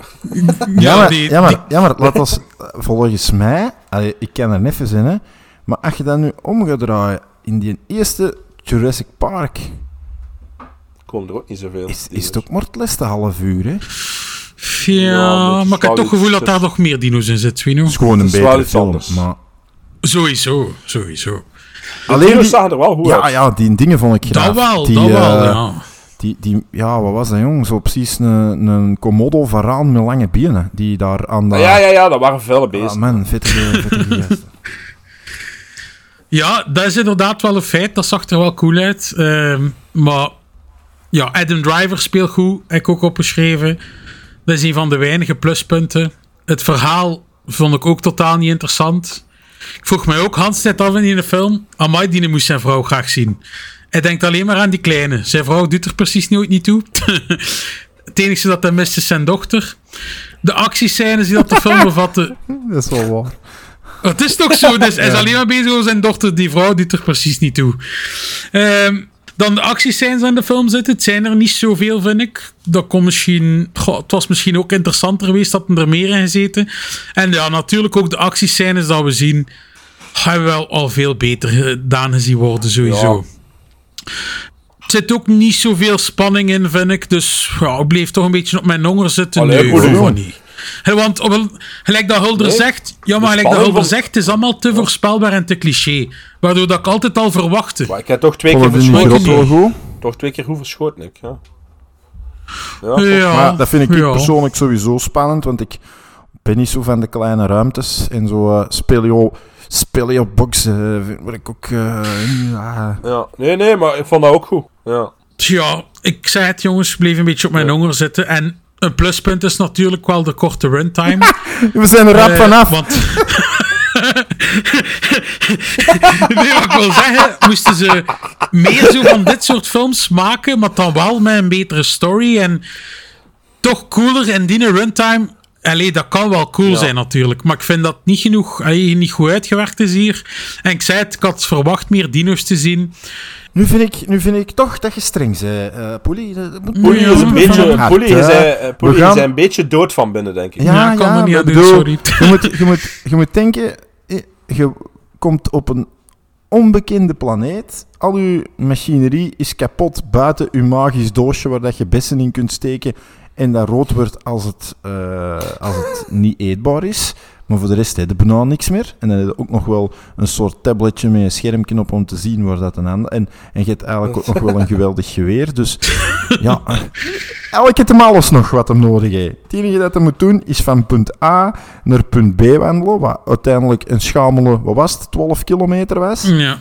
Ja, maar, die- ja, maar, ja, maar laat ons, volgens mij, allee, ik ken er even in, hè, maar als je dat nu omgedraaid in die eerste Jurassic Park, Komt er ook niet zoveel. is, is het ook maar het laatste half uur, hè? Ja, maar ik heb toch het gevoel dat daar nog meer dino's in zitten. Het is gewoon een film. anders. Maar Sowieso, sowieso. Alleen die zagen er wel goed ja, uit. ja, die dingen vond ik Dat graag. wel, die, dat wel, eh, ja. Die, die, ja, wat was dat, jong? Zo precies een, een Komodo varaan met lange benen, die daar aan de... Ja, ja, ja, dat waren vele Ah, beesten. man. Ja, dat is inderdaad wel een feit. Dat zag er wel cool uit. Ehm, maar ja, Adam Driver speelt goed. Heb ik ook opgeschreven. Dat is een van de weinige pluspunten. Het verhaal vond ik ook totaal niet interessant. Ik vroeg mij ook Hans net af in de film. Amai, die moest zijn vrouw graag zien. Hij denkt alleen maar aan die kleine. Zijn vrouw doet er precies nooit niet toe. Het enige dat hij mist is zijn dochter. De actiescènes die dat de film bevatten, dat is wel waar. het is toch zo, dus hij is Ja. alleen maar bezig over zijn dochter. Die vrouw doet er precies niet toe. Ehm, dan de actiescènes in de film zitten. Het zijn er niet zoveel, vind ik. Dat kon misschien... goh, het was misschien ook interessanter geweest dat er meer in gezeten. En ja, natuurlijk ook de actiescènes dat we zien... hebben we wel al veel beter gedaan gezien worden, sowieso. Er zit ook niet zoveel spanning in, vind ik. Dus ja, ik bleef toch een beetje op mijn honger zitten. Allee, nee, niet. Want gelijk dat Hulder Nee, zegt... Ja, maar gelijk dat Hulder van- zegt, het is allemaal te voorspelbaar en te cliché. Waardoor dat ik altijd al verwachtte. Maar ik heb toch twee keer je verschoten. goed? Toch twee keer goed verschoten, ik. Ja. Ja, Ja, maar dat vind ik ja. persoonlijk sowieso spannend, want ik ben niet zo van de kleine ruimtes en zo uh, speleo, speleobox uh, word ik ook... eh, ja. Ja, nee, nee, maar ik vond dat ook goed. Ja. Ja, ik zei het jongens, ik bleef een beetje op mijn honger zitten. En Een pluspunt is natuurlijk wel de korte runtime. We zijn er rap Eh, vanaf. Want... nee, wat ik wil zeggen, moesten ze meer zo van dit soort films maken, maar dan wel met een betere story en toch cooler en die runtime. Allee, dat kan wel cool zijn natuurlijk, maar ik vind dat niet genoeg, allee, niet goed uitgewerkt is hier. En ik zei het, ik had verwacht meer dino's te zien. Nu vind, ik, nu vind ik toch dat je streng bent, eh Poelie. Dat moet- Poelie is een beetje, is, eh, gaan- een beetje dood van binnen, denk ik. Ja, Ja, ik kan ja, er niet aan doen, sorry. Je moet, je, moet, je moet denken, eh, je komt op een onbekende planeet. Al uw machinerie is kapot buiten uw magisch doosje waar dat je bessen in kunt steken en dat rood wordt als het, eh, als het niet eetbaar is. Maar voor de rest heb je bijna niks meer. En dan heb je ook nog wel een soort tabletje met een schermpje op om te zien waar dat een ander... En, en je hebt eigenlijk ook nog wel een geweldig geweer. Dus ja, eigenlijk heeft hem alles nog wat hem nodig heeft. Het enige dat hij moet doen is van punt A naar punt B wandelen. Wat uiteindelijk een schamele, wat was het, 12 kilometer was. Ja.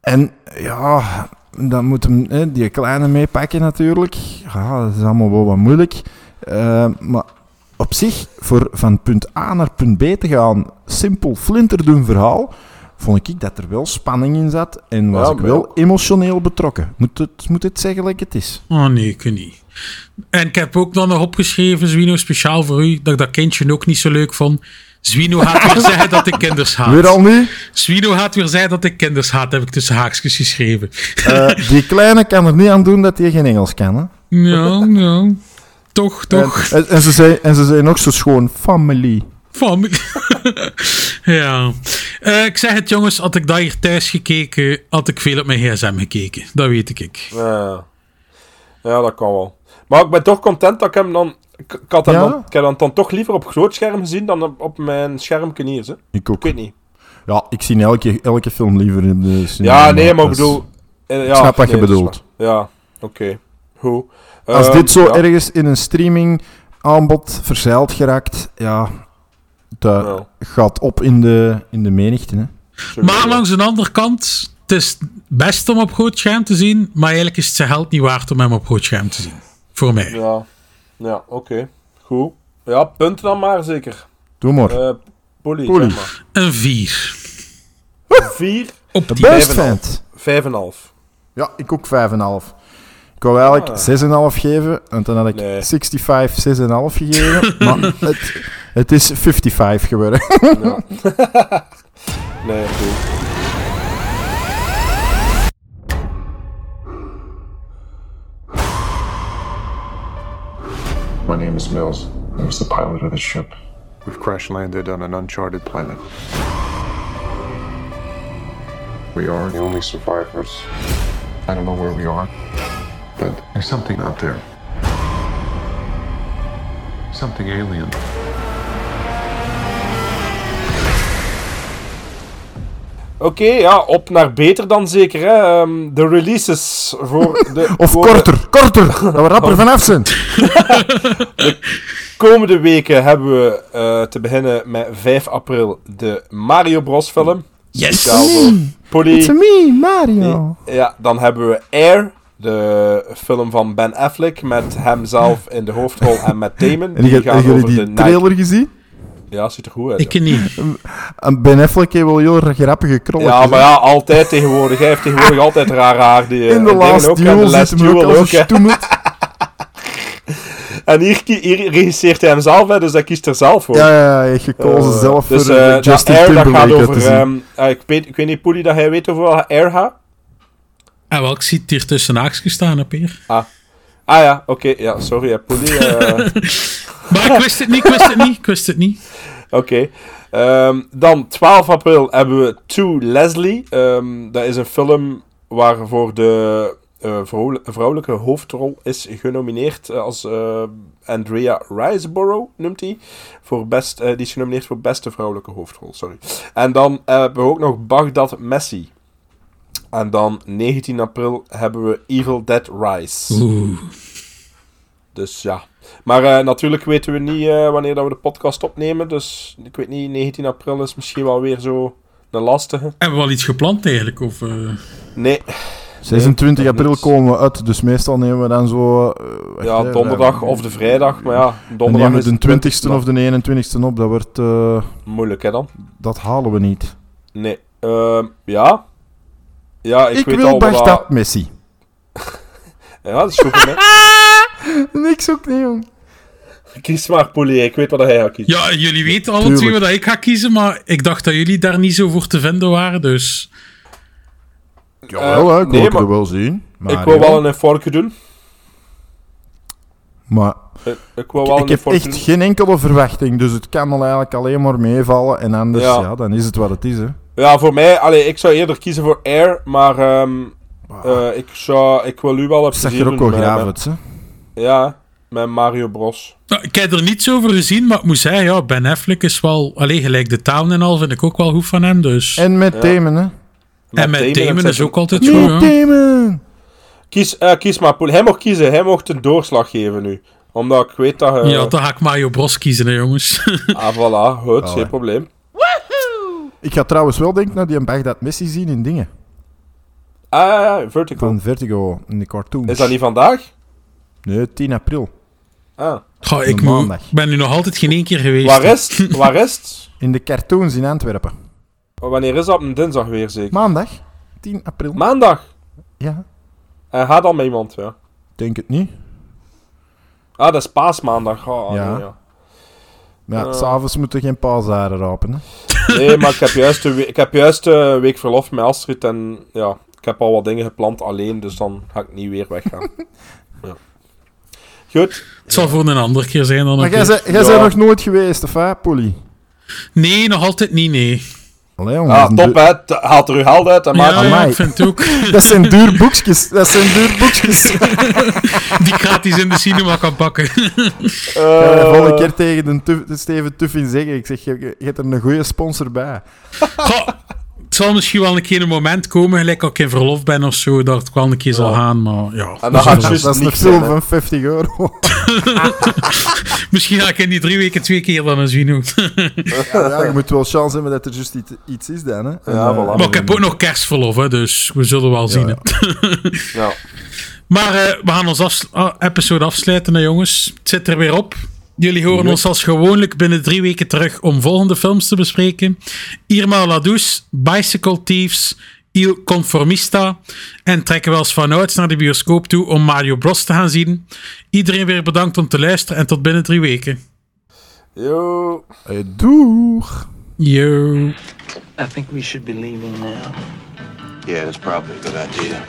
En ja, dan moet hem hè, die kleine meepakken natuurlijk. Ja, dat is allemaal wel wat moeilijk. Eh, maar op zich, voor van punt A naar punt B te gaan, simpel flinterdoen verhaal, vond ik dat er wel spanning in zat en was Ja, ik wel emotioneel betrokken. Moet het, moet het zeggen like het is. Oh nee, ik niet. En ik heb ook dan nog opgeschreven, Zwino, speciaal voor u, dat ik dat kindje ook niet zo leuk vond. Zwino gaat weer zeggen dat ik kinders haat. Weer al niet? Zwino gaat weer zeggen dat ik kinders haat, heb ik tussen haakjes geschreven. Eh, die kleine kan er niet aan doen dat hij geen Engels kan. Hè? Ja, ja. Toch, toch. En, en, ze zei, en ze zei nog zo schoon, family. Familie. ja. Eh, ik zeg het, jongens, had ik dat hier thuis gekeken, had ik veel op mijn gsm gekeken. Dat weet ik. Ja. ja, dat kan wel. Maar ik ben toch content dat ik hem dan... Ik, ik had Ja? dan, ik toch liever op groot scherm gezien dan op, op mijn schermpje hier. Hè. Ik ook. Ik weet niet. Ja, ik zie elke, elke film liever in de cinema. Ja, nee, maar ik bedoel... eh, ja, snap wat nee, je dat is bedoelt. Ja, oké. Goed. Als Ehm, dit zo ja. ergens in een streaming aanbod verzeild geraakt, ja, dat gaat op in de, in de menigte. Hè. Maar langs de andere kant, het is best om op groot scherm te zien, maar eigenlijk is het zijn geld niet waard om hem op groot scherm te zien. Voor mij. Ja, ja oké. Goed. Ja, punten dan maar zeker. Doe maar. Eh Polly, Polly. zeg maar. Een 4. Vier? Op De die best Vijf en een vent. Vijf en een half. Ja, ik ook 5,5. Ik wou eigenlijk Ah. 6,5 geven, en toen had ik Nee. 65, 6,5 gegeven. maar het, het is 55 geworden. Ja. nee, goed. My name is Mills. I was the pilot of the ship. We've crash landed on an uncharted planet. We are the only survivors. I don't know where we are, but there's something out there. Something alien. Oké, ja, op naar beter dan zeker. Hè. Ehm, de releases voor de... Of voor de korter, korter, dat we rapper vanaf zijn. komende weken hebben we eh, te beginnen met 5 april de Mario Bros film. Yes! Voor Polly. It's me, Mario. Ja, dan hebben we Air, de film van Ben Affleck, met hemzelf in de hoofdrol en met Damon. En die, Die hebben gaan jullie over die de trailer gezien? Ja, ziet er goed uit. Ik niet. En Ben Affleck heeft wel heel grappige krollen. Ja, maar ja, altijd tegenwoordig. Hij heeft tegenwoordig altijd raar haar. Die, In de en dingen Last ook, en Duel de zit Last hem ook als een. En hier, hier regisseert hij hem zelf, hè, dus hij kiest er zelf voor. Ja, ja, ja, hij heeft gekozen Eh, zelf dus, voor eh, eh, dat Justin Air, dat gaat over... ehm, eh, ik, weet, ik weet niet, Poelie, dat hij weet over Air gaat? En wel, ik zie het hier tussen haakjes staan. Ah. Ah ja, oké. ja, sorry, hè, Poelie. eh, Maar ik wist het niet, ik wist het niet, ik wist het niet. Oké. Ehm, dan 12 april hebben we To Leslie. Ehm, dat is een film waarvoor de eh, vrouw- vrouwelijke hoofdrol is genomineerd eh, als Andrea Riseborough, noemt hij. Voor best, die is genomineerd voor beste vrouwelijke hoofdrol, sorry. En dan hebben we ook nog Baghdad Messi. En dan 19 april hebben we Evil Dead Rise. Oeh. Dus ja. Maar eh, natuurlijk weten we niet eh, wanneer dat we de podcast opnemen. Dus ik weet niet, 19 april is misschien wel weer zo een lastige. Hebben we al iets gepland eigenlijk? Of, eh? Nee, 26 Nee, april komen we uit, dus meestal nemen we dan zo... eh, Ja, hè, donderdag we- of de vrijdag, maar ja, we donderdag nemen is de het 20ste maar of de 21ste op, dat wordt... eh, Moeilijk, hè, dan? dat halen we niet. Nee. Ehm, ja. Ja, ik, Ik, weet wil al dat- Messi. Ja, dat is goed mij. Niks ook niet, jong. Kies maar, Poulier. Ik weet wat hij gaat kiezen. Ja, jullie weten alle Tuurlijk. twee wat ik ga kiezen, maar ik dacht dat jullie daar niet zo voor te vinden waren, dus... Jawel, hè, ik wil nee, het er maar- wel zien. Maar, ik wil ja. wel een vorkje doen. Maar Ik, ik wil wel ik heb echt doen. geen enkele verwachting, dus het kan al eigenlijk alleen maar meevallen. En anders, Ja. ja. dan is het wat het is, hè. Ja, voor mij, allee, ik zou eerder kiezen voor Air, maar ehm, eh, ik, zou, ik wil u wel een Zag plezier er ook met- graaf met- uit, hè. Ja, met Mario Bros. Nou, ik heb er niets over gezien, maar ik moet zeggen, ja, Ben Affleck is wel... Alleen gelijk de town en al vind ik ook wel goed van hem, dus... En met Ja. Damon, hè. En met Damon het is ook altijd Met goed, ja. Damon! Kies, eh, kies maar, Poel. Hij mag kiezen. Hij mocht een doorslag geven nu. Omdat ik weet dat... eh, Ja, dan ga ik Mario Bros kiezen, hè, jongens. Ah, voilà. Goed, Allee. geen probleem. Ik ga trouwens wel denken naar die Baghdad Messi zien in dingen. Ah, ja, ja, Vertigo. Van Vertigo, in de cartoons. Is dat niet vandaag? Nee, 10 april. Ah. Goh, ik maandag. ben nu nog altijd geen één keer geweest. Waar is het? Waar is het? In de cartoons in Antwerpen. Wanneer is dat? Op een dinsdag weer, zeker? Maandag, 10 april. Maandag? Ja, En gaat dan met iemand, ja. denk het niet. Ah, dat is paasmaandag. Oh, Ja. nee, ja. Maar ja, Eh. s'avonds moeten geen paasaren rapen, hè. Nee, maar ik heb juist een we- ik heb juist een week verlof met Astrid en ja, ik heb al wat dingen gepland alleen, dus dan ga ik niet weer weggaan. ja. Goed. Het zal voor een andere keer zijn dan Maar jij bent nog nooit geweest, of hè, Polly? Nee, nog altijd niet, nee. Allee, jongen, Ah, top hè, haalt er uw geld uit en Ja, maakt ja, Amai. ik vind het ook. Dat zijn duur boekjes. Dat zijn duur boekjes. Die gratis in de cinema kan pakken. Ik ga Eh, de volgende keer tegen de, Tuf- de Steven Tuffin zeggen. Ik zeg, je, je hebt er een goede sponsor bij. Goh, zal misschien wel een keer een moment komen, gelijk als ik in verlof ben of zo, dat het wel een keer zal gaan, maar ja. En dan gaat het Dat, is zijn, hè. van 50 euro. Misschien ga ik in die drie weken twee keer dan eens zien. ook. ja, je moet wel chance hebben dat er juist iets, iets is dan. Hè. En, Ja, eh, voilà. maar ik heb ook nog kerstverlof, hè, dus we zullen wel zien. ja. Ja. Maar eh, we gaan ons afs- ah, episode afsluiten, hè, jongens. Het zit er weer op. Jullie horen ons als gewoonlijk binnen drie weken terug om volgende films te bespreken. Irma La Douce, Bicycle Thieves, Il Conformista. En trekken we als vanouds naar de bioscoop toe om Mario Bros te gaan zien. Iedereen weer bedankt om te luisteren en tot binnen drie weken. Yo. eh, doeg! Yo. I think we should be leaving now. Yeah, that's probably a good idea.